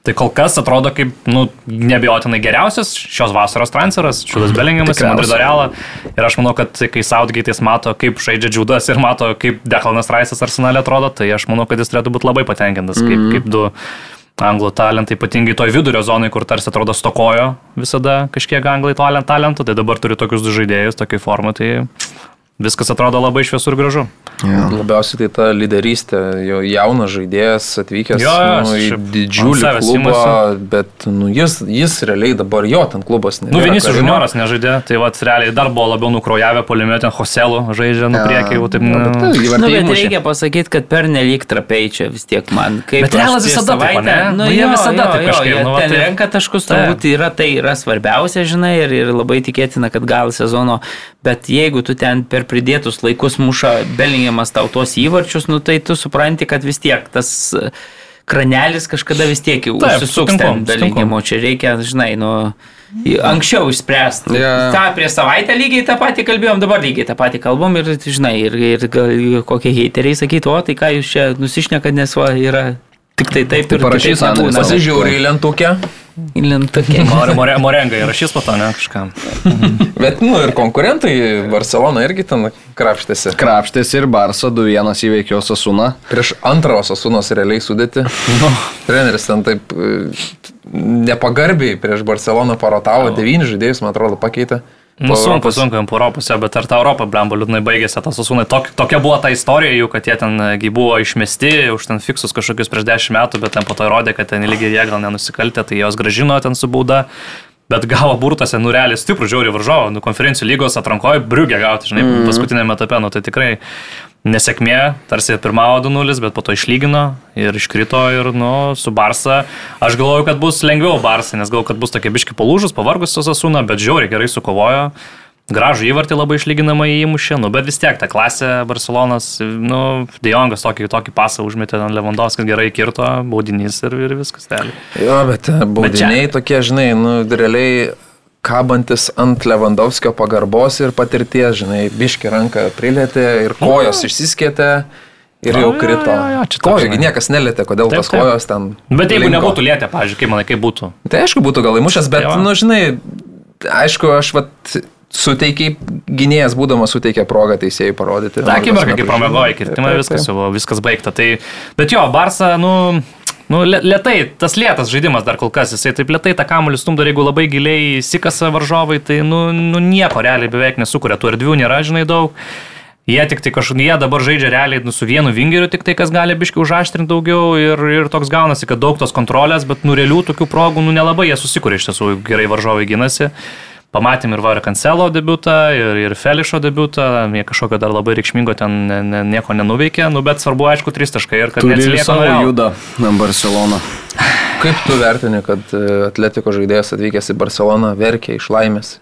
Tai kol kas atrodo kaip, nu, nebejotinai geriausias šios vasaros transferas, Džudas Belingiamas į Madrido Realą. Ir aš manau, kad kai Southgate'is mato, kaip žaidžia Džudas ir mato, kaip Declanas Raisas arsenalė atrodo, tai aš manau, kad jis turėtų būti labai patenkintas, kaip, Mhm. kaip du anglų talentai, ypatingai toj vidurio zonai, kur tarsi atrodo stokojo visada kažkiek anglai talent- talentų, tai dabar turi tokius du žaidėjus, tokiai formą, tai viskas atrodo labai šviesu ir gražu. Ja. Labiausiai tai ta lyderystė, jo jaunas žaidėjas atvykęs Jo, jo, nu, į didžiulį klubą, imasi. bet nu, jis, jis realiai dabar jo ten klubas. Nu, nebėra Vinicius Karimo. junioras nežaidė, tai va, realiai dar buvo labiau nukraujavę polime, ten Hoselų žaidžia nu priekį, jau taip, Nu, bet nu, tai Nu, bet įmušė. reikia pasakyti, kad per nelik trapiai čia vis tiek man. Kaip Bet Realas visada taip, ane? Nu, Nu, jie jo, visada jo, taip jo, kažkaip, jie nu, va, Ten taip. renka taškus, turbūt yra tai yra svarbiausia, žinai, ir, ir labai tikėtina, kad gal sezono. Bet jeigu tu ten per pridėtus laikus muša Belingiamas tau tos įvarčius, nu tai tu supranti, kad vis tiek tas e, kranelis kažkada vis tiek užsisuks ten. Belingimo. Čia reikia, žinai, nu. Anksčiau išspręsti. Jo. Ką prieš savaitę lygiai tą patį kalbėjom, dabar lygiai tą patį kalbam ir, žinai, ir, ir gal kokie heiteriai sakytų, o tai ką jūs čia nusišnekat, nes va yra tik tai taip Tai ir parašys Andrius, nebūna. Pasižiūri į lentukę, Lentukė. <laughs> More, more, morenga įrašys po to, ne kažkam. <laughs> bet nu ir konkurentai Barcelona irgi ten krapštėsi. Krapštės ir Barso 2-1 įveikė Sasuna. Prieš antrą Sasunos realiai sudėti. Nu, Treneris ten taip e, nepagarbiai prieš Barceloną parotavo, devyni žaidėjus, man atrodo, pakeitė. Nu, Po sunku, Europos- sunku, po Europos, jo, bet ar ta Europa, blemba, liūdnai baigėsi, tas susūnai. Tok, tokia buvo ta istorija jų, kad jie ten e, buvo išmesti už ten fiksus kažkokius prieš dešimt metų, bet ten po to įrodė, kad ten lygiai jie gal nenusikaltė, tai jos gražino ten su bauda. Bet gavo burtose, nu realiai stiprų žiaurį varžovą, nu konferencijų lygos atrankoje briugę gauti, žinai, mm. paskutinėme etape, nu tai tikrai nesėkmė, tarsi pirmavo 2-0, bet po to išlygino ir iškrito ir, nu, su Barsa. Aš galvoju, kad bus lengviau Barsa, nes galvoju, kad bus tokie biški palūžus, pavargus su Sasūna, bet žiauriai gerai sukovojo. Gražų įvartį labai išlyginamą įmušė, nu, bet vis tiek ta klasė Barcelonas, nu, Dejongas tokį, tokį pasą užmetė ant Lewandowskis gerai kirto, baudinys ir, ir viskas. Realiai. Jo, bet e, baudiniai tokie, žinai, nu, realiai kabantis ant Lewandowskio pagarbos ir patirties, žinai, biški ranką prilėtė ir kojos išsiskėtė ir jau krito. Kojų žinai. niekas nelėtė, kodėl Taip, tas taip. kojos ten. Bet jeigu linko. nebūtų lietę, pažiūrėjau, kaip manai, kaip būtų. Tai aišku, būtų gal įmušęs, bet, Jo. nu, žinai, aišku, aš vat suteikiai, gynėjas būdamas suteikė progą teisėjai parodyti. Ta akimirka, kai pramiegoji, kirtimai, viskas jau buvo, viskas baigta. Tai, bet jo, Barsa, nu, nu, lietai, tas lėtas žaidimas dar kol kas, jisai taip lietai tą kamuolį stumdo, jeigu labai giliai įsikasa varžovai, tai, nu, nu nieko realiai beveik nesukuria, tų erdvių nėra, žinai, daug. Jie tik tai kažkokie, jie dabar žaidžia realiai nu, su vienu vingeriu, tik tai kas gali biški užaštrinti daugiau ir, ir toks gaunasi, kad daug tos kontrolės, bet nu realių tokių progų, nu nelabai jie susikuria iš tiesų, gerai varžovai gynasi. Pamatėm ir Vario Cancelo debutą, ir, ir Felišo debutą, jie kažkokio dar labai reikšmingo ten ne, ne, nieko nenuveikė, nu bet svarbu, aišku, trys taškai ir kad neatsilieka nuo juda Barcelona. Kaip tu vertini, kad e, atletiko žaidėjas atvykęs į Barceloną verkia iš laimės?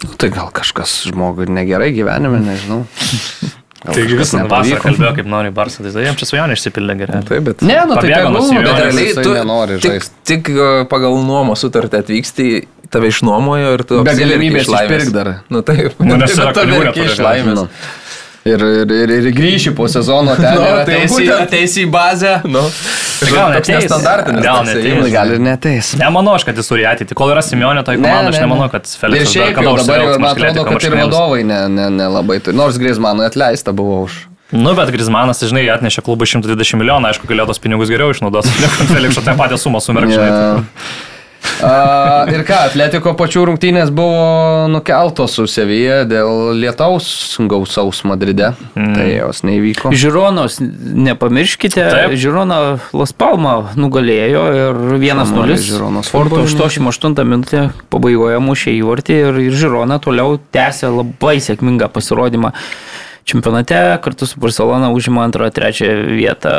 Nu, Tai gal kažkas žmogui negerai gyvenime, nežinau. Gal Taigi visą vasarą nepavyko. kalbėjo, kaip nori Barsą, tai jiems čia svajonė išsipildė gerai. Taip, bet... Ne, nu tai Pabėgo tegul, nuo bet Simeonės, realiai tu nenori tik, žaisti. tik e, pagal nuomą sutartį atvyksti, tave išnuomojo ir tu... Be galimybės iš laimės. išpirkt dar. Nu taip, Nu, nes bet yra tu kliūrė verki iš tokia, laimės. Nu. Ir, ir, ir, ir grįši po sezono ten, Nu, ir tai ateisi, ateisi į bazę. Nu, gal toks neateis. nestandartinis. Gal įėjimas. Gal ir neteis. Nemanau, aš, kad jis turi ateitį. Kol yra Simeonė toj Ne, komandai, aš ne, nemanau, ne. kad Ir Felixas dar šiaip kada jau dabar jau, man atrodo, kad ir vadovai nelabai ne, ne, turi. Nors Grismanui atleista buvo už. Nu, bet Grismanas, žinai, atnešė klubui 120 milijonų, aišku, galėjo tos pinigus geriau išnaudoti, <laughs> negu Felixo tą patį sumą sumerkžinai. Ja. A, ir ką, Atletiko pačių rungtynės buvo nukeltos su Sevija dėl lietaus gausaus Madride. Mm. Tai jos neįvyko. Žiūronos, nepamirškite, Taip. Žiūrono Las Palma nugalėjo ir 1-0. Kamuolį Žironos Porto futbolininkai. 88 minutę pabaigoje mušė įvartį ir, ir Žirona toliau tęsė labai sėkmingą pasirodymą. Čempionate kartu su Barcelona užima antrą, trečią vietą.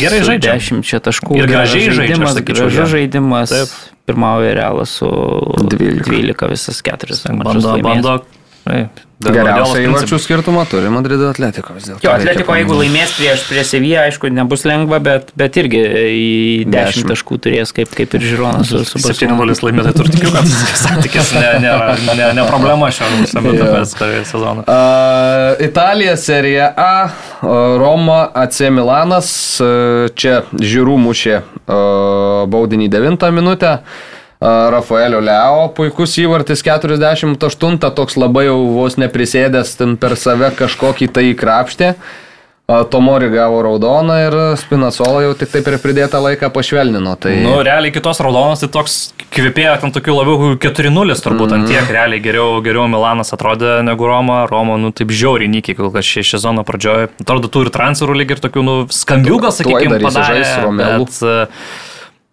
Gerai žaidžia. 10 taškų. Ir gražiai žaidžia, žaidimas, gražus žaidimas. Taip. Pirmauja realas su 12. 12 visas keturis. Bando, bando. Taip, dėl Geriausią įvarčių skirtumą turi Madrido Atletiko vis dėlto. Jo, Atletiko, jeigu laimės prieš, prieš Seviją, aišku, nebus lengva, bet, bet irgi į 10 Dešimt. taškų turės, kaip, kaip ir Žironas su, su 7-0 laimėtai turtikiu, kad santykis ne, nėra ne, ne problema šio visame Jo. etape sezono. Uh, Italija, Serija A, Roma, AC Milanas, čia žiūrų mušė uh, baudinį 9 minutę. Uh, Rafaelio Leo, puikus įvartis 48, toks labai jau vos neprisėdęs ten per save kažkokį tai krapštė. Uh, Tomori gavo raudoną ir Spinacola jau tik tai per pridėtą laiką pašvelnino. Tai... Nu, realiai kitos raudonos, tai toks kvipėjo ten tokių labiau 4-0 turbūt, mm. ant tiek realiai geriau, geriau Milanas atrodė negu Roma. Roma, nu taip žiauriai nykiai, kol kas šį sezoną pradžioje. Atrodo, turi transferų lyg ir tokių, nu, skambių gal sakykime, padarė. Bet,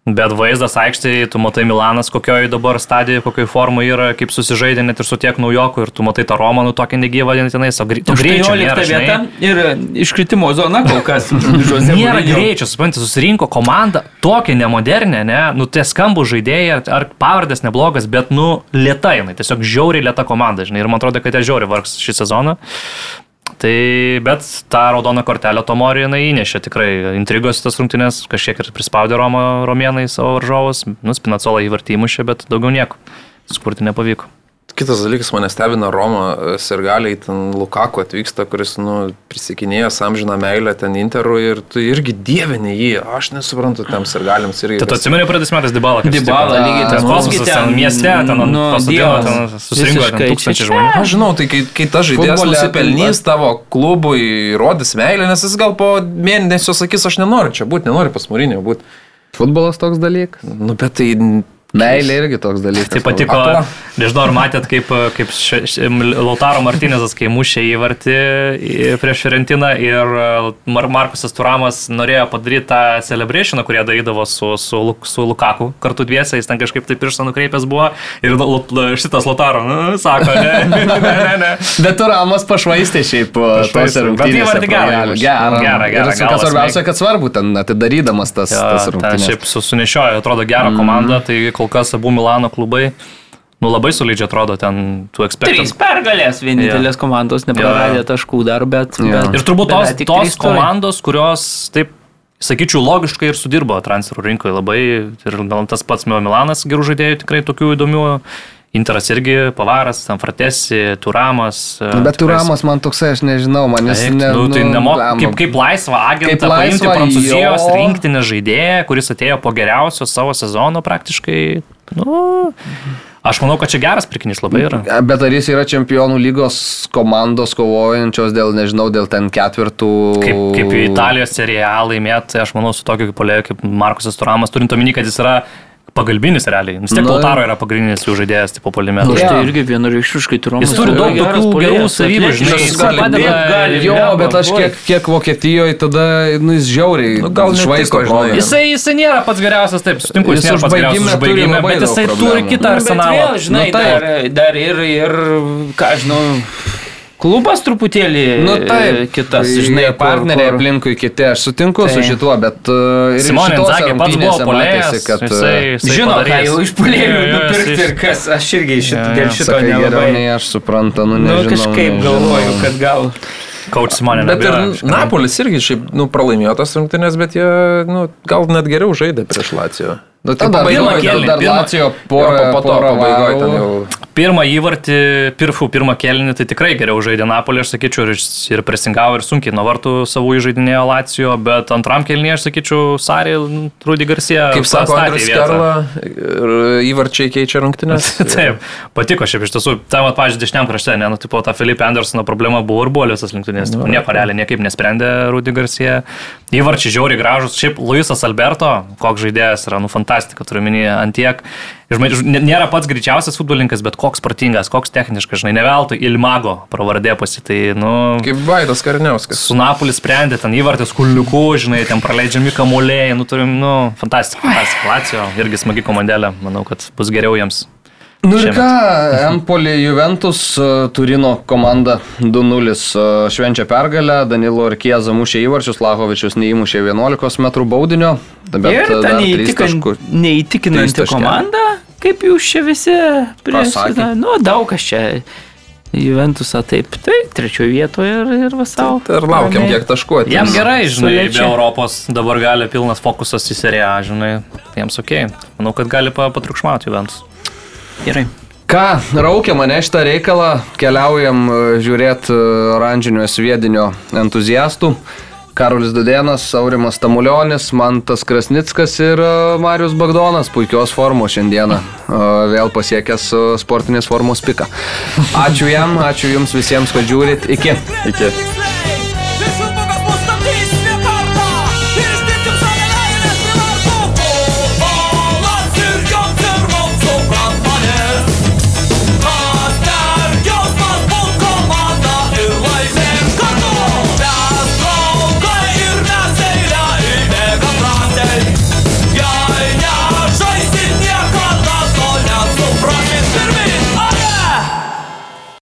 Bet vaizdas aikštėje, tu matai Milanas, kokioje dabar stadijoje, kokioje formoje yra, kaip susižaidė net ir su tiek naujokų, ir tu matai tą Romanų tokį negyvą tenais, o greičio nėra. vieta ir iškritimo zona kol kas. <laughs> nėra greičio, suprantate, susirinko komanda tokia nemodernė, ne, nu tie skambų žaidėjai, ar, ar pavardės neblogas, bet nu lieta jinai, tiesiog žiauriai lieta komanda, žinai, ir man atrodo, kad jie žiauriai vargs šį sezoną. Tai, bet tą raudoną kortelę Tomori jinai įnešė tikrai intrigos tas rungtynės, kažkiek ir prispaudė Romo Romienai savo varžovus, nuspinacolą įvartį įmušė, bet daugiau nieko, skurti nepavyko. Kitas dalykas mane stebina Roma, sirgaliai ten Lukaku atvyksta, kuris, nu, prisikinėjo samžiną meilę ten Interui ir tu irgi dievini jį, aš nesuprantu tam sirgaliams irgi. Tu atsimeni pradės metais Dybalą, kaip Dybalą, lygiai tas kosmosas ten mieste, ten, nu, dievas, ten susirinko ten tūkstančiai žmonių. Aš žinau, tai kai, kai ta žaidėjas nusipelnys tavo klubui, rodys meilę, nes jis gal po mėnesio sakys, aš nenoriu čia būti, nenoriu pas Mūrinį būti. Futbolas toks dalykas. Nu, bet tai Meilė irgi toks dalykas. Tai patiko, nežinau, ar matėt, kaip, kaip š, š, Lautaro Martinezas, kai mušė įvartį prieš Fiorentiną ir Mar Markusas Turamas norėjo padaryti tą celebrationą, kurie darydavo su, su, su Lukaku kartu dviesiais, ten kažkaip tai pirštą nukreipęs buvo ir šitas Lautaro, nu, sako, ne, ne, ne, ne. Bet Turamas pašvaistė šiaip tose rungtynėse. Bet įvartį gerą. Gerą, gerą, gerą. Ir svarbiausia, kad svarbu ten atidarydamas tas, jo, tas rungtynės. Šiaip sunešiojo, atrodo, gerą komandą, tai kol kas abu Milano klubai. Nu labai solidžiai atrodo ten tų ekspertų. Trys pergalės, vienintelės yeah. komandos nepraradė yeah. taškų dar, bet... Yeah. bet ir turbūt tos, tos komandos, kurios taip, sakyčiau, logiškai ir sudirbo transferų rinkoje labai. Ir tas pats Milanas gerų žaidėjų tikrai tokių įdomių. Interas irgi, Pavaras, Sanfratesi, Turamas. Nu, bet Turamas man toksai, aš nežinau, man jis ne, nu, tai nu, nemo, kaip, kaip laisvą agentą kaip paimti laisvą, Prancūzijos jo. rinktinę žaidėją, kuris atėjo po geriausio savo sezono praktiškai Nu, Aš manau, kad čia geras pirkinys labai yra. Bet ar jis yra čempionų lygos komandos kovojančios dėl, nežinau, dėl ten ketvirtų. Kaip, kaip Italijos serialai laimėti, aš manau, su tokiu kaip polėjų kaip Markusas Turamas, turint omeny, kad jis yra pagalbinis realiai. Vis tiek Lautaro yra pagrindinis jų žaidėjas, tipo polime. Na, štai irgi vienareikšmiškai turiu. Jis turi daug tokių gerų savybių, žinai, jis gali. Gali, jo, bet aš kiek, kiek Vokietijoje tada, nu, jis žiauriai. Nu, gal švaisto, žinai. Jisai, jisai nėra pats geriausias, taip, sutinku, jis nėra pats geriausias užbaigime, bet jisai turi kitą arsenalą. Žinai, dar, dar ir, ir, ką žinau klubas truputėlį nu, taip, kitas, žinai, partneriai kur... aplinkui kiti, aš sutinku tai. su šituo, bet uh, Simonė Zakė pats buvo polėjęs, kad jisai, uh, jisai žino, ką jau iš polėjų nupirkti ir kas, aš irgi šit, ja, dėl šito sakai, nelabai. Nei aš suprantu, nu, nežinau, nu kažkaip nežinau. galvoju, kad gal... Kauč Simonė. Bet ir Napolis irgi šiaip, nu, pralaimėjo tas rungtynės, bet jie, nu, gal net geriau žaidė prieš Lacijo. Nu, tai dar, dar Lacijo porą, po to pabaigoje ten jau. Pirmą įvartį, pirfų pirmą kelinį, tai tikrai geriau žaidė Napolį, aš sakyčiau, ir, ir presingavo, ir sunkiai nuo vartų savų įžaidinėjo Lacijo, bet antram kelinį, aš sakyčiau, Sarė, Rudy Garcia. Kaip sako Andrius Karla, įvarčiai keičia rungtynės. <laughs> Taip, patiko šiaip iš tiesų. Tam, pavyzdžiui, dešiniam krašte, ne, nu, tipo, ta Filipe Andersono problema buvo ir buvo visas rungtynės. No, nieko realiai niekaip nesprendė Rudy Garcia. Įvarčiai žiauriai gražus. Šiaip Luisas Alberto, koks žaidėjas yra, nu, fantastika, turiu minėti, antiek. Nėra pats greičiausias futbolininkas, bet koks protingas, koks techniškas, žinai, ne veltui Ilmago pravardė pasitai, nu... Kaip Vaidas Karniauskas. Su Napolis sprendė, ten įvartis kuliukų, žinai, ten praleidžiami kamuoliai, nu turim, nu, fantastika, fantastika. Lacijo irgi smagi komandėlė, manau, kad bus geriau jiems. Nu ir ką, Empolė Juventus e, Turino komanda 2-0 e, švenčia pergalę, Danilo ir Kieza mušė įvarčius, Lahovičius neįmušė 11 m baudinio. Bet ir ta neįtikinanti komanda, kaip jūs čia visi prieš... Nu, daug kas čia. Juventusą taip, tai trečioje vietoje ir, ir vasau. Tai, ir laukiam, kiek taškų atėjo. Jam gerai, žinai, be Europos dabar gali pilnas fokusas į seriją, žinai, jiems ok. Manau, kad gali patrukšmauti Juventus. Gerai. Ką, raukia mane šitą reikalą, keliaujam e, žiūrėti e, oranžinio sviedinio entuziastų. Karolis Dudėnas, Aurimas Tamulionis, Mantas Krasnickas ir e, Marius Bagdonas, puikios formos šiandieną, vėl pasiekęs sportinės formos piką. Ačiū jam, ačiū jums visiems, kad žiūrit. Iki. Iki.